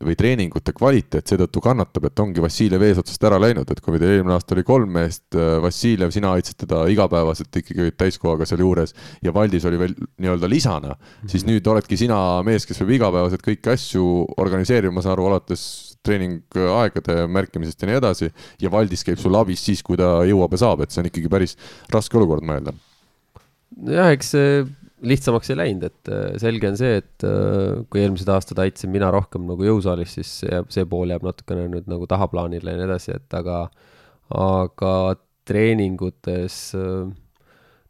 või treeningute kvaliteet seetõttu kannatab, et ongi Vassiljev eesotsast ära läinud, et kui meil eelmine aasta oli kolm meest, Vassiljev, sina aitasid teda igapäevaselt ikkagi täiskohaga sealjuures ja Valdis oli veel nii-öelda lisana mm, -hmm. siis nüüd oledki sina mees, kes peab igapäevaselt kõiki asju organiseerima, ma saan aru, alates treeningaegade märkimisest ja nii edasi, ja Valdis käib sul abis siis, kui ta jõuab ja saab, et see on ikkagi päris raske olukord, ma eeldan. jah, eks see lihtsamaks ei läinud, et äh, selge on see, et äh, kui eelmised aastad aitasin mina rohkem nagu jõusaalis, siis see, see pool jääb natukene nüüd nagu tahaplaanile ja nii edasi, et aga, aga treeningutes äh,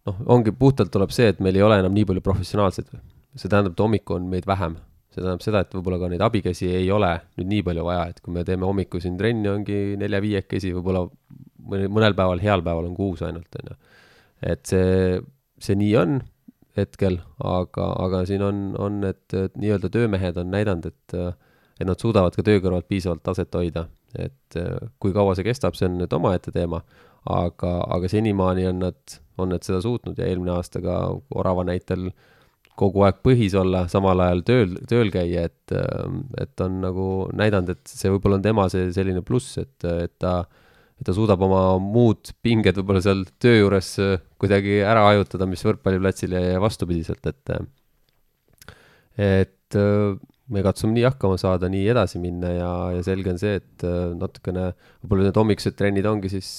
noh, ongi puhtalt tuleb see, et meil ei ole enam nii palju professionaalseid. see tähendab, et hommikul on meid vähem. See tähendab seda, et võib-olla ka neid abikäsi ei ole nüüd nii palju vaja, et kui me teeme hommikul siin trenni, ongi nelja-viiekesi, võib-olla mõnel päeval, heal päeval on kuus ainult, on ju. et see, see nii on hetkel, aga, aga siin on, on need, nii-öelda töömehed on näidanud, et, et nad suudavad ka töö kõrvalt piisavalt taset hoida. et kui kaua see kestab, see on nüüd omaette teema, aga, aga senimaani on nad, on nad seda suutnud ja eelmine aasta ka Orava näitel kogu aeg põhis olla, samal ajal tööl, tööl käia, et, et on nagu näidanud, et see võib-olla on tema see selline pluss, et, et ta et ta suudab oma muud pinged võib-olla seal töö juures kuidagi ära hajutada, mis võrkpalliplatsil ja vastupidiselt, et et me katsume nii hakkama saada, nii edasi minna ja, ja selge on see, et natukene võib-olla need hommikused trennid ongi siis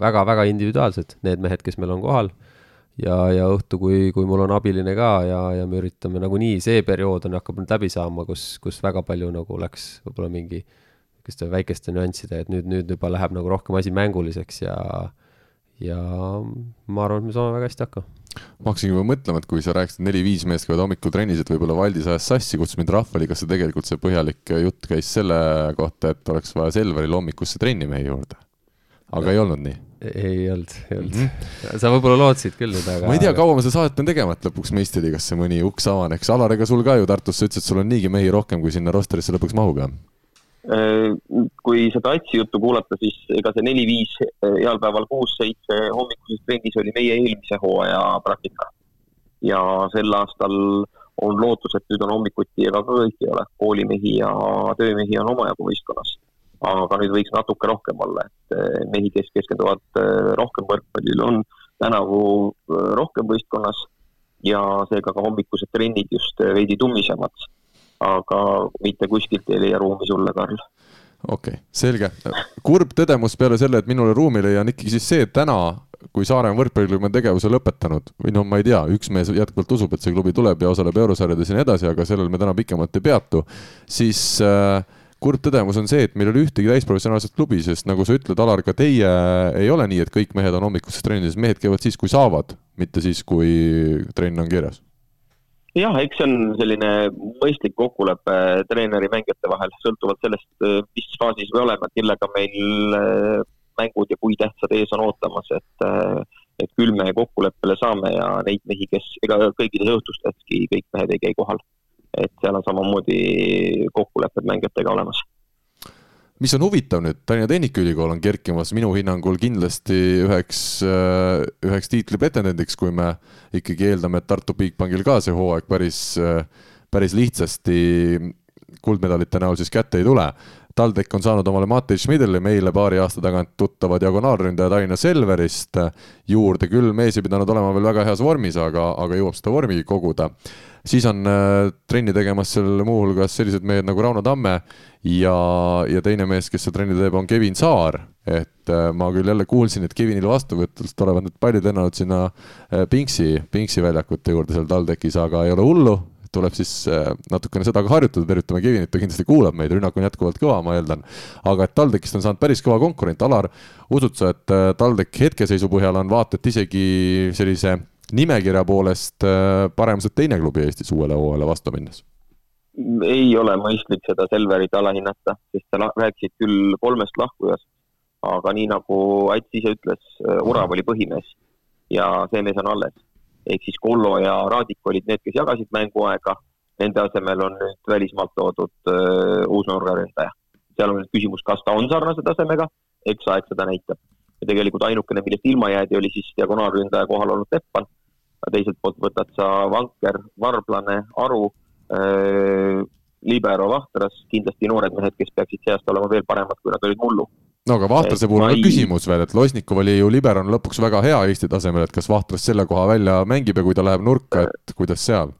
väga-väga individuaalsed, need mehed, kes meil on kohal. Ja, ja õhtu, kui, kui mul on abiline ka ja, ja me üritame nagunii, see periood on, hakkab nüüd läbi saama, kus, kus väga palju nagu läks võib-olla mingi sihukeste väikeste nüansside, et nüüd, nüüd juba läheb nagu rohkem asi mänguliseks ja, ja ma arvan, et me saame väga hästi hakkama ma hakkasin juba mõtlema, et kui sa rääkisid, neli-viis meest käivad hommikul trennis, et võib-olla Valdis ajas sassi, kutsus mind rahvali, kas see tegelikult see põhjalik jutt käis selle kohta, et oleks vaja Selveril hommikusse trennimehi juurde? Aga no, ei olnud nii? ei olnud, ei olnud mm. -hmm. sa võib-olla lootsid küll nüüd, aga. ma ei tea, kaua ma seda saadet pean tegema, et lõpuks meistriliigasse mõni uks avaneks. Alar, ega sul ka ju Tartus, sa ütlesid, et sul on niigi mehi rohkem, kui sinna rosterisse lõpuks mahub, jah? Äh, kui seda Atsi juttu kuulata, siis ega see neli-viis äh, heal päeval kuus-seitse hommikuses trennis oli meie eelmise hooaja praktika. ja sel aastal on lootus, et nüüd on hommikuti ega ka kõik ei ole, koolimehi ja töömehi on omajagu võistkonnas. Aga nüüd võiks natuke rohkem olla, et äh, mehi, kes keskenduvad rohkem võrkpallile, on tänavu rohkem võistkonnas ja seega ka hommikused trennid just veidi tummisemad aga mitte kuskilt ei leia ruumi sulle, Karl. okei okay,, selge. kurb tõdemus peale selle, et minule ruumi ei leia, on ikkagi siis see, et täna, kui Saaremaa võrkpalliklubi on tegevuse lõpetanud või noh, ma ei tea, üks mees jätkuvalt usub, et see klubi tuleb ja osaleb eurosarjades ja nii edasi, aga sellel me täna pikemalt ei peatu, siis äh, kurb tõdemus on see, et meil ei ole ühtegi täisprofessionaalset klubi, sest nagu sa ütled, Alar, ka teie ei ole nii, et kõik mehed on hommikustes trennides, mehed käivad siis, kui saavad, mitte siis, kui trenn on kirjas jah, eks see on selline mõistlik kokkulepe treeneri mängijate vahel, sõltuvalt sellest, mis faasis me oleme, kellega meil äh, mängud ja kui tähtsad ees on ootamas, et äh, et küll me kokkuleppele saame ja neid mehi, kes, ega kõikides õhtusteski kõik mehed ei käi kohal. Et seal on samamoodi kokkulepped mängijatega olemas. Mis on huvitav nüüd, Tallinna Tehnikaülikool on kerkimas minu hinnangul kindlasti üheks, äh, üheks tiitli pretendendiks, kui me ikkagi eeldame, et Tartu Bigbankil ka see hooaeg päris, äh, päris lihtsasti kuldmedalite näol siis kätte ei tule. TalTech on saanud omale Matei Schmidli, meile paari aasta tagant tuttava diagonaalründaja Tallinna Selverist. Juurde, küll mees ei pidanud olema veel väga heas vormis, aga, aga jõuab seda vormi koguda siis on äh, trenni tegemas seal muuhulgas sellised mehed nagu Rauno Tamme ja, ja teine mees, kes seal trenni teeb, on Kevin Saar. et äh, ma küll jälle kuulsin, et Kevinile vastuvõtult olevat need paljud lennanud sinna äh, Pingsi, Pingsi väljakute juurde seal TalTechis, aga ei ole hullu, tuleb siis natukene seda ka harjutada, tervitame Kevinit, ta kindlasti kuulab meid, rünnak on jätkuvalt kõva, ma eeldan. aga et TalTechist on saanud päris kõva konkurent, Alar, usud sa, et TalTech hetkeseisu põhjal on vaata et isegi sellise nimekirja poolest äh, paremuselt teine klubi Eestis uuele hooajale vastu minnes? ei ole mõistlik seda Selverit alahinnata, sest sa rääkisid küll kolmest lahkujast, aga nii nagu Ats ise ütles, Urav oli põhimees ja see mees on alles. ehk siis Kollo ja Raadik olid need, kes jagasid mänguaega, nende asemel on nüüd välismaalt toodud uh, uus noorgarjendaja. seal on nüüd küsimus, kas ta on sarnase tasemega, eks aeg seda näitab. Ja tegelikult ainukene, millest ilma jäädi, oli siis diagonaalründaja kohal olnud Teppan, teiselt poolt võtad sa Vanker, Varblane, Aru äh,, libero Vahtras, kindlasti noored mehed, kes peaksid see aasta olema veel paremad, kui nad olid mullu. no aga Vahtrase puhul on ka küsimus veel, et Losnikov oli ju liberona lõpuks väga hea Eesti tasemel, et kas Vahtras selle koha välja mängib ja kui ta läheb nurka, et kuidas seal?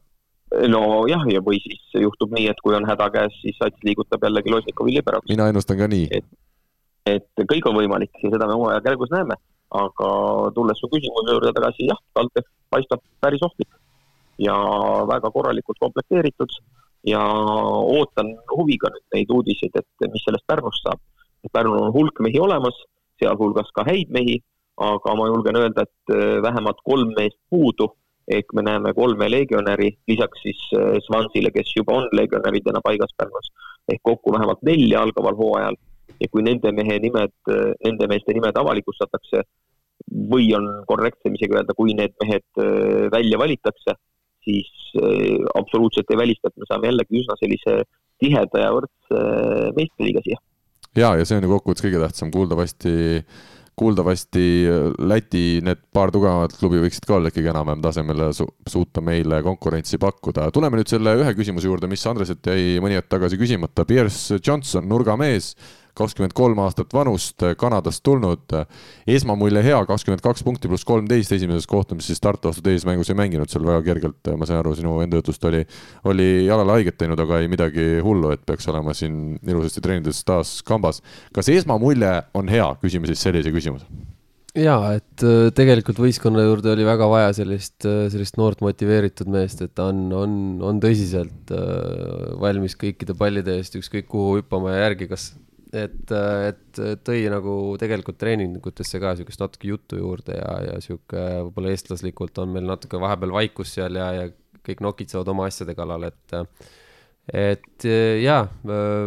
nojah, ja või siis juhtub nii, et kui on häda käes, siis Sats liigutab jällegi Losnikovi liberoks. mina ennustan ka nii. et, et kõik on võimalik ja seda me hooaja käigus näeme, aga tulles su küsimuse juurde tagasi, jah, TalTech paistab päris ohtlik ja väga korralikult komplekteeritud ja ootan huviga nüüd neid uudiseid, et mis sellest Pärnust saab. Pärnul on hulk mehi olemas, sealhulgas ka häid mehi, aga ma julgen öelda, et äh, vähemalt kolm meest puudu, ehk me näeme kolme legionäri, lisaks siis äh, Svansile, kes juba on legionäridena paigas Pärnus, ehk kokku vähemalt nelja algaval hooajal. Ja kui nende mehe nimed, äh, nende meeste nimed avalikustatakse või on korrektsem isegi öelda, kui need mehed välja valitakse siis äh, absoluutselt ei välista, et me saame jällegi üsna sellise tiheda ja võrdse äh, meistriliiga siia. ja, ja see on ju kokkuvõttes kõige tähtsam, kuuldavasti kuuldavasti Läti need paar tugevamat klubi võiksid ka olla ikkagi enam-vähem tasemele su suuta meile konkurentsi pakkuda. tuleme nüüd selle ühe küsimuse juurde, mis Andreselt jäi mõni hetk tagasi küsimata. Pierce Johnson, nurgamees kakskümmend kolm aastat vanust, Kanadast tulnud. esmamulje hea, kakskümmend kaks punkti pluss kolmteist esimeses kohtumises, Tartu vastu teises mängus ei mänginud seal väga kergelt, ma sain aru, sinu enda jutust oli, oli jalale haiget teinud, aga ei midagi hullu, et peaks olema siin ilusasti treenides taas kambas. kas esmamulje on hea, küsime siis sellise küsimuse jaa, et äh, tegelikult võistkonna juurde oli väga vaja sellist, äh, sellist noort motiveeritud meest, et ta on, on, on tõsiselt äh, valmis kõikide pallide eest ükskõik kuhu hüppama ja järgi, kas et, et tõi nagu tegelikult treeningutesse ka sihukest natuke juttu juurde ja, ja sihuke võib-olla eestlaslikult on meil natuke vahepeal vaikus seal ja, ja kõik nokitsevad oma asjade kallal, et et jaa,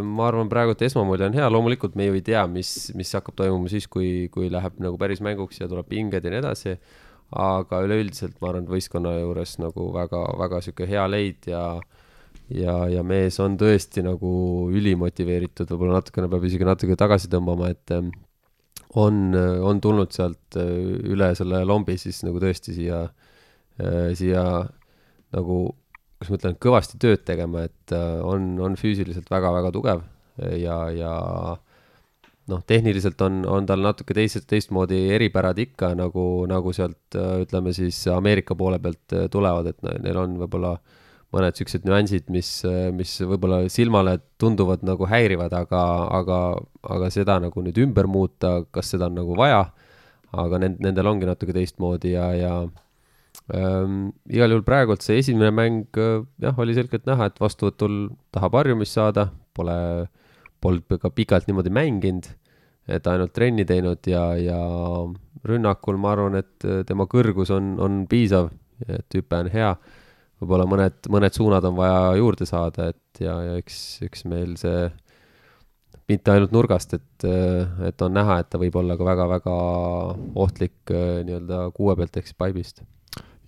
ma arvan praegu, et esmamulje on hea, loomulikult me ju ei tea, mis, mis hakkab toimuma siis, kui, kui läheb nagu päris mänguks ja tuleb pinged ja nii edasi. aga üleüldiselt ma arvan, et võistkonna juures nagu väga, väga sihuke hea leid ja ja, ja mees on tõesti nagu ülimotiveeritud, võib-olla natukene peab isegi natuke tagasi tõmbama, et ähm, on, on tulnud sealt äh, üle selle lombi siis nagu tõesti siia, äh, siia nagu, kuidas ma ütlen, kõvasti tööd tegema, et äh, on, on füüsiliselt väga-väga tugev ja, ja noh, tehniliselt on, on tal natuke teised, teistmoodi eripärad ikka nagu, nagu sealt ütleme siis Ameerika poole pealt tulevad, et neil on võib-olla äh, mõned siuksed nüansid, mis, mis võib-olla silmale tunduvad nagu häirivad, aga, aga, aga seda nagu nüüd ümber muuta, kas seda on nagu vaja. aga nend-, nendel ongi natuke teistmoodi ja, ja ähm, igal juhul praegult see esimene mäng jah, oli selgelt näha, et vastuvõtul tahab harjumist saada, pole, polnud ka pikalt niimoodi mänginud, et ainult trenni teinud ja, ja rünnakul ma arvan, et tema kõrgus on, on piisav, et hüpe on hea võib-olla mõned, mõned suunad on vaja juurde saada, et ja, ja eks, eks meil see mitte ainult nurgast, et, et on näha, et ta võib olla ka väga-väga ohtlik nii-öelda kuue pealt ehk siis paibist.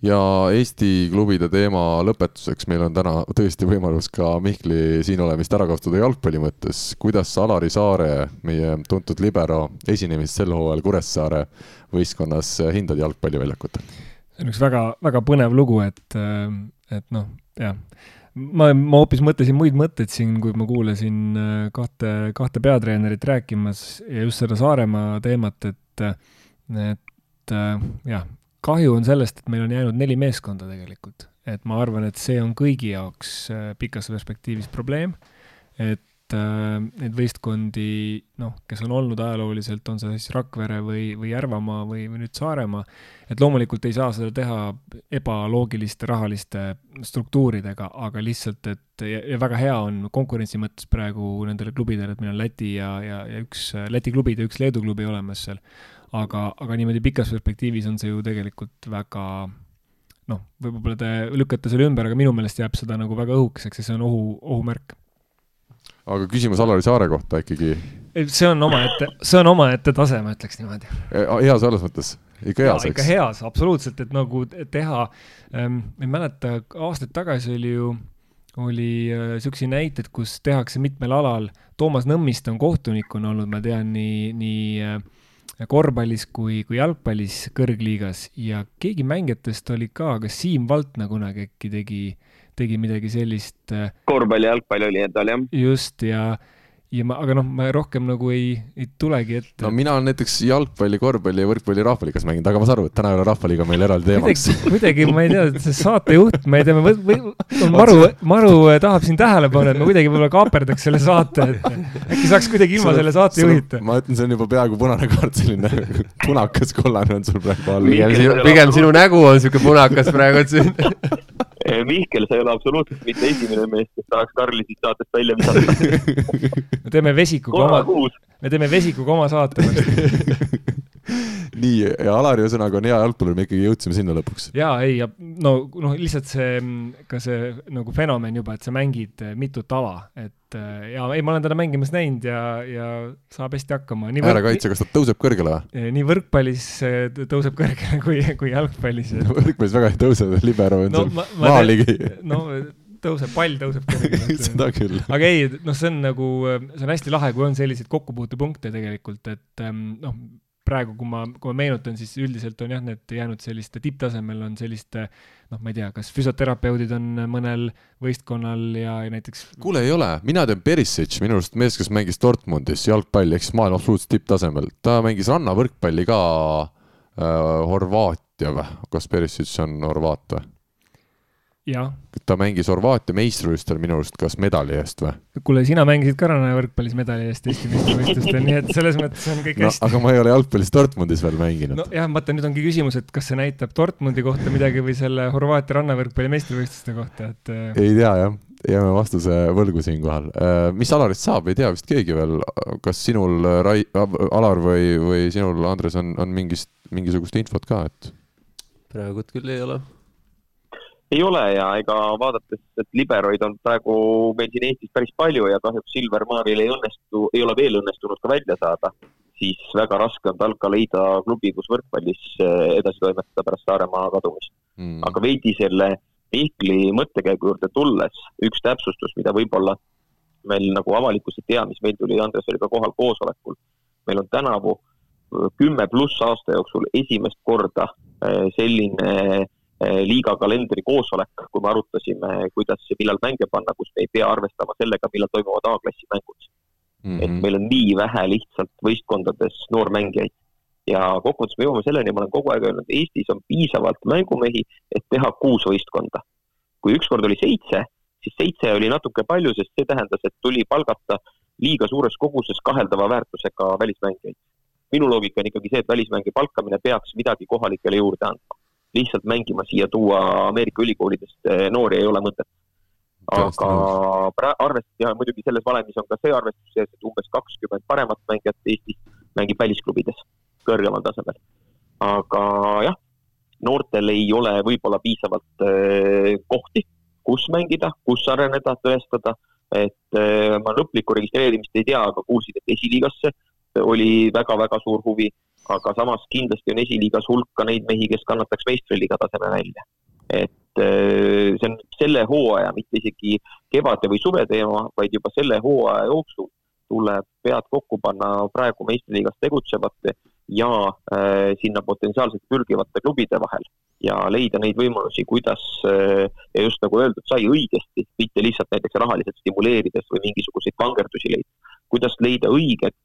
ja Eesti klubide teema lõpetuseks, meil on täna tõesti võimalus ka Mihkli siin olemist ära kasutada jalgpalli mõttes. kuidas sa Alari Saare, meie tuntud libero esinemist sel hooajal Kuressaare võistkonnas hindad jalgpalliväljakutel? Üks väga, väga põnev lugu, et et noh, jah. ma, ma hoopis mõtlesin muid mõtteid siin, kui ma kuulasin äh, kahte, kahte peatreenerit rääkimas ja just seda Saaremaa teemat, et, et äh, jah, kahju on sellest, et meil on jäänud neli meeskonda tegelikult. et ma arvan, et see on kõigi jaoks äh, pikas perspektiivis probleem, et et neid võistkondi, noh, kes on olnud ajalooliselt, on see siis Rakvere või, või Järvamaa või, või nüüd Saaremaa, et loomulikult ei saa seda teha ebaloogiliste rahaliste struktuuridega, aga lihtsalt, et ja, ja väga hea on konkurentsi mõttes praegu nendele klubidele, et meil on Läti ja, ja, ja üks Läti klubid ja üks Leedu klubi olemas seal. aga, aga niimoodi pikas perspektiivis on see ju tegelikult väga noh, võib-olla te lükkate selle ümber, aga minu meelest jääb seda nagu väga õhukeseks ja see on ohu, ohumärk aga küsimus Alari Saare kohta ikkagi see on omaette, see on omaette tase, ma ütleks niimoodi. heas selles mõttes, ikka heas, ikka eks. heas, absoluutselt, et nagu teha ähm,, ma ei mäleta, aastaid tagasi oli ju, oli äh, siukseid näiteid, kus tehakse mitmel alal, Toomas Nõmmiste on kohtunikuna olnud, ma tean, nii, nii äh, korvpallis kui, kui jalgpallis kõrgliigas ja keegi mängijatest oli ka, kas Siim Valtna kunagi äkki tegi, tegi midagi sellist äh, korvpall ja jalgpall oli endal jah. just ja, ja ma, aga noh, ma rohkem nagu ei, ei tulegi ette no mina olen näiteks jalgpalli, korvpalli ja võrkpalli rahvaliigas mänginud, aga ma saan aru, et täna ei ole rahvaliiga meil eraldi teemaks. kuidagi, ma ei tea, see saatejuht, ma ei tea, või, või Maru, Maru tahab siin tähele panna, et ma kuidagi võib-olla kaaperdaks selle saate, et äkki saaks kuidagi ilma selle saatejuhita. ma ütlen, see on juba peaaegu punane kaart, selline punakas kollane on sul praegu all. pigem sinu, pigem sinu nägu on siuke punakas praegu, et siin. Mihkel, sa ei ole absoluutselt mitte esimene mees, kes tahaks Karli siit saatest välja visata. me teeme vesikuga oma, me teeme vesikuga oma saate. nii, ja Alari ühesõnaga on hea jalgpallur, me ikkagi jõudsime sinna lõpuks. ja ei, ja no, noh, lihtsalt see, ka see nagu fenomen juba, et sa mängid eh, mitut ala, et eh, ja ei, ma olen teda mängimas näinud ja, ja saab hästi hakkama. nii äärekaitse, kas ta tõuseb kõrgele või? nii võrkpallis eh, tõuseb kõrgele kui, kui jalgpallis. võrkpallis väga ei tõuse, libero on no seal ma, ma maa ligi. no tõuseb, pall tõuseb kõrgele. seda küll. aga ei, noh, see on nagu, see on hästi lahe, kui on selliseid kokkupuutepunkte tegelikult, et ähm, noh, praegu, kui ma, kui ma meenutan, siis üldiselt on jah, need jäänud selliste tipptasemel on selliste noh, ma ei tea, kas füsioterapeudid on mõnel võistkonnal ja, ja näiteks kuule, ei ole, mina tean Perisic, minu arust mees, kes mängis Dortmundis jalgpalli ehk siis maailma absoluutselt tipptasemel, ta mängis rannavõrkpalli ka äh, Horvaatia või, kas Perisic on Horvaat või? Ta mängis Horvaatia meistrivõistlustel minu arust kas medali eest või? kuule, sina mängisid ka rannavõrkpallis medali eest Eesti meistrivõistlustel, nii et selles mõttes on kõik no hästi. aga ma ei ole jalgpallis Dortmundis veel mänginud no.. nojah, vaata nüüd ongi küsimus, et kas see näitab Dortmundi kohta midagi või selle Horvaatia rannavõrkpalli meistrivõistluste kohta, et äh, ei tea jah, jääme vastuse võlgu siinkohal. mis Alarist saab, ei tea vist keegi veel, kas sinul, Rai-, Alar või, või sinul, Andres, on, on mingist, mingisugust infot ka, et praegu küll ei ole. Ei ole ja ega vaadates, et liberoid on praegu meil siin Eestis päris palju ja kahjuks Silver Maaril ei õnnestu, ei ole veel õnnestunud ka välja saada, siis väga raske on tal ka leida klubi, kus võrkpallis eh, edasi toimetada pärast Saaremaa kadumist. mm. aga veidi selle Mihkli mõttekäigu juurde tulles, üks täpsustus, mida võib-olla meil nagu avalikkus ei tea, mis meil tuli, Andres oli ka kohal koosolekul. meil on tänavu öö, kümme pluss aasta jooksul esimest korda öö, selline öö, liiga kalendri koosolek, kui me arutasime, kuidas ja millal mänge panna, kus me ei pea arvestama sellega, millal toimuvad A-klassi mängud. mm et -hmm. meil on nii vähe lihtsalt võistkondades noormängijaid ja kokkuvõttes me jõuame selleni, ma olen kogu aeg öelnud, Eestis on piisavalt mängumehi, et teha kuus võistkonda. kui ükskord oli seitse, siis seitse oli natuke palju, sest see tähendas, et tuli palgata liiga suures koguses kaheldava väärtusega välismängijaid. minu loogika on ikkagi see, et välismängi palkamine peaks midagi kohalikele juurde andma. Lihtsalt mängima siia tuua Ameerika ülikoolidest eh, noori ei ole mõtet. Aga arvestus ja muidugi selles valemis on ka see arvestus sees, et umbes kakskümmend paremat mängijat Eestis mängib välisklubides kõrgemal tasemel. aga jah, noortel ei ole võib-olla piisavalt äh, kohti, kus mängida, kus areneda, tõestada, et äh, ma lõplikku registreerimist ei tea, aga kuulsin, et esiliigasse oli väga-väga suur huvi, aga samas kindlasti on esiliigas hulk ka neid mehi, kes kannataks meistriliiga taseme välja. et see on selle hooaja, mitte isegi kevade või suve teema, vaid juba selle hooaja jooksul tuleb pead kokku panna praegu meistriliigas tegutsevate ja äh, sinna potentsiaalselt pürgivate klubide vahel ja leida neid võimalusi, kuidas äh, ja just nagu öeldud sai õigesti, mitte lihtsalt näiteks rahaliselt stimuleerides või mingisuguseid vangerdusi leida, kuidas leida õiged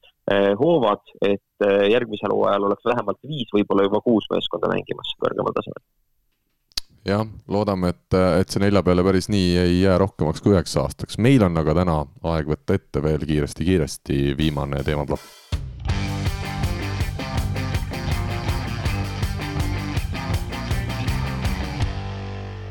hoovad, et äh, järgmisel hooajal oleks vähemalt viis, võib-olla juba kuus meeskonda mängimas kõrgemal tasemel. jah, loodame, et, et see nelja peale päris nii ei jää rohkemaks kui üheks aastaks. meil on aga täna aeg võtta ette veel kiiresti-kiiresti viimane teemaplokk.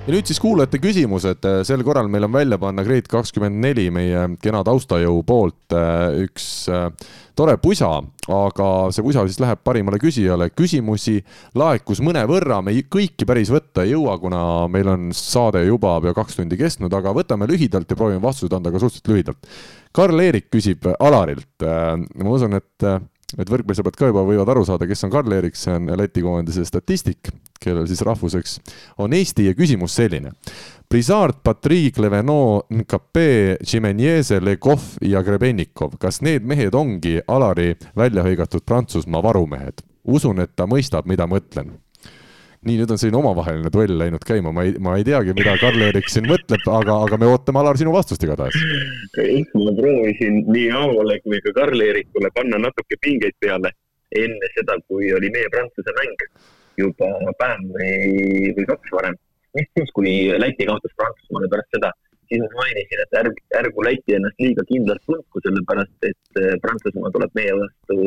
Ja nüüd siis kuulajate küsimused, sel korral meil on välja panna Grade kakskümmend neli meie kena taustajõu poolt äh, üks äh, tore pusa, aga see pusa siis läheb parimale küsijale. küsimusi laekus mõnevõrra, me kõiki päris võtta ei jõua, kuna meil on saade juba pea kaks tundi kestnud, aga võtame lühidalt ja proovime vastused anda ka suhteliselt lühidalt. Karl-Erik küsib Alarilt, äh, ma usun, et et võrkpallisõbrad ka juba võivad aru saada, kes on Karl-Erik, see on Läti koondise statistik, kellel siis rahvuseks on Eesti ja küsimus selline. Brizard, Patrick, Levenot, Nkapé, Tšimenjeze, Legov ja Grebennikov, kas need mehed ongi Alari välja hõigatud Prantsusmaa varumehed? usun, et ta mõistab, mida mõtlen nii, nüüd on selline omavaheline duell läinud käima, ma ei, ma ei teagi, mida Karl-Erik siin mõtleb, aga, aga me ootame, Alar, sinu vastust igatahes. ma proovisin nii Aavole kui ka Karl-Eerikule panna natuke pingeid peale enne seda, kui oli meie-Prantsuse mäng juba päev või, või kaks varem. siis, kui Läti kaotas Prantsusmaale pärast seda, siis ma mainisin, et ärg, ärgu Läti ennast liiga kindlalt tundku, sellepärast et eh, Prantsusmaa tuleb meie vastu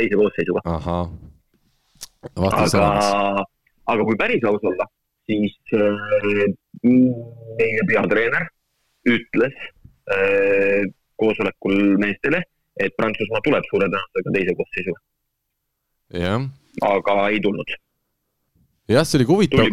teise koosseisuga. ahah aga, aga kui päris aus olla, siis äh, meie peatreener ütles äh, koosolekul meestele, et Prantsusmaa tuleb suure tõenäosusega teise koosseisu. aga ei tulnud jah, see oli huvitav,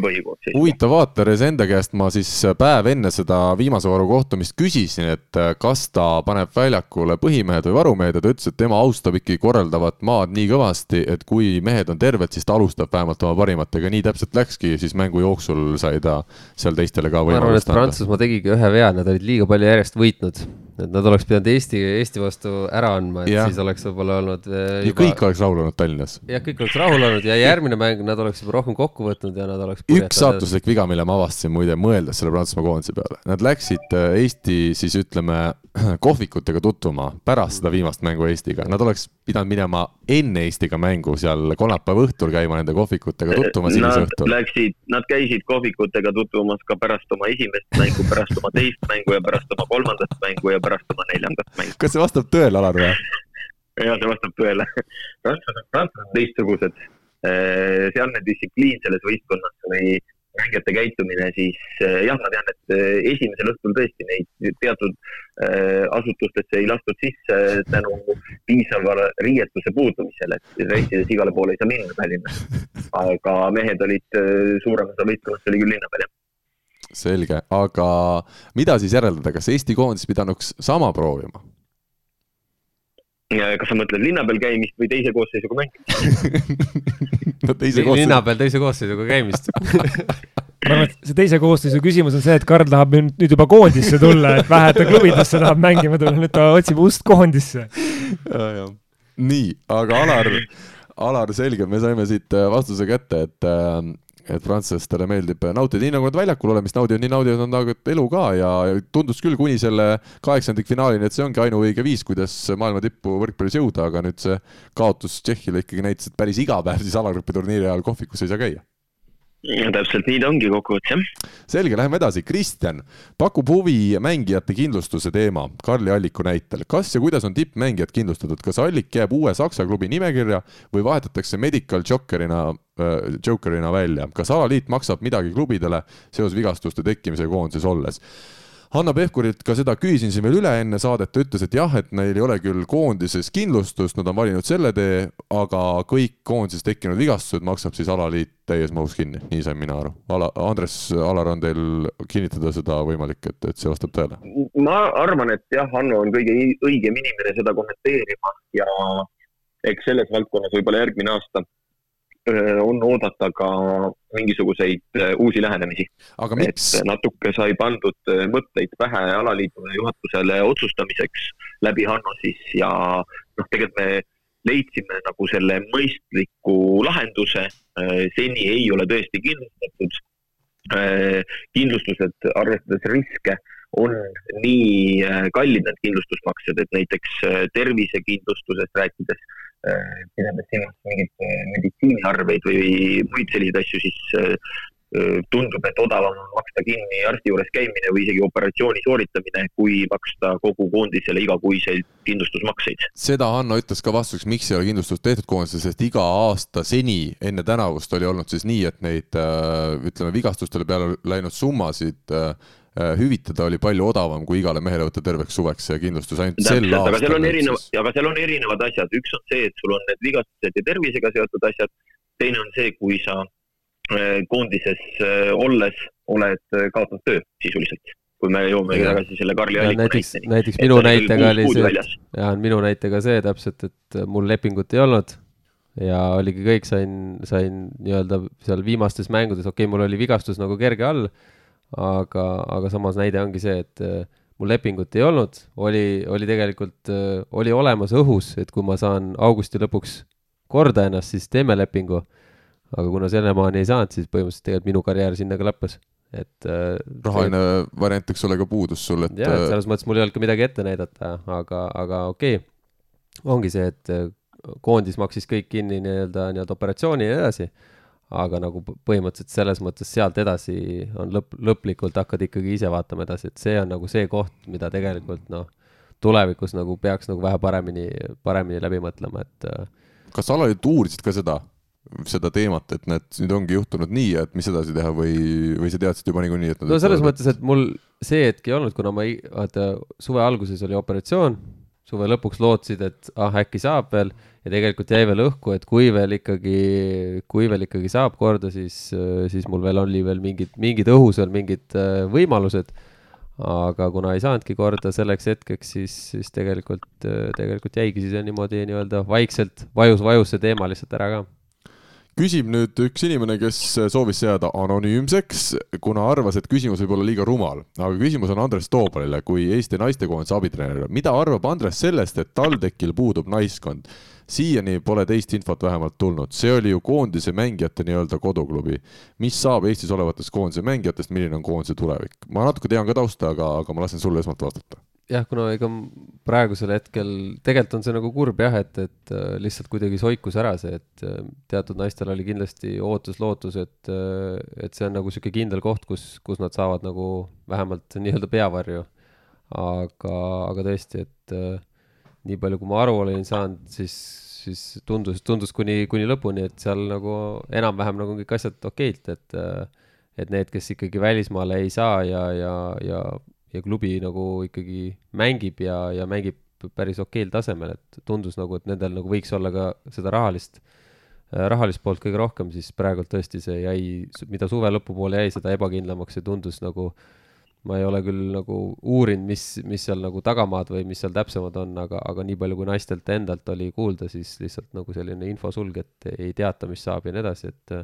huvitav vaata, Resende käest ma siis päev enne seda viimase varu kohtumist küsisin, et äh, kas ta paneb väljakule põhimehed või varumehed ja ta ütles, et tema austab ikkagi korraldavat maad nii kõvasti, et kui mehed on terved, siis ta alustab vähemalt oma parimatega, nii täpselt läkski, siis mängu jooksul sai ta seal teistele ka võimalust anda. Prantsusmaa tegigi ühe vea, nad olid liiga palju järjest võitnud et nad oleks pidanud Eesti, Eesti vastu ära andma, et ja. siis oleks võib-olla olnud äh, juba.... ja kõik oleks rahul olnud Tallinnas. jah, kõik oleks rahul olnud ja järgmine mäng nad oleks juba rohkem kokku võtnud ja nad oleks. üks saatuslik viga, mille ma avastasin muide, mõeldes selle Prantsusmaa koondise peale. Nad läksid äh, Eesti siis ütleme kohvikutega tutvuma pärast seda viimast mängu Eestiga, nad oleks pidanud minema enne Eestiga mängu seal kolmapäeva õhtul käima nende kohvikutega tutvumas hilisõhtul. Nad läksid, nad käisid kohvikutega tutvumas ka pärast oma esimest mängu, pärast oma teist mängu ja pärast oma kolmandat mängu ja pärast oma neljandat mängu. kas see vastab tõele, Alar või? ja see vastab tõele. prantslased, prantslased on teistsugused. sealne distsipliin selles võistkonnas või mängijate käitumine, siis eh, jah, ma tean, et eh, esimesel õhtul tõesti neid teatud asutustesse ei lastud sisse tänu piisavale riietuse puudumisele, et reisides igale poole ei saa minna Tallinnas. aga mehed olid, suurem osa võistkonnast oli küll linna peal, jah selge, aga mida siis järeldada, kas Eesti koondis pidanuks sama proovima? kas sa mõtled linna peal käimist või teise koosseisuga mängimist no teise koosseisu. linna peal teise koosseisuga käimist ma arvan, et see teise koosseisu küsimus on see, et Karl tahab nüüd juba koondisse tulla, et vähe ta klubidesse tahab mängima tulla, nüüd ta otsib ust koondisse. nii, aga Alar, Alar, selge, me saime siit äh, vastuse kätte, et äh, et prantslastele meeldib nautida, nii nagu nad väljakul olemist naudivad, nii naudivad nad nagu elu ka ja, tundus küll kuni selle kaheksandikfinaalini, et see ongi ainuõige viis, kuidas maailma tippu võrkpallis jõuda, aga nüüd see kaotus Tšehhile ikkagi näitas, et päris iga päev siis alagrupi turniiri ajal kohvikus ei saa käia täpselt nii ta ongi kokkuvõttes, jah. selge, läheme edasi. Kristjan pakub huvi mängijate kindlustuse teema Karli Alliku näitel. kas ja kuidas on tippmängijad kindlustatud, kas Allik jääb uue Saksa klubi nimekirja või vahetatakse medical jokerina äh,, jokerina välja? kas alaliit maksab midagi klubidele seoses vigastuste tekkimisega koondises olles? Hanno Pevkurilt ka seda küsisin siin veel üle enne saadet, ta ütles, et jah, et neil ei ole küll koondises kindlustust, nad on valinud selle tee, aga kõik koondises tekkinud vigastused maksab siis alaliit täies mahus kinni, nii sain mina aru. Ala, Andres, Alar, on teil kinnitada seda võimalik, et, et see vastab tõele? ma arvan, et jah, Hanno on kõige õigem inimene seda kommenteerima ja eks selles valdkonnas võib-olla järgmine aasta on oodata ka mingisuguseid uusi lähenemisi. et natuke sai pandud mõtteid pähe alaliidule juhatusele otsustamiseks läbi Hanno siis ja noh, tegelikult me leidsime nagu selle mõistliku lahenduse. seni ei ole tõesti kindlustatud. kindlustused, arvestades riske, on nii kallid need kindlustusmaksed, et näiteks tervisekindlustusest rääkides Äh, pidades silmas mingeid äh, meditsiiniarveid või muid selliseid asju, siis äh, tundub, et odavam on maksta kinni arsti juures käimine või isegi operatsiooni sooritamine, kui maksta kogu koondisele igakuiseid kindlustusmakseid. seda Hanno ütles ka vastuseks, miks ei ole kindlustust tehtud koondisele, sest iga aasta seni enne tänavust oli olnud siis nii, et neid ütleme, vigastustele peale läinud summasid hüvitada oli palju odavam, kui igale mehele võtta terveks suveks see kindlustus ainult Täpselt, sel aastal. aga seal on erinevad, aga seal on erinevad asjad, üks on see, et sul on need vigastused ja tervisega seotud asjad, teine on see, kui sa Äh, koondises äh, olles oled äh, kaotanud töö sisuliselt. Kui me jõuame tagasi selle Karli Alliku näiteks, näiteks minu näitega oli see, ja minu näitega see täpselt, et mul lepingut ei olnud ja oligi kõik, sain, sain nii-öelda seal viimastes mängudes, okei okay,, mul oli vigastus nagu kerge all, aga, aga samas näide ongi see, et mul lepingut ei olnud, oli, oli tegelikult, oli olemas õhus, et kui ma saan augusti lõpuks korda ennast, siis teeme lepingu. Aga kuna sellemaani ei saanud, siis põhimõtteliselt tegelikult minu karjäär sinna ka lõppes, et äh, rahaline see... variant, eks ole, ka puudus sul, et jah, et selles mõttes mul ei olnud ka midagi ette näidata, aga, aga okei. Okay., ongi see, et äh, koondis maksis kõik kinni nii-öelda, nii-öelda operatsiooni ja nii edasi, aga nagu põhimõtteliselt selles mõttes sealt edasi on lõpp, lõplikult hakkad ikkagi ise vaatama edasi, et see on nagu see koht, mida tegelikult noh, tulevikus nagu peaks nagu vähe paremini, paremini läbi mõtlema, et äh, kas sa alati uurisid ka seda, seda teemat, et näed, nüüd ongi juhtunud nii, et mis edasi teha või, või sa teadsid juba niikuinii, et no selles mõttes, et mul see hetk ei olnud, kuna ma, vaata, suve alguses oli operatsioon, suve lõpuks lootsid, et ah, äkki saab veel ja tegelikult jäi veel õhku, et kui veel ikkagi, kui veel ikkagi saab korda, siis, siis mul veel oli veel mingid, mingid õhus veel mingid äh, võimalused. aga kuna ei saanudki korda selleks hetkeks, siis, siis tegelikult, tegelikult jäigi siis niimoodi nii-öelda vaikselt vajus, vajus see teema lihtsalt ära ka küsib nüüd üks inimene, kes soovis jääda anonüümseks, kuna arvas, et küsimus võib olla liiga rumal. aga küsimus on Andres Toobalile kui Eesti naistekoondise abitreenerile. mida arvab Andres sellest, et TalTechil puudub naiskond? Siiani pole teist infot vähemalt tulnud, see oli ju koondise mängijate nii-öelda koduklubi. mis saab Eestis olevatest koondise mängijatest, milline on koondise tulevik? ma natuke tean ka tausta, aga, aga ma lasen sulle esmalt vastata jah, kuna ega praegusel hetkel, tegelikult on see nagu kurb jah, et, et äh, lihtsalt kuidagi soikus ära see, et äh, teatud naistel oli kindlasti ootus-lootus, et, äh, et see on nagu niisugune kindel koht, kus, kus nad saavad nagu vähemalt nii-öelda peavarju. aga, aga tõesti, et nii palju, kui ma aru olen saanud, siis, siis tundus, tundus kuni, kuni lõpuni, et seal nagu enam-vähem nagu kõik asjad okeilt, et et need, kes ikkagi välismaale ei saa ja, ja, ja ja klubi nagu ikkagi mängib ja, ja mängib päris okeil tasemel, et tundus nagu, et nendel nagu võiks olla ka seda rahalist, äh, rahalist poolt kõige rohkem, siis praegult tõesti see jäi, mida suve lõpupoole jäi, seda ebakindlamaks ja tundus nagu, ma ei ole küll nagu uurinud, mis, mis seal nagu tagamaad või mis seal täpsemad on, aga, aga nii palju, kui naistelt endalt oli kuulda, siis lihtsalt nagu selline infosulg, et ei teata, mis saab ja nii edasi, et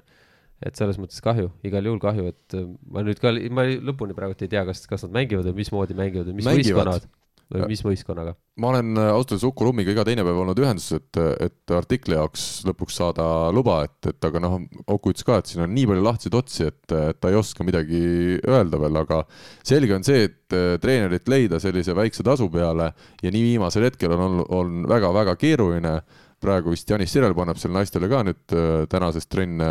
et selles mõttes kahju, igal juhul kahju, et ma nüüd ka, ma lõpuni praegu ei tea, kas, kas nad mängivad või mismoodi mängivad või mis võistkonnad või mis võistkonnaga? ma olen äh, ausalt öeldes Uku Lummiga iga teine päev olnud ühenduses, et, et artikli jaoks lõpuks saada luba, et, et aga noh, Uku ütles ka, et siin on nii palju lahtiseid otsi, et, et ta ei oska midagi öelda veel, aga selge on see, et äh, treenerit leida sellise väikse tasu peale ja nii viimasel hetkel on, on väga-väga keeruline praegu vist Janis Sirel paneb seal naistele ka nüüd äh, tänasest trenne,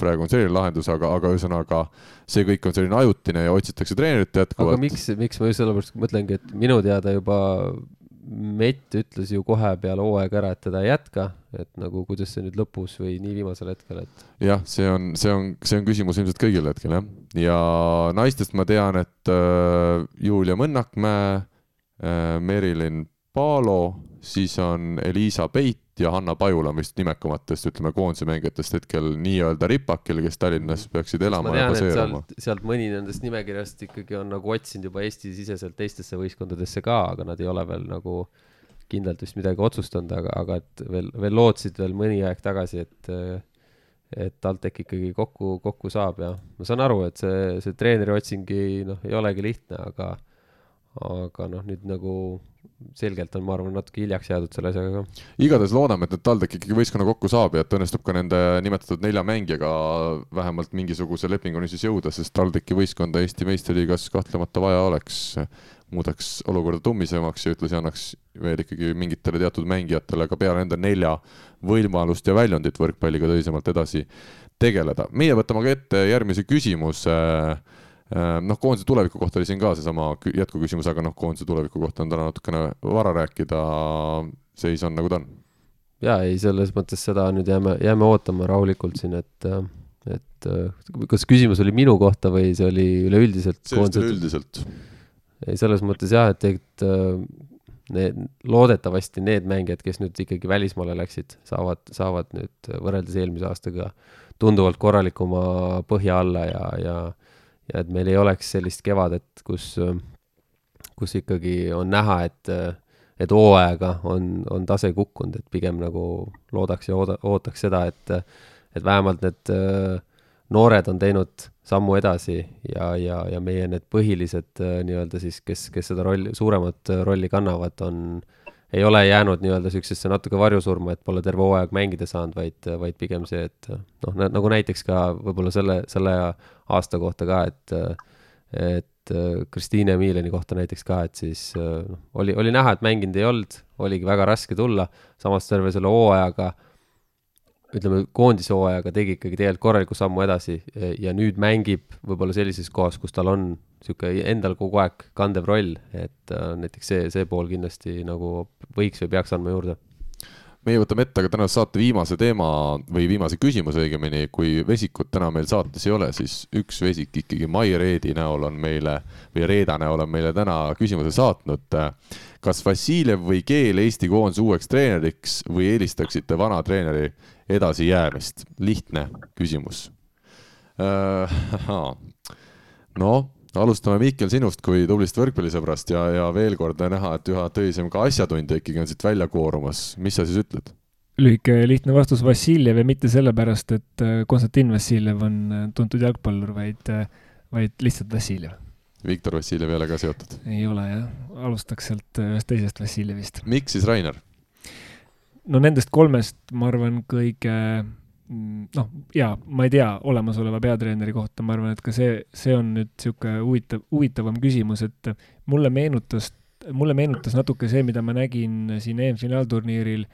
praegu on selline lahendus, aga, aga ühesõnaga see kõik on selline ajutine ja otsitakse treenerit jätkuvalt. aga miks, miks ma just sellepärast mõtlengi, et minu teada juba Mett ütles ju kohe peale hooaega ära, et teda ei jätka, et nagu kuidas see nüüd lõpus või nii viimasel hetkel, et. jah, see on, see on, see on küsimus ilmselt kõigil hetkel jah, ja naistest ma tean, et äh, Julia Mõnnakmäe äh,, Merilin Paalo, siis on Elisa Peit ja Hanna Pajula on vist nimekamatest, ütleme, koondise mängijatest hetkel nii-öelda ripakil, kes Tallinnas peaksid elama tean, ja baseeruma. sealt mõni nendest nimekirjast ikkagi on nagu otsinud juba Eesti-siseselt teistesse võistkondadesse ka, aga nad ei ole veel nagu kindlalt vist midagi otsustanud, aga, aga et veel, veel lootsid veel mõni aeg tagasi, et et TalTech ikkagi kokku, kokku saab ja ma saan aru, et see, see treeneri otsingi noh, ei olegi lihtne, aga aga noh, nüüd nagu selgelt on, ma arvan, natuke hiljaks jäädud selle asjaga ka. igatahes loodame, et nüüd TalTech ikkagi võistkonna kokku saab ja et õnnestub ka nende nimetatud nelja mängijaga vähemalt mingisuguse lepinguni siis jõuda, sest TalTechi võistkonda Eesti meistriliigas kahtlemata vaja oleks. muudaks olukorda tummisemaks ja ühtlasi annaks veel ikkagi mingitele teatud mängijatele ka peale nende nelja võimalust ja väljundit võrkpalliga tõsisemalt edasi tegeleda. meie võtame aga ette järgmise küsimuse noh, koondise tuleviku kohta oli siin ka seesama jätkuküsimus, aga noh, koondise tuleviku kohta on täna natukene vara rääkida, seis on nagu ta on jaa, ei, selles mõttes seda nüüd jääme, jääme ootama rahulikult siin, et, et kas küsimus oli minu kohta või see oli üleüldiselt? see vist üleüldiselt. ei, selles mõttes jah, et, et need, loodetavasti need mängijad, kes nüüd ikkagi välismaale läksid, saavad, saavad nüüd võrreldes eelmise aastaga tunduvalt korralikuma põhja alla ja, ja ja et meil ei oleks sellist kevadet, kus, kus ikkagi on näha, et et hooajaga on, on tase kukkunud, et pigem nagu loodaks ja ooda, ootaks seda, et, et vähemalt need äh, noored on teinud sammu edasi ja, ja, ja meie need põhilised äh, nii-öelda siis, kes, kes seda rolli, suuremat rolli kannavad, on, ei ole jäänud nii-öelda niisugusesse natuke varjusurma, et pole terve hooaeg mängida saanud, vaid, vaid pigem see, et noh, nagu näiteks ka võib-olla selle, selle aasta kohta ka, et et Kristiine Emiiliani kohta näiteks ka, et siis noh, oli, oli näha, et mänginud ei olnud, oligi väga raske tulla, samas terve selle hooajaga, ütleme, koondise hooajaga tegi ikkagi tegelikult korraliku sammu edasi ja nüüd mängib võib-olla sellises kohas, kus tal on niisugune endal kogu aeg kandev roll, et äh, näiteks see, see pool kindlasti nagu võiks või peaks andma juurde meie võtame ette aga tänase saate viimase teema või viimase küsimuse õigemini, kui Vesikut täna meil saates ei ole, siis üks Vesik ikkagi Mai Reedi näol on meile või Reeda näol on meile täna küsimuse saatnud. kas Vassiljev või Keel Eesti koondise uueks treeneriks või eelistaksite vana treeneri edasijäämist? lihtne küsimus. Äh, noh alustame Mihkel sinust kui tublist võrkpallisõbrast ja, ja veel kord näha, et üha tõsisem ka asjatundja ikkagi on siit välja koorumas, mis sa siis ütled? lühike lihtne vastus Vassiljev ja mitte sellepärast, et äh, Konstantin Vassiljev on äh, tuntud jalgpallur, vaid, vaid lihtsalt Vassiljev. Viktor Vassiljev ei ole ka seotud? ei ole jah, alustaks sealt ühest teisest Vassiljevist. miks siis Rainer? No nendest kolmest ma arvan, kõige Mm, noh, jaa, ma ei tea olemasoleva peatreeneri kohta, ma arvan, et ka see, see on nüüd niisugune huvitav, huvitavam küsimus, et mulle meenutas, mulle meenutas natuke see, mida ma nägin siin EM-finaalturniiril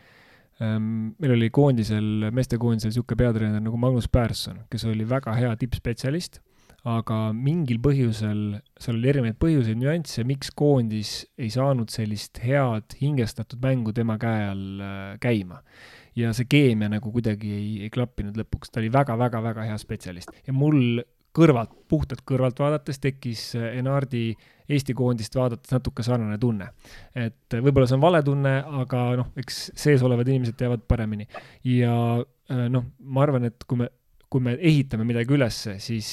ähm,. meil oli koondisel, meestekoondisel niisugune peatreener nagu Magnus Persson, kes oli väga hea tippspetsialist, aga mingil põhjusel, seal oli erinevaid põhjuseid, nüansse, miks koondis ei saanud sellist head hingestatud mängu tema käe all äh, käima ja see keemia nagu kuidagi ei, ei klappinud lõpuks, ta oli väga-väga-väga hea spetsialist ja mul kõrvalt, puhtalt kõrvalt vaadates tekkis äh, Enardi Eesti koondist vaadates natuke sarnane tunne. et äh, võib-olla see on vale tunne, aga noh, eks sees olevad inimesed teavad paremini. ja noh, ma arvan, et kui me, kui me ehitame midagi ülesse, siis,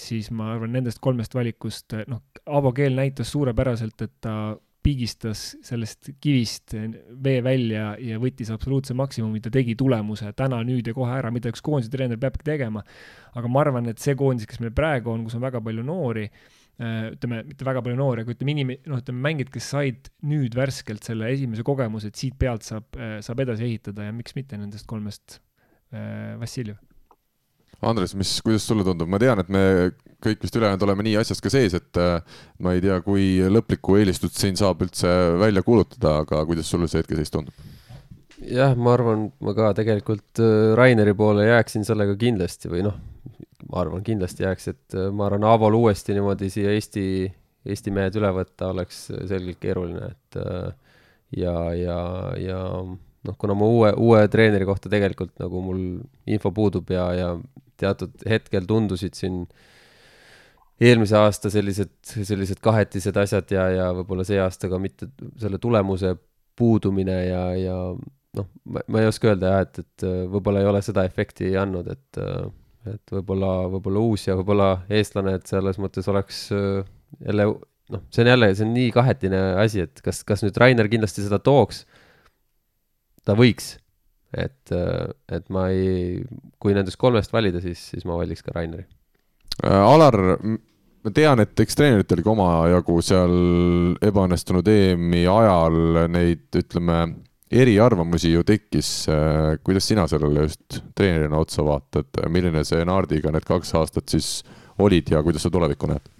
siis ma arvan, nendest kolmest valikust, noh, Avo Keel näitas suurepäraselt, et ta pigistas sellest kivist vee välja ja võttis absoluutse maksimumi, ta tegi tulemuse täna, nüüd ja kohe ära, mida üks koondise treener peabki tegema. aga ma arvan, et see koondis, kes meil praegu on, kus on väga palju noori, ütleme, mitte väga palju noori, aga ütleme inim-, noh, ütleme mängijad, kes said nüüd värskelt selle esimese kogemuse, et siit pealt saab, saab edasi ehitada ja miks mitte nendest kolmest Vassiljev Andres, mis, kuidas sulle tundub, ma tean, et me kõik vist ülejäänud oleme nii asjas ka sees, et äh, ma ei tea, kui lõplikku eelistust siin saab üldse välja kuulutada, aga kuidas sulle see hetkeseis tundub? jah, ma arvan, ma ka tegelikult äh, Raineri poole jääksin sellega kindlasti või noh, ma arvan, kindlasti jääks, et äh, ma arvan, Aavol uuesti niimoodi siia Eesti, Eesti mehed üle võtta oleks selgelt keeruline, et ja, ja, ja noh, kuna ma uue, uue treeneri kohta tegelikult nagu mul info puudub ja, ja teatud hetkel tundusid siin eelmise aasta sellised, sellised kahetised asjad ja, ja võib-olla see aasta ka mitte selle tulemuse puudumine ja, ja noh, ma ei oska öelda jah, et, et võib-olla ei ole seda efekti andnud, et et võib-olla, võib-olla uus ja võib-olla eestlane, et selles mõttes oleks jälle noh, see on jälle, see on nii kahetine asi, et kas, kas nüüd Rainer kindlasti seda tooks, ta võiks et, et ma ei, kui nendest kolmest valida, siis, siis ma valiks ka Raineri. Äh, Alar, ma tean, et eks treeneritel ka omajagu seal ebaõnnestunud EM-i ajal neid, ütleme, eriarvamusi ju tekkis. Äh, kuidas sina sellele just treenerina otsa vaatad, milline see Nardiga need kaks aastat siis olid ja kuidas sa tulevikku näed?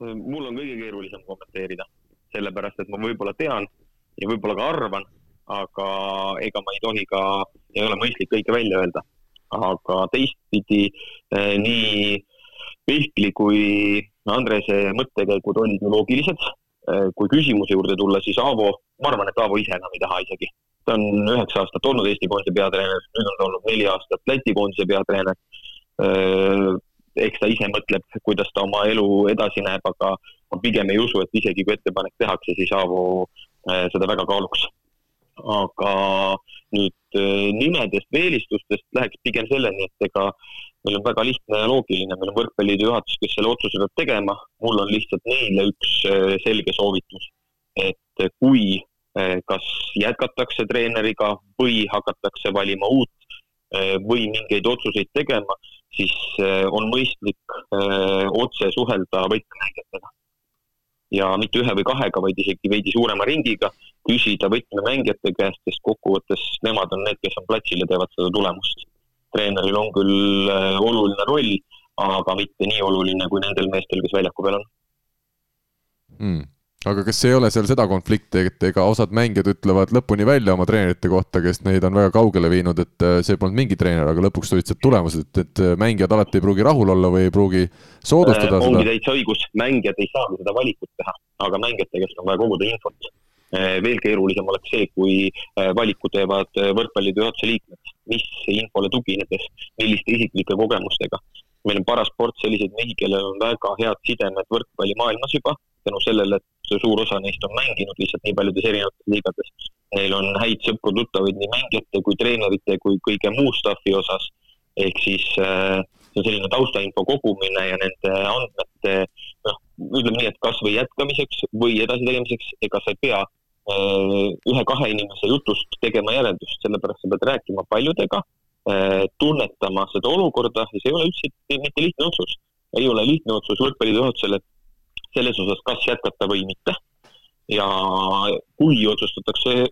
mul on kõige keerulisem kommenteerida, sellepärast et ma võib-olla tean ja võib-olla ka arvan, aga ega ma ei tohi ka, ei ole mõistlik kõike välja öelda. aga teistpidi eh, nii Pihkli kui Andrese mõttekäigud olid ju loogilised. Eh, kui küsimuse juurde tulla, siis Aavo, ma arvan, et Aavo ise enam ei taha isegi. ta on üheksa aastat olnud Eesti koondise peatreener, nüüd on ta olnud neli aastat Läti koondise peatreener eh, eks ta ise mõtleb, kuidas ta oma elu edasi näeb, aga ma pigem ei usu, et isegi kui ettepanek tehakse, siis Aavo seda väga kaaluks. Aga nüüd nimedest või eelistustest läheks pigem selleni, et ega meil on väga lihtne ja loogiline, meil on võrkpalliliidu juhatus, kes selle otsuse peab tegema, mul on lihtsalt neile üks äh, selge soovitus, et kui äh, kas jätkatakse treeneriga või hakatakse valima uut äh, või mingeid otsuseid tegema, siis on mõistlik otse suhelda võtmemängijatega. Ja mitte ühe või kahega, vaid isegi veidi suurema ringiga, küsida võtmemängijate käest, sest kokkuvõttes nemad on need, kes on platsil ja teevad seda tulemust. Treeneril on küll äh, oluline roll, aga mitte nii oluline kui nendel meestel, kes väljaku peal on. Mm aga kas ei ole seal seda konflikti, et ega osad mängijad ütlevad lõpuni välja oma treenerite kohta, kes neid on väga kaugele viinud, et äh, see polnud mingi treener, aga lõpuks tulid sealt tulemused, et, et äh, mängijad alati ei pruugi rahul olla või ei pruugi soodustada äh, seda? ongi täitsa õigus, mängijad ei saagi seda valikut teha, aga mängijate käest on vaja koguda infot. veel keerulisem oleks see, kui valiku teevad võrkpalliliidu juhatuse liikmed mis infole tuginedes, milliste isiklike kogemustega. meil on parasport selliseid mehi, kellel on väga head sidemed võrkpallimaailmas juba, tänu sellele, et suur osa neist on mänginud lihtsalt nii paljudes erinevates liigades. Neil on häid sõpru-tuttavaid nii mängijate kui treenerite kui kõige muu staffi osas. ehk siis äh, see on selline taustainfo kogumine ja nende andmete noh, ütleme nii, et kasvõi jätkamiseks või edasitegemiseks, ega sa ei pea Äh, ühe-kahe inimese jutust tegema järeldust, sellepärast sa pead rääkima paljudega, äh, tunnetama seda olukorda ja see ei ole üldse mitte lihtne otsus. ei ole lihtne otsus võrkpalliliidu juhatusele selles osas, kas jätkata või mitte. ja kui otsustatakse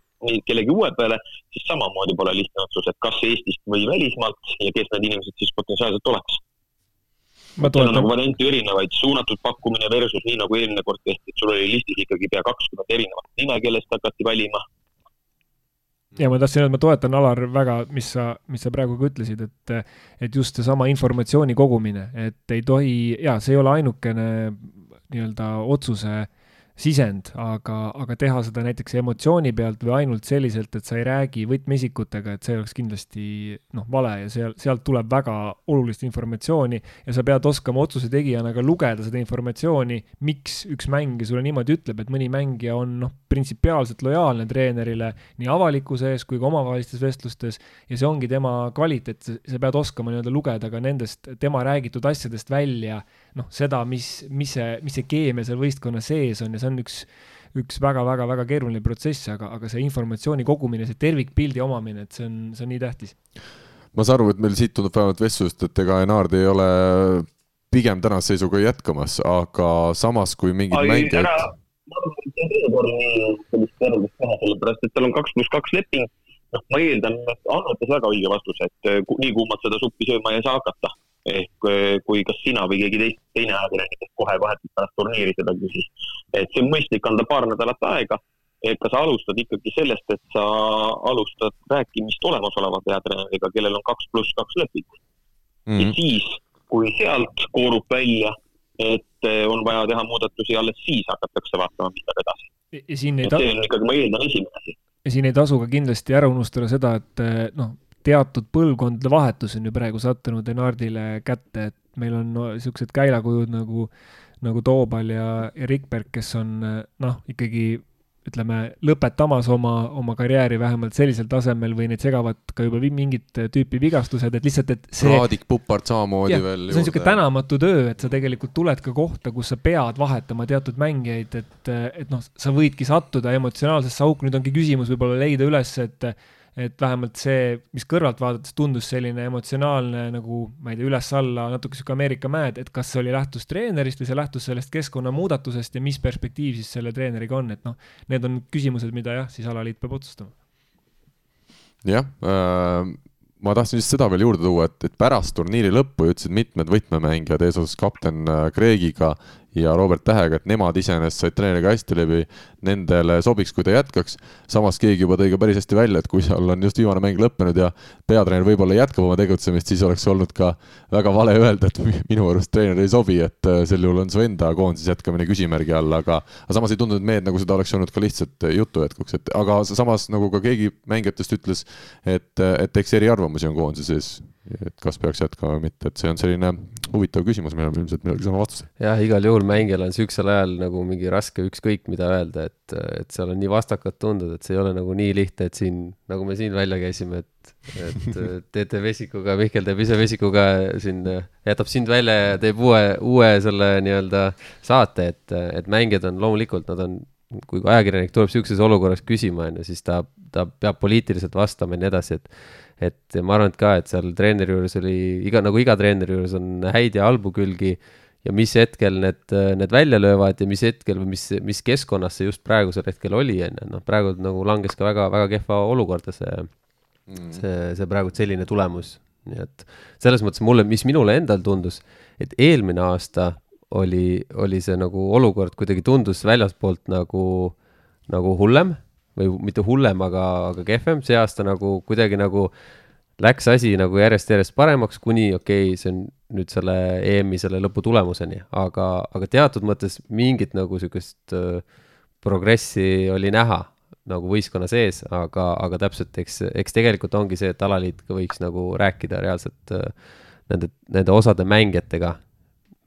kellegi uue peale, siis samamoodi pole lihtne otsus, et kas Eestist või välismaalt ja kes need inimesed siis potentsiaalselt oleks seal on nagu variante erinevaid, suunatud pakkumine versus nii nagu eelmine kord tehti, et sul oli listis ikkagi pea kakskümmend erinevat nime, kellest hakati valima. ja ma tahtsin öelda, ma toetan, Alar, väga, mis sa, mis sa praegu ka ütlesid, et, et just seesama informatsiooni kogumine, et ei tohi, jaa, see ei ole ainukene nii-öelda otsuse sisend, aga, aga teha seda näiteks emotsiooni pealt või ainult selliselt, et sa ei räägi võtmeisikutega, et see oleks kindlasti noh, vale ja seal, sealt tuleb väga olulist informatsiooni ja sa pead oskama otsuse tegijana ka lugeda seda informatsiooni, miks üks mängija sulle niimoodi ütleb, et mõni mängija on noh, printsipiaalselt lojaalne treenerile nii avalikkuse ees kui ka omavahelistes vestlustes ja see ongi tema kvaliteet, sa pead oskama nii-öelda lugeda ka nendest tema räägitud asjadest välja noh, seda, mis, mis see, mis see keemia seal võistkonna sees on ja see on üks, üks väga-väga-väga keeruline protsess, aga, aga see informatsiooni kogumine, see tervikpildi omamine, et see on, see on nii tähtis. ma saan aru, et meil siit tundub vähemalt vestlusest, et ega Enard ei ole pigem tänase seisuga jätkamas, aga samas kui mingid mängijad ma arvan, et see on teine kord nii sellist järeldust teha, sellepärast et tal on kaks pluss kaks leping. noh, ma eeldan, ütles väga õige vastuse, et nii kuumalt seda suppi sööma ei saa hakata ehk eh, kui kas sina või keegi teist, teine ajakirjanik kohe vahetult pärast turniiri seda küsis. et see on mõistlik anda paar nädalat aega, et ka sa alustad ikkagi sellest, et sa alustad rääkimist olemasoleva peatreeneriga, kellel on kaks pluss kaks leping mm. -hmm. ja siis, kui sealt koorub välja, et eh, on vaja teha muudatusi, alles siis hakatakse vaatama, mis saab edasi. ja siin ei ta-. see on ikkagi, ma eeldan, esimene asi. ja siin ei tasu ka kindlasti ära unustada seda, et eh, noh, teatud põlvkondade vahetus on ju praegu sattunud Enardile kätte, et meil on no, käilakujud nagu, nagu Toobal ja, ja Rikberg, kes on noh, ikkagi ütleme, lõpetamas oma, oma karjääri vähemalt sellisel tasemel või neid segavad ka juba mingit tüüpi vigastused, et lihtsalt, et see Raadik Puppart samamoodi ja, veel see on niisugune tänamatu töö, et sa tegelikult tuled ka kohta, kus sa pead vahetama teatud mängijaid, et, et noh, sa võidki sattuda emotsionaalsesse auku, nüüd ongi küsimus võib-olla leida üles, et et vähemalt see, mis kõrvalt vaadates tundus selline emotsionaalne nagu, ma ei tea, üles-alla, natuke sihuke Ameerika mäed, et kas see oli lähtus treenerist või see lähtus sellest keskkonna muudatusest ja mis perspektiiv siis selle treeneriga on, et noh, need on küsimused, mida jah, siis alaliit peab otsustama. jah äh,, ma tahtsin just seda veel juurde tuua, et, et pärast turniiri lõppu ütlesid mitmed võtmemängijad eesotsas kapten Kreegiga, ja Robert Tähega, et nemad iseenesest said treeneriga hästi läbi, nendele sobiks, kui ta jätkaks. samas keegi juba tõi ka päris hästi välja, et kui seal on just viimane mäng lõppenud ja peatreener võib-olla jätkab oma tegutsemist, siis oleks olnud ka väga vale öelda, et minu arust treener ei sobi, et äh, sel juhul on su enda koondises jätkamine küsimärgi all, aga aga samas ei tundunud mehed, nagu seda oleks olnud ka lihtsalt jutu jätkuks, et aga samas nagu ka keegi mängijatest ütles, et, et eks eriarvamusi on koondise sees et kas peaks jätkama või mitte, et see on selline huvitav küsimus, me ilmselt millalgi saame vastuse. jah, igal juhul mängijal on siuksel ajal nagu mingi raske ükskõik mida öelda, et, et seal on nii vastakad tunded, et see ei ole nagu nii lihtne, et siin, nagu me siin välja käisime, et, et teete vesikuga, Mihkel teeb ise vesikuga siin, jätab sind välja ja teeb uue, uue selle nii-öelda saate, et, et mängijad on loomulikult, nad on kui ajakirjanik tuleb sihukeses olukorras küsima, on ju, siis ta, ta peab poliitiliselt vastama ja nii edasi, et et ma arvan, et ka, et seal treeneri juures oli iga, nagu iga treeneri juures on häid ja halbu külgi ja mis hetkel need, need välja löövad ja mis hetkel või mis, mis keskkonnas see just praegusel hetkel oli, on ju, noh, praegu nagu langes ka väga, väga kehva olukorda see mm., see, see praegu selline tulemus, nii et selles mõttes mulle, mis minule endal tundus, et eelmine aasta oli, oli see nagu olukord kuidagi tundus väljaspoolt nagu, nagu hullem või mitte hullem, aga, aga kehvem, see aasta nagu kuidagi nagu läks asi nagu järjest-järjest paremaks, kuni okei okay,, see on nüüd selle EM-i selle lõpu tulemuseni, aga, aga teatud mõttes mingit nagu sihukest äh, progressi oli näha nagu võistkonna sees, aga, aga täpselt, eks, eks tegelikult ongi see, et alaliit ka võiks nagu rääkida reaalselt äh, nende, nende osade mängijatega,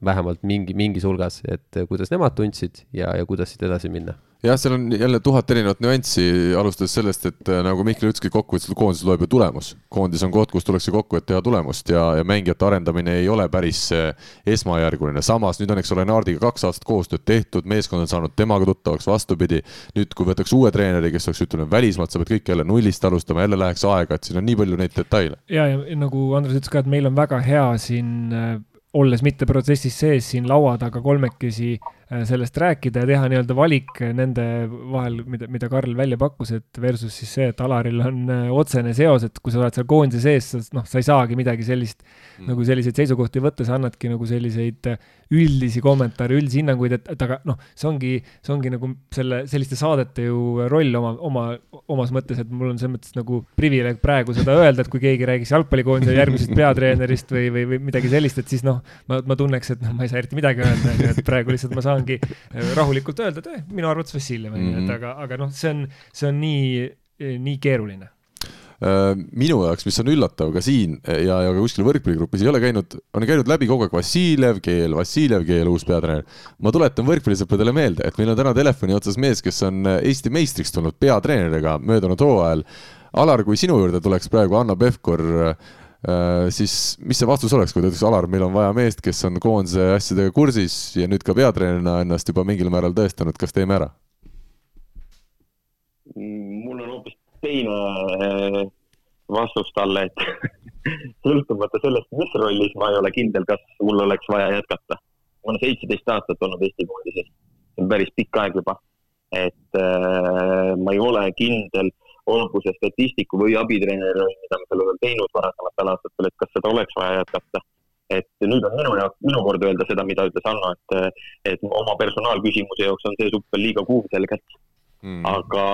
vähemalt mingi, mingis hulgas, et kuidas nemad tundsid ja, ja kuidas siit edasi minna jah, seal on jälle tuhat erinevat nüanssi, alustades sellest, et äh, nagu Mihkel ütleski, kokkuvõttes koondises loeb ju tulemus. koondis on koht, kus tullakse kokku, et teha tulemust ja, ja mängijate arendamine ei ole päris äh, esmajärguline. samas nüüd on, eks ole, Naardiga kaks aastat koostööd tehtud, meeskond on saanud temaga tuttavaks, vastupidi. nüüd, kui võtaks uue treeneri, kes oleks, ütleme, välismaalt, sa pead kõike jälle nullist alustama, jälle läheks aega, et siin on nii palju neid detaile. ja, ja nagu Andres ütles ka, et meil on väga hea siin äh, olles mitte protsessis sees siin laua taga kolmekesi Äh, sellest rääkida ja teha nii-öelda valik nende vahel, mida, mida Karl välja pakkus, et versus siis see, et Alaril on äh, otsene seos, et kui sa oled seal koondise sees, noh, sa ei saagi midagi sellist mm. nagu selliseid seisukohti võtta, sa annadki nagu selliseid äh, üldisi kommentaare, üldisi hinnanguid, et, et aga noh, see ongi, see ongi nagu selle, selliste saadete ju roll oma, oma, omas mõttes, et mul on selles mõttes nagu privileeg praegu seda öelda, et kui keegi räägiks jalgpallikoondise järgmisest peatreenerist või, või, või midagi sellist, et siis noh, ma, ma tunneks, et noh, ma ei saa eriti midagi öelda, et praegu lihtsalt ma saangi äh, rahulikult öelda, et eh, minu arvates Vassiljev, on ju, et mhm. aga, aga noh, see on, see on nii, nii keeruline Äh, minu jaoks, mis on üllatav ka siin ja, ja ka kuskil võrkpalligrupis ei ole käinud, on käinud läbi kogu aeg Vassiljev keel, Vassiljev keel, uus peatreener. ma tuletan võrkpallisõpradele meelde, et meil on täna telefoni otsas mees, kes on Eesti meistriks tulnud peatreeneriga möödunud hooajal. Alar, kui sinu juurde tuleks praegu Hanno Pevkur Uh, siis mis see vastus oleks, kui ta ütleks, Alar, meil on vaja meest, kes on koondise asjadega kursis ja nüüd ka peatreenerina ennast juba mingil määral tõestanud, kas teeme ära? mul on hoopis teine äh, vastus talle, et sõltumata sellest, mis rollis ma ei ole kindel, kas mul oleks vaja jätkata. ma olen seitseteist aastat olnud Eesti koondises, see on päris pikk aeg juba. et äh, ma ei ole kindel, olgu see statistiku või abitreeneri roll, mida ma seal olen teinud varasematel aastatel, et kas seda oleks vaja jätkata. et nüüd on minu jaoks, minu kord öelda seda, mida ütles Hanno, et, et oma personaalküsimuse jaoks on see supp veel liiga kuum selgelt mm.. aga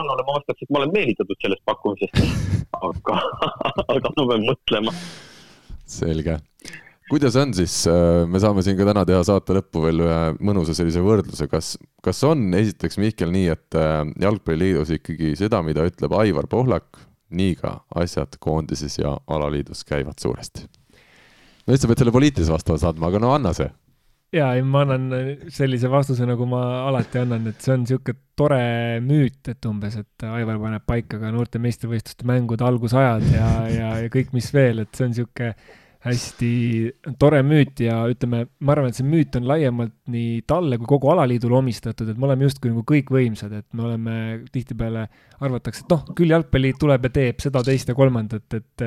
Annole ma vastaks, et ma olen meelitatud sellest pakkumisest aga, aga ma pean mõtlema. selge kuidas on siis, äh, me saame siin ka täna teha saate lõppu veel ühe mõnusa sellise võrdluse, kas, kas on esiteks Mihkel nii, et äh, jalgpalliliidus ikkagi seda, mida ütleb Aivar Pohlak, nii ka asjad koondises ja alaliidus käivad suuresti? no nüüd sa pead selle poliitilise vastava saatma, aga no anna see ja, ei, ma annan sellise vastuse, nagu ma alati annan, et see on niisugune tore müüt, et umbes, et Aivar paneb paika ka noorte meistrivõistluste mängude algusajad ja, ja, ja kõik, mis veel, et see on niisugune hästi tore müüt ja ütleme, ma arvan, et see müüt on laiemalt nii talle kui kogu alaliidule omistatud, et me oleme justkui nagu kõikvõimsad, et me oleme tihtipeale arvatakse, et noh, küll jalgpalliliit tuleb ja teeb seda, teist ja kolmandat, et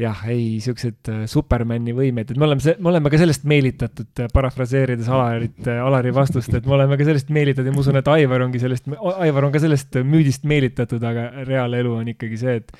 jah, ei, siuksed äh, Supermani võimed, et me oleme, me oleme ka sellest meelitatud, äh, parafraseerides Alarit, Alari vastust, et me oleme ka sellest meelitatud ja ma usun, et Aivar ongi sellest, Aivar on ka sellest müüdist meelitatud, aga reaalelu on ikkagi see, et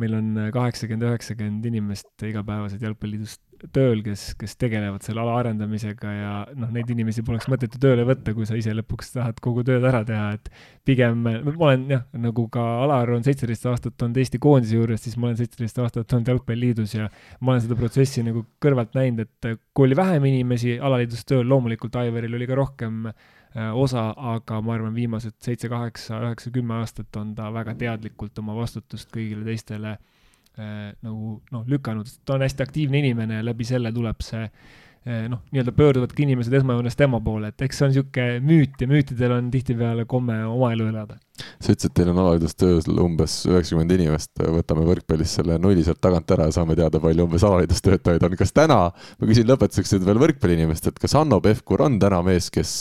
meil on kaheksakümmend, üheksakümmend inimest igapäevaselt jalgpalliliidust tööl, kes, kes tegelevad selle ala arendamisega ja noh, neid inimesi poleks mõtet ju tööle võtta, kui sa ise lõpuks tahad kogu tööd ära teha, et pigem ma olen jah, nagu ka Alar on seitseteist aastat olnud Eesti koondise juures, siis ma olen seitseteist aastat olnud Jalgpalliliidus ja ma olen seda protsessi nagu kõrvalt näinud, et kui oli vähem inimesi alaliidus tööl, loomulikult Aivaril oli ka rohkem äh, osa, aga ma arvan, viimased seitse, kaheksa, üheksa, kümme aastat on ta väga teadlikult oma vastutust kõigile teistele äh, äh, nagu noh, lükanud, ta on hästi aktiivne inimene ja läbi selle tuleb see äh, noh, nii-öelda pöörduvadki inimesed esmajoones tema poole, et eks see on niisugune müüt ja müütidel on tihtipeale komme oma elu elada sa ütlesid, et teil on alaliidustöös umbes üheksakümmend inimest, võtame võrkpallis selle nulli sealt tagant ära ja saame teada, palju umbes alaliidustöötajaid on. kas täna, ma küsin lõpetuseks nüüd veel võrkpalliinimest, et kas Hanno Pevkur on täna mees, kes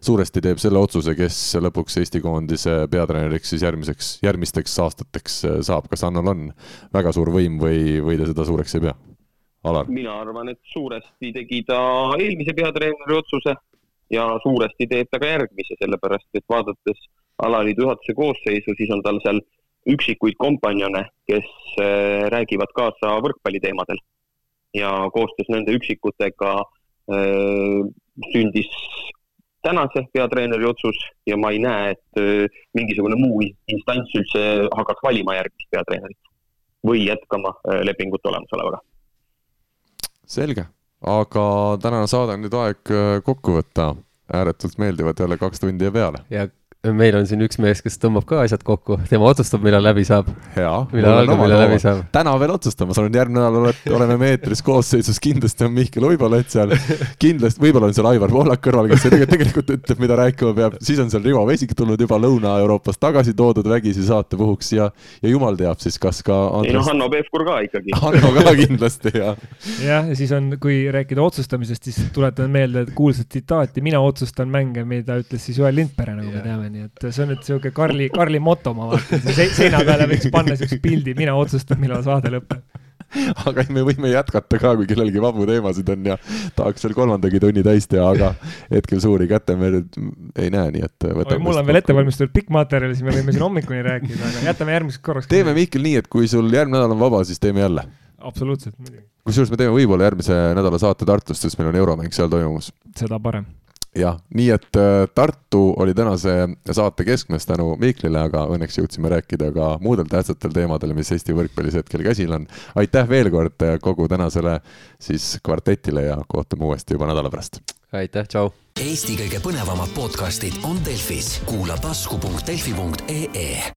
suuresti teeb selle otsuse, kes lõpuks Eesti koondise peatreeneriks siis järgmiseks, järgmisteks aastateks saab, kas Hannol on väga suur võim või, või te seda suureks ei pea? Alar? mina arvan, et suuresti tegi ta eelmise peatreeneri otsuse ja suuresti teeb ta ka järgmise, sellepärast et vaadates alaliidu juhatuse koosseisu, siis on tal seal üksikuid kompanjone, kes äh, räägivad kaasa võrkpalliteemadel. ja koostöös nende üksikutega äh, sündis tänase peatreeneri otsus ja ma ei näe, et äh, mingisugune muu instants üldse hakkaks valima järgmist peatreenerit või jätkama lepingut olemasolevaga. Selge, aga tänane saade on nüüd aeg kokku võtta ääretult meeldivad jälle kaks tundi ja peale. ja meil on siin üks mees, kes tõmbab ka asjad kokku, tema otsustab, millal läbi saab. millal algab, millal läbi saab. täna veel otsustama, sa oled järgmine nädal oled, oleme me eetris koosseisus, kindlasti on Mihkel Uibolott seal. kindlasti, võib-olla on seal Aivar Pohlak kõrval, kes tegelikult ütleb, mida rääkima peab, siis on seal Rivo Vesik tulnud juba Lõuna-Euroopast tagasi toodud vägisi saate puhuks ja, ja jumal teab siis, kas ka Andres.... ei no Hanno Pevkur ka ikkagi. Hanno ka kindlasti, jah. jah, ja siis on, kui rääkida otsustamisest, siis tuletan meelde kuulsat tsitaati, mina otsustan mänge, mida ütles siis Joel Lindpere, nagu me teame nii et see on nüüd sihuke Karli, Karli moto, ma vaatan, seina peale võiks panna siukse pildi, mina otsustan, millal saade lõpeb aga me võime jätkata ka, kui kellelgi vabu teemasid on ja tahaks veel kolmandagi tunni täis teha, aga hetkel suuri kätte me ei näe, nii et mul on veel ette valmistatud pikk materjal, siis me võime siin hommikuni rääkida, aga jätame järgmiseks korraks. teeme Mihkel nii, et kui sul järgmine nädal on vaba, siis teeme jälle. absoluutselt, muidugi. kusjuures me teeme võib-olla järgmise nädala saate Tartus, sest meil on euromäng seal toimumas. seda parem jah, nii et äh, Tartu oli tänase saate keskmes tänu Mihklile, aga õnneks jõudsime rääkida ka muudel tähtsatel teemadel, mis Eesti võrkpallis hetkel käsil on. aitäh veel kord äh, kogu tänasele siis kvartetile ja kohtume uuesti juba nädala pärast. aitäh, tšau. Eesti kõige põnevamad podcastid on Delfis, kuula tasku.delfi.ee